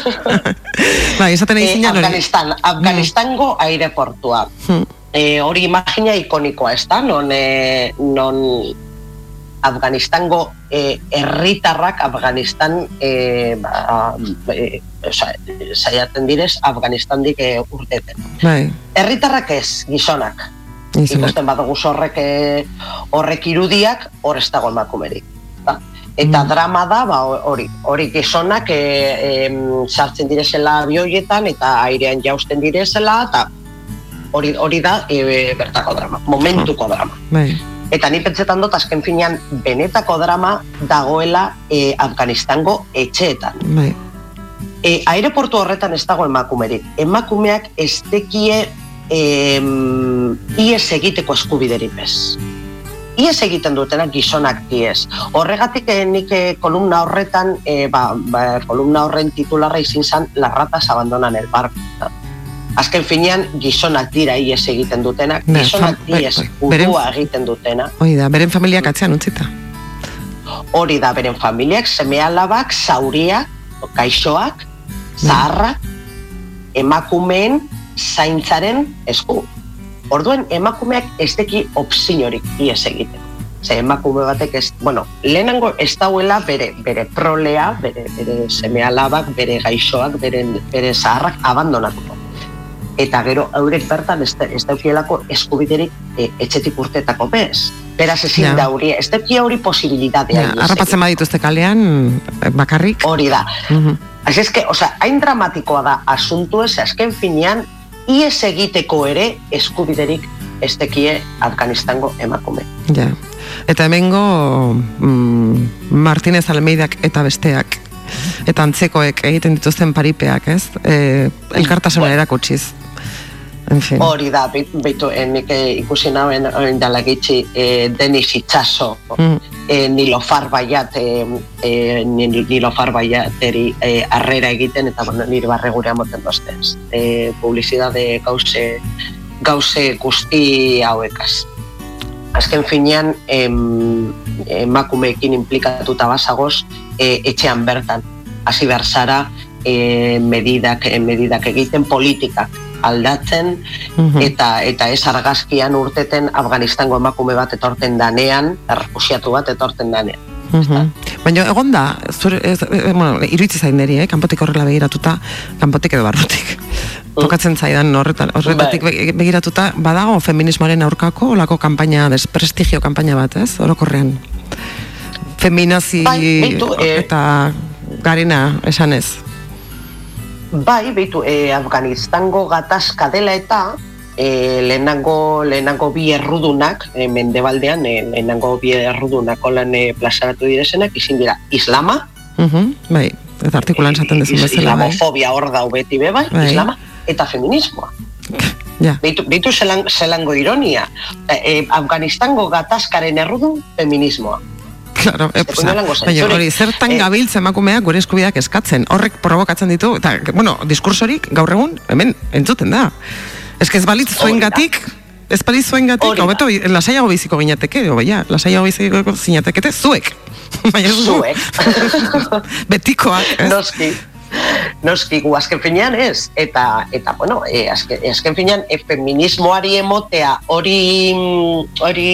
bai, esaten nahi Eh, zinan hori. Afganistan, Afganistango aireportua. Hmm. Eh, hori imagina ikonikoa, ez da? Non, eh, non Afganistango eh, herritarrak Afganistan eh, ba, oza, saiatzen direz Afganistandik eh, urteten. Bai. Herritarrak ez, gizonak. Gizonak. Ikusten badugu horrek horrek irudiak, hor ez dago emakumerik. da? Eta drama da, ba, hori, hori gizonak e, em, sartzen direzela abioietan eta airean jausten direzela, eta hori, hori da e, bertako drama, momentuko drama. Bai. Eta ni pentsetan dut azken finean benetako drama dagoela e, Afganistango etxeetan. Bai. E, aeroportu horretan ez dago emakumerik. Emakumeak ez dekie em, ies egiteko eskubiderik bez. Ies egiten dutenak gizonak diez. Horregatik eh, nik eh, kolumna horretan, eh, ba, ba, kolumna horren titularra izin zan, las ratas abandonan el barco. Azken finean gizonak dira ies egiten dutenak, Bai, gizonak fam- bai, bai. Beren- egiten dutena. Hoi da, beren familiak atzean utzita. hori da beren familiak, seme alabak, zauriak, gaixoak, zaharrak, emakumeen zaintzaren esku. Orduan emakumeak ez deki opzinorik ies egiten. Ze emakume batek ez, bueno, lehenengo ez dauela bere, bere prolea, bere, bere seme alabak, bere gaixoak, bere, bere zaharrak abandonatuko. Eta gero eurek bertan ez, ez daukielako eskubiderik e, etxetik urtetako bez. Beraz ezin Ja. da hori, ez dauki hori posibilitatea. Ja, ies harrapatzen badituzte kalean, eh, bakarrik. Hori da. Mhm. Así es que, o sea, hain dramatikoa da asuntu ez, azken finean, ies egiteko ere eskubiderik ez dekie Afganistango emakume. Ja. Eta hemengo mm, Martinez Almeidak eta besteak eta antzekoek egiten dituzten paripeak, ez? E, elkartasuna erakutsiz. Fin. Hori da, be- beitu, eh, nik eh, ikusi nauen orain dela gitxi eh, Denis Itxaso, Mm. eh, Nilofar Baiat, eh, eh, Nil- Nilofar Baiateri eh, arrera egiten, eta bueno, nire barre gure amoten doztez. Eh, publizidade gauze, gauze guzti hauekaz. Azken finean, em, emakumeekin implikatuta basagoz, eh, etxean bertan. Hasi behar zara, eh, medidak, eh, medidak egiten, politikak aldatzen, Mhm. eta eta ez argazkian urteten Afganistango emakume bat etorten danean, errefusiatu bat etorten danean. Mhm. Baina egon da, zure, ez, e, bueno, iruitzi zain eh? kanpotik horrela begiratuta, kanpotik edo barrutik. Tokatzen zaidan horretan, horretatik be- begiratuta, badago feminismoaren aurkako, olako kanpaina, desprestigio kanpaina bat, ez? Orokorrean. Feminazi Bai, eh, eta garena esanez. Bai, beitu, eh, Afganistango gatazka dela eta eh, lehenango, lehenango bi errudunak, eh, mendebaldean, eh, lehenango bi errudunak holan eh, plazaratu direzenak, izin dira islama, Mhm, bai, eta artikulan esaten dezun bezala, bai. islamofobia hor dau beti be bai, Bai. islama, eta feminismoa. Ja. Beitu, beitu zelan, zelango ironia. Eh, Afganistango gatazkaren errudun feminismoa. Claro, e, Este puñalango baina hori, zertan Eh, gabiltza emakumeak gure eskubideak eskatzen, horrek provokatzen ditu, eta, bueno, diskursorik gaur egun, hemen, entzuten da. Ez que ez balitz zuen gatik, ez balitz zuen gatik, hobeto, lasaiago biziko ginateke, o ja, lasaiago biziko zinatekete, zuek. Baina. Zuek. Betikoak, ez? Noski. Noski, gu azken finean ez. Eta, eta bueno, e, azken, azken finean e, feminismoari emotea hori hori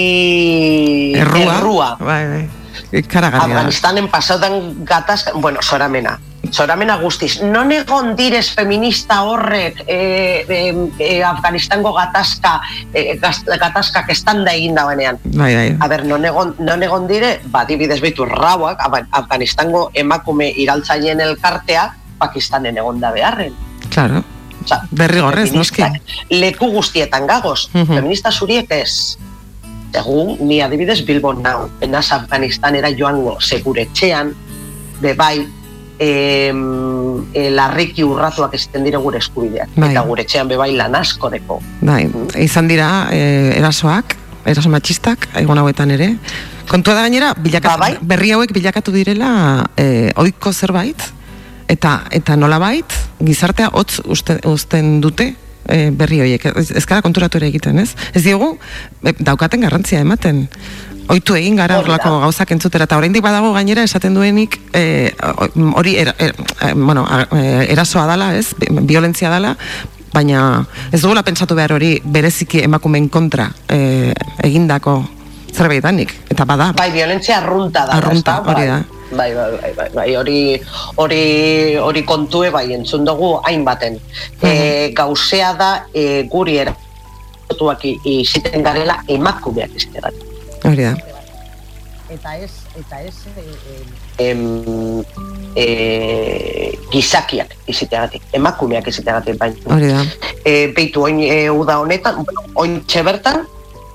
Errua. Bai, bai. Ikaragarria da. Afganistanen pasaudan gatazka, bueno, soramena. Soramena guztiz. Non egon direz feminista horrek e, e, e, Afganistango gatazka, e, gaz- gatazkak estanda egin dauenean. Bai, bai. A ber, non egon, non egon dire, ba, dibidez bitu rauak, Af- Afganistango emakume iraltzaien elkartea, Pakistanen egonda beharren. Claro. Osa, Derrigorrez, noski. feministak leku guztietan gagoz, Mhm. feminista zuriek ez. Egun, ni adibidez Bilbon nau, enaz Afganistanera joango, segure etxean, be bai, em, e, larriki urratuak ezten dire gure eskubideak. Bai. Eta gure etxean be bai lan asko deko. Bai, izan dira eh, erasoak, eraso matxistak, egon hauetan ere. Kontua da gainera, bilakatu, berri hauek bilakatu direla eh, oiko zerbait, eta eta nolabait, gizartea hotz uste, uzten dute eh, berri horiek. Ez, ez gara konturatu ere egiten, ez? Ez diogu, eh, daukaten garrantzia ematen. Oitu egin gara horrelako gauzak entzutera, eta oraindik badago gainera esaten duenik eh, hori er, eh, bueno, eh, erasoa dala, ez? Bi- Violentzia dala, baina ez dugula pentsatu behar hori bereziki emakumeen kontra eh, egindako zerbaitanik, eta bada. Bai, violentzia arrunta da. Arrunta, hori da. Bai, bai, bai, bai, bai, hori, hori, hori kontue bai entzun dugu hainbaten. E, gauzea da e, guri eratuak iziten garela emakumeak izitegat. Hori da. Eta ez, eta ez em, e, gizakiak iziteagatik, emakumeak iziteagatik baina. Hori da. E, beitu, oin e, uda honetan, bueno, ointxe bertan,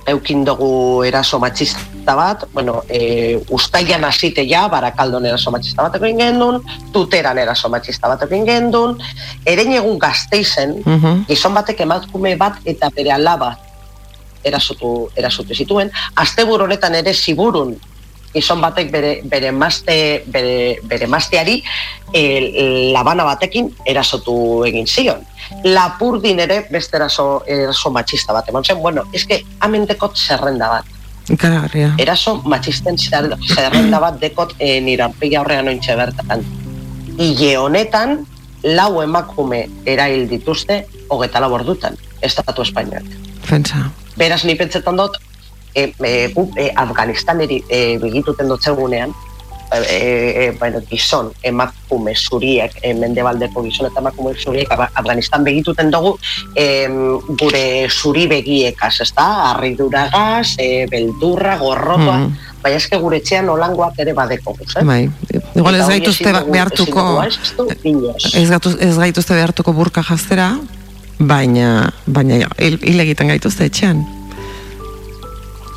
eukin dugu eraso matxista bat, bueno, e, ustaian hasite ja, barakaldon eraso matxista bat egin gendun, tuteran eraso matxista bat egin gendun, eren egun gazteizen, Mhm. gizon batek emakume bat eta bere alaba erasotu, erasotu zituen, asteburu honetan ere ziburun gizon batek bere, bere emazte, bere, bere emazteari e, labana batekin erasotu egin zion. Lapurdin ere beste eraso, eraso matxista bat eman zen. Bueno, eske amendekot zerrenda bat. Ikaragarria. Eraso matxisten zer- zerrenda bat dekot e, nire aurpegia horrean ointxe bertan. Ile honetan, lau emakume erail dituzte, hogeta ordutan, Estatu Espainiak. Pentsa. Beraz, ni pentsetan dut, e, e, gu, e, Afganistaneri e, begituten dut zegunean, e, e, bueno, gizon, emakume zuriek, e, mendebaldeko gizon eta emakume zuriek, Afganistan begituten dugu, e, gure zuri begiekaz, ez da? Arriduragaz, e, beldurra, gorrotoa, Mhm. baina eske gure etxean olangoak ere badeko, eh? Bai. Igual ez gaituzte behartuko ez, ez gaituzte behartuko burka jaztera, baina baina hil, hil egiten gaituzte etxean.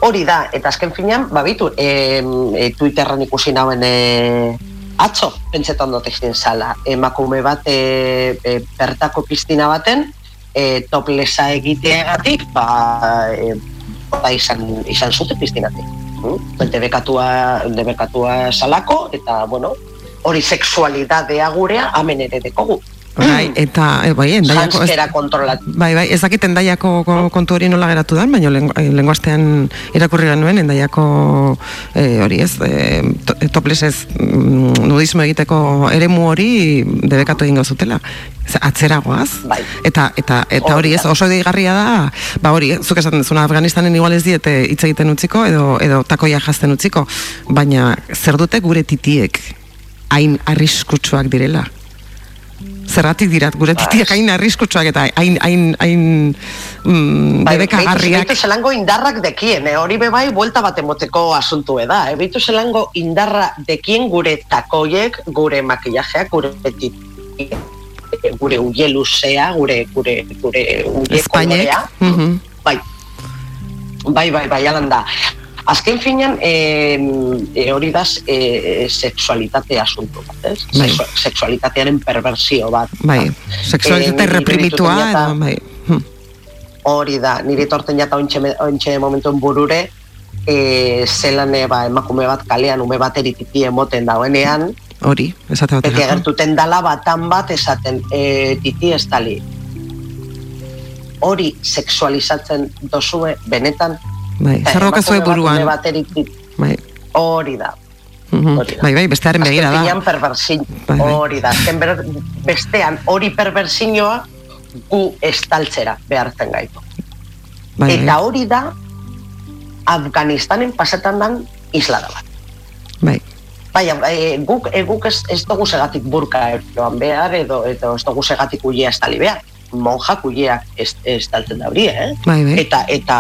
Hori da, eta azken finean, babitu, e, e, Twitterren ikusi nauen e, atzo, pentsetan dut egin zala, emakume bat e, e, bertako piztina baten, e, toplesa egiteagatik, ba, e, ba izan, izan zute piztinatik. Mm? Debekatua, debekatua salako, eta, bueno, hori sexualidadea gurea, amen ere dekogu. Bai, eta e, bai, endaiako ez, Janskera kontrolat. bai, bai, ez dakit endaiako ko- kontu hori nola geratu dan, baina lengu- eh, lenguastean irakurri genuen endaiako e, hori ez, e, to, toplesez mm, nudismo egiteko eremu hori debekatu egingo zutela. Ze, Atzeragoaz. Bai. Eta, eta, eta hori ez, oso deigarria da, ba hori, eh, zuk esaten duzuna, Afganistanen igual ez diete hitz egiten utziko, edo, edo takoia jazten utziko, baina zer dute gure titiek hain arriskutsuak direla? Zerratik dirat, gure titiak hain arriskutsuak eta hain, hain, hain mm, Bai, debekagarriak. Beitu zelango indarrak dekien, eh? hori be bai buelta bat emoteko asuntu da. Eh? Beitu zelango indarra dekien gure takoiek, gure makillajeak, gure petit, gure uie luzea, gure, gure, gure uie Espainek. kolorea. Mhm. Bai, bai, bai, bai, alan da. Azken finean, e, e, hori da e, sexualitate asuntu bat, ez? Bai. Sexu- Sexualitatearen perversio bat. Bai, sexualitate niri reprimitua, edo, bai. hm, Hori da, nire torten jata ointxe, momentuen burure, e, zelan e, ba, emakume bat kalean ume bateri titi emoten dagoenean, Hori, esate eta baterako. gertuten dala batan bat esaten e, titi ez dali. Hori sexualizatzen dozue benetan, Bai, daukazue emakume bat buruan. ume bateri titi, Bai, hori da. mhm. bai, bai, bestearen begira Azken da. finean perbersin, Bai, bai. hori da. Azken ber, bestean hori perbersinoa gu estaltzera behartzen gaitu. Bai, Eta bai, hori da Afganistanen pasetan dan islada bat. bai. Baina, e, guk, e, guk ez, ez dugu segatik burka joan behar, edo, edo ez dugu segatik uia estali behar. Monjak uiak ez, estaltzen da hori, eh? Bai, bai. Eta, eta,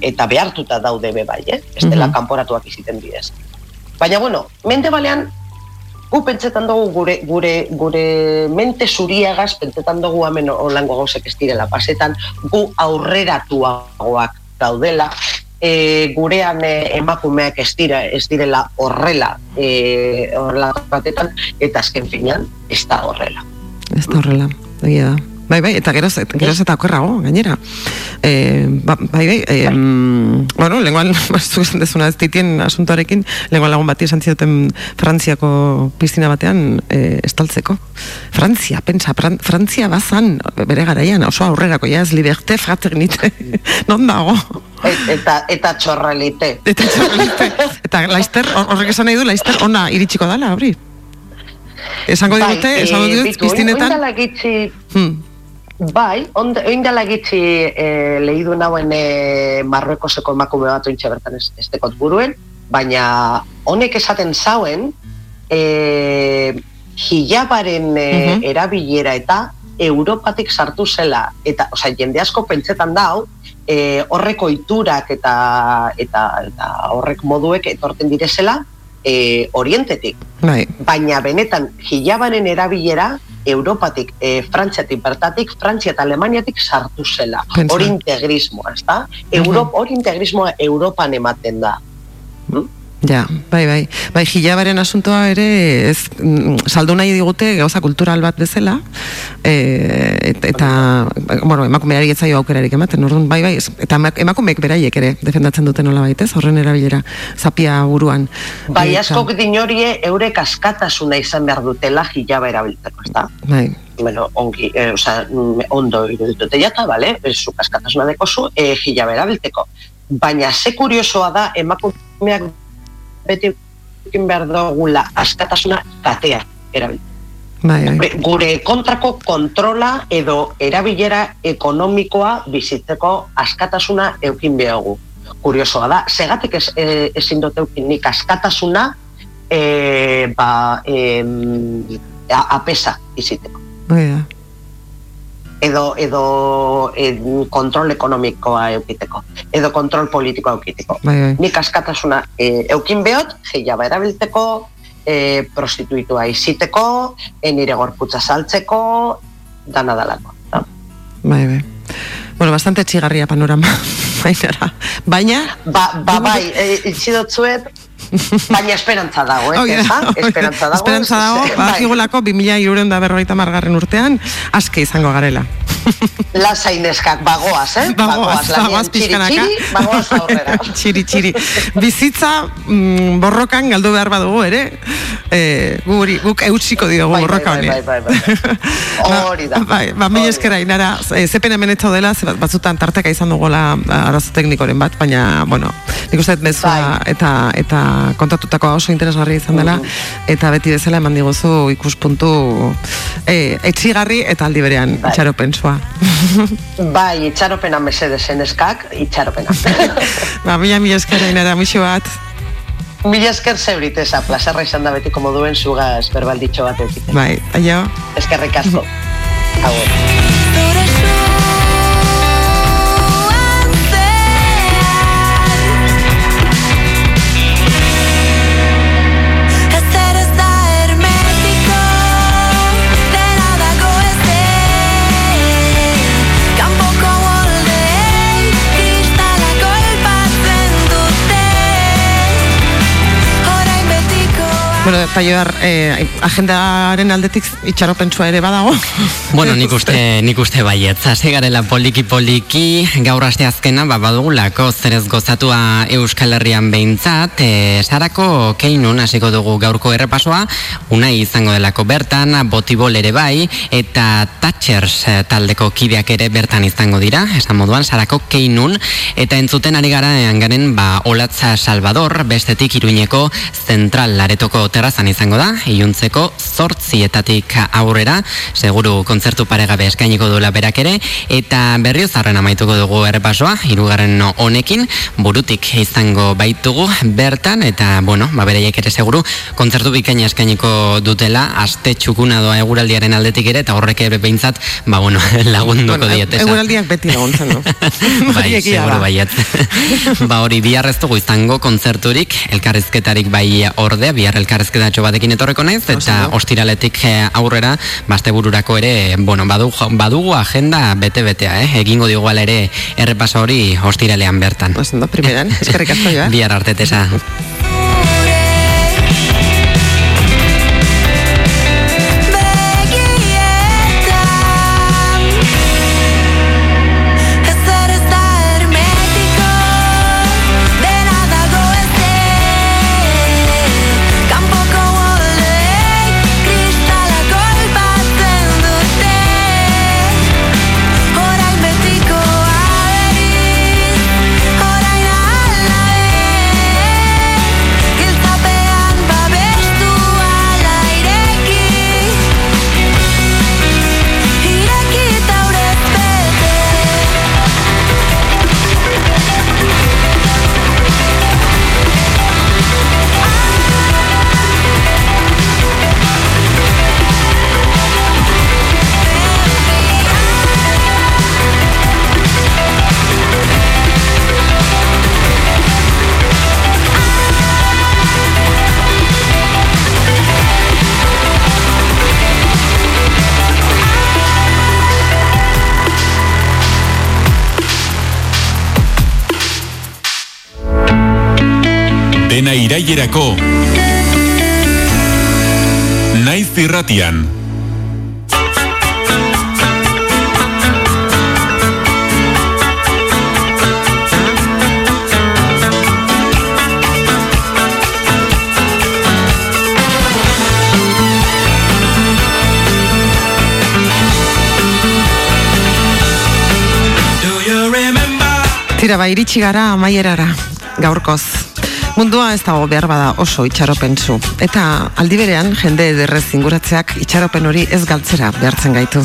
eta behartuta daude be bai, eh? Ez dela Mhm. kanporatuak iziten bidez. Baina, bueno, mende balean, gu pentsetan dugu gure, gure, gure mente zuriagaz pentsetan dugu hemen olango gauzek ez direla pasetan, gu aurreratuagoak daudela, e, gurean e, emakumeak ez dira ez direla horrela e, horrela batetan eta azken finean ez da horrela Ez da horrela, egia da. Bai, bai, eta geroz, geroz eta okerrago, gainera. E, ba, bai, bai, e, bueno, lenguan, zuk esan dezuna ez ditien asuntoarekin, lenguan lagun bati esan zioten Frantziako piztina batean e, estaltzeko. Frantzia, pentsa, Fran, Frantzia bazan, bere garaian, oso aurrerako, ja, ez liberté fraternite, non dago? Et, eta, eta txorrelite eta txorrelite eta Laister, hor- horrek esan nahi du, Laister ona iritsiko dala, hori? Esango digute, eh, esango digute, bitu, oin- piztinetan, oindala gitxi, hmm, bai, ond- oindala gitxi e, lehidu nauen e, Marruekoseko emakume bat ointxe bertan ez, ez dekot buruen, baina honek esaten zauen, e, hijabaren e, Mhm. erabilera eta Europatik sartu zela, eta, osea, jende asko pentsetan dau, e, horreko iturak eta, eta, eta horrek moduek etorten direzela e, orientetik. bai, baina benetan hilabaren erabilera Europatik, e, Frantziatik bertatik, Frantzia eta Alemaniatik sartu zela. Hori integrismoa, ezta? Europ, hori integrismoa Europan ematen da. Ja, bai, bai. Bai, hilabaren asuntoa ere, ez, mm, saldu nahi digute gauza kultural bat bezala, e, et- eta, bueno, emakumeari etzaio aukerarik ematen, orduan, bai, bai, ez- eta emak- emakumeek beraiek ere defendatzen duten nola baitez, horren erabilera, zapia buruan. Bai, askok dinorie eurek askatasuna izan behar dutela hilaba erabiltzeko, ezta? Bai, bueno, ongi, e, oza, mm, ondo iruditute jata, bale, zuk askatasuna dekozu, e, hilaba erabiltzeko. Baina ze kuriosoa da, emakumeak beti egin behar dugula askatasuna katea erabiltzeko. bai, bai. Gure kontrako kontrola edo erabilera ekonomikoa bizitzeko askatasuna eukin behagu. Kuriosoa da, segatik ez, e, ezin dut eukin nik askatasuna e, ba, a, apesa bizitzeko. Bai, da. Edo, edo e, kontrol ekonomikoa eukiteko. Edo kontrol politikoa eukiteko. Bai, bai. Nik askatasuna e, eukin behot, jeiaba erabiltzeko, e, prostituitua iziteko, e, nire gorputza saltzeko, dana dalako. da. Bai, bai. Bueno, bastante txigarria panorama. Bainara. Baina, Ba, ba bai, e, itxi dotzuet, baina esperantza dago, eh? Hori da, Eza? hori da. Esperantza dago. Esperantza dago, Bai. badakigulako 2000 da berrogeita margarren urtean, aske izango garela. Lasai neskak, bagoaz, eh? Bagoaz, bagoaz pixkanaka. bagoaz aurrera. txiri, txiri. Bizitza mm, borrokan galdu behar badugu ere, e, guri, guk eutsiko diogu Bai, bai, borroka bai, honi. bai, bai, bai. Hori da. Bai, ba, mila eskera inara, e, zepen hemen ez dela, ze bat- batzutan tarteka izan dugola ba, arazo teknikoren bat, baina, bueno, nik uste mezua Bai. eta, eta kontatutako oso interesgarri izan dela, eta beti bezala eman diguzu ikuspuntu e, etxigarri eta aldi berean Bai. itxaropensua. Bai, itxaropena mesedesen neskak, itxaropena. ba, mila mila eskera inara, mixo bat. Mila esker zeuriteza, plazarra izan da betiko moduen zugaz berbalditxo bat eukite. Bai, aio. Eskerrik asko. Agur. Taioar, eh, agendaren aldetik itxaropentsua ere badago. Bueno, nik uste, nik uste baiet, zase garela poliki poliki, gaur aste azkena, ba, badugulako zerez gozatua Euskal Herrian behintzat, e, sarako keinun hasiko dugu gaurko errepasoa, unai izango delako bertan, botibol ere bai, eta Thatchers eh, taldeko kideak ere bertan izango dira, esan moduan, sarako keinun, eta entzuten ari gara garen, ba, Olatza Salvador, bestetik iruñeko zentral laretoko terrazan izango da, iluntzeko zortzietatik aurrera, seguru kontzertu paregabe eskainiko duela berak ere, eta berriozarren amaituko dugu errepasoa, hirugarren honekin, burutik izango baitugu bertan, eta, bueno, ba, bereiek ere seguru, kontzertu bikaina eskainiko dutela, aste txukuna doa eguraldiaren aldetik ere, eta horrek ere behintzat, ba, bueno, lagunduko Bueno, diet. Eguraldiak beti laguntzen, no? bai, seguru baiet. ba hori bihar ez dugu izango kontzerturik, elkarrizketarik bai ordea, bihar elkarrizketarik elkarrezketatxo batekin etorreko naiz, eta ostiraletik eh, aurrera, baste bururako ere, bueno, badugu, badugu agenda bete-betea, eh? egingo digu ere errepaso hori ostiralean bertan. Ondo, primeran, eskerrik asko joa. Bihar arte Dena irailerako. Naiz irratian. Tira, ba, iritsi gara amaierara, gaurkoz. Mundua ez dago behar bada oso itxaropentsu. Eta aldi berean, jende ederrez inguratzeak itxaropen hori ez galtzera behartzen gaitu.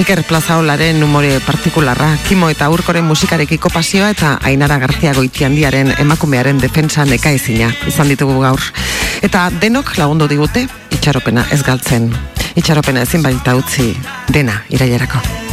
Iker Plazaolaren umore partikularra, Kimo eta Urkoren musikarekiko pasioa eta Ainara García Goitiandiaren emakumearen defensa nekaezina izan ditugu gaur. Eta denok lagundu digute itxaropena ez galtzen. Itxaropena ezin baita utzi dena irailerako.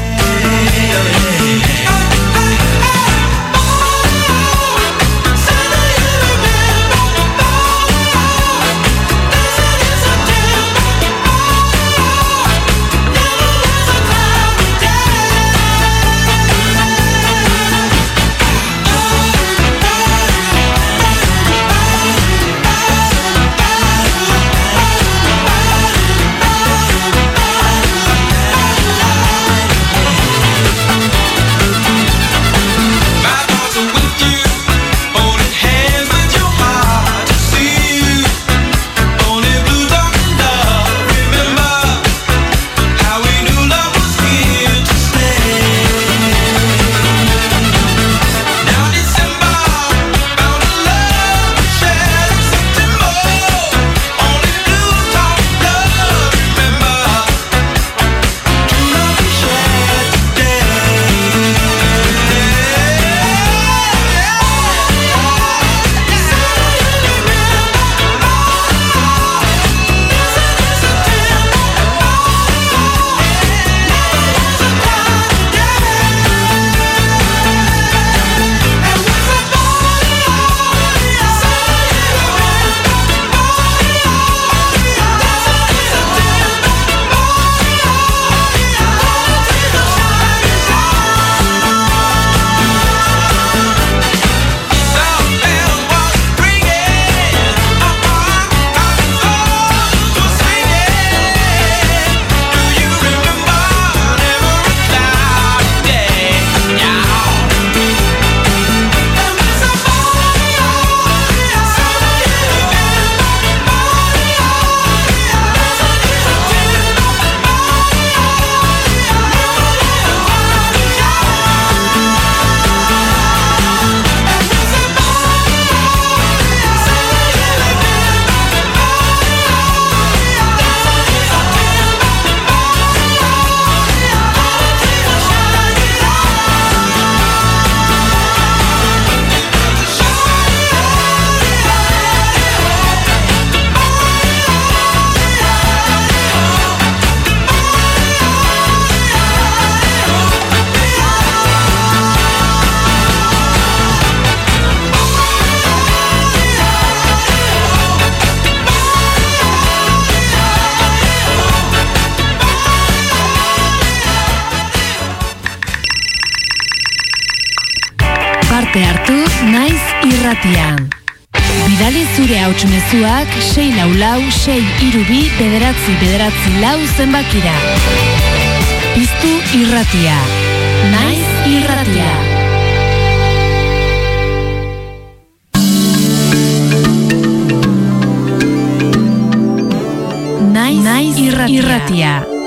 lau, sei, irubi, bederatzi, bederatzi, lau zenbakira. Piztu irratia. Naiz irratia. Naiz irratia. Naiz irratia. irratia.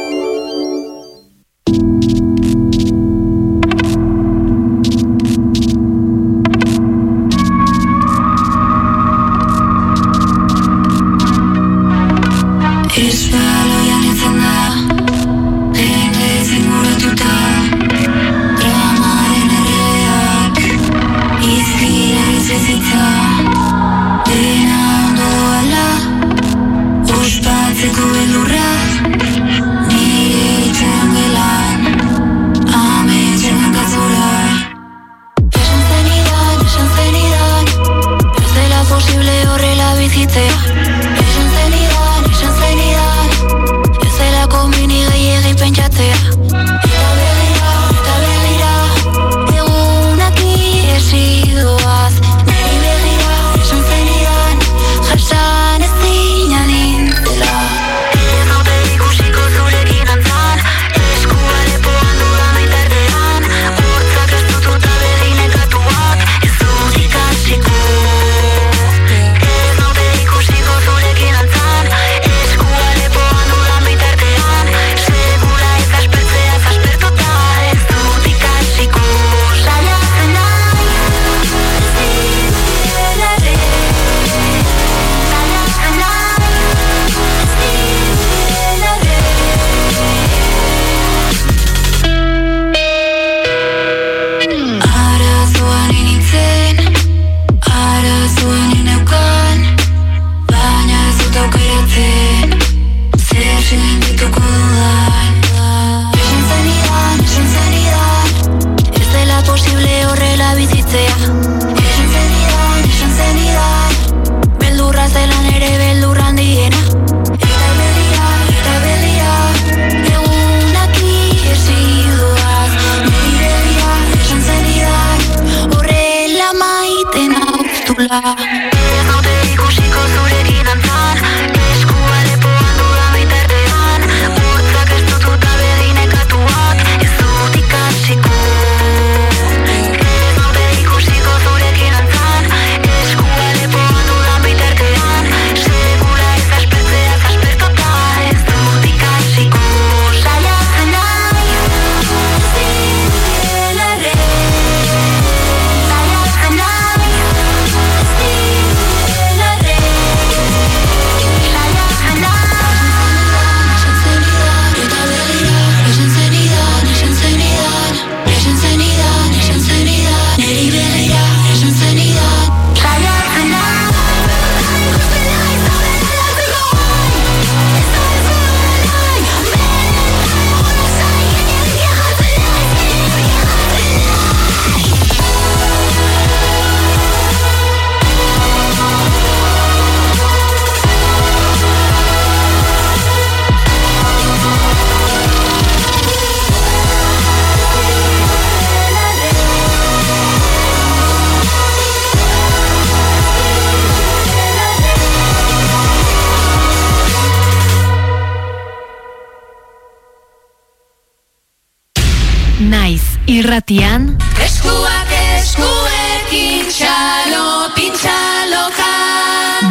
irratian Eskuak eskuekin txalo, pintxalo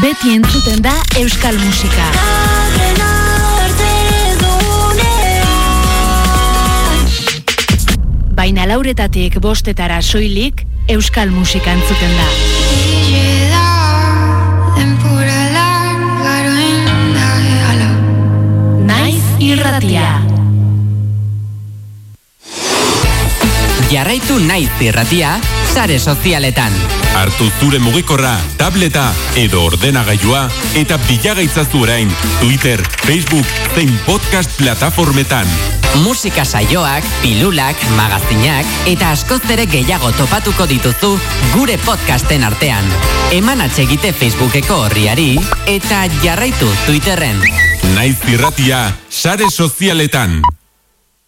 Beti entzuten da Euskal Musika. Baina lauretatik bostetara soilik Euskal Musika entzuten da. Naiz irratia Naiz irratia. Jarraitu nahi zirratia, sare sozialetan. Artu zure mugikorra, tableta edo ordenagailua eta bilagaitzazu orain Twitter, Facebook, zein podcast plataformetan. Musika saioak, pilulak, magazinak eta askoz ere gehiago topatuko dituzu gure podcasten artean. Eman atxegite Facebookeko horriari eta jarraitu Twitterren. Naiz irratia, sare sozialetan.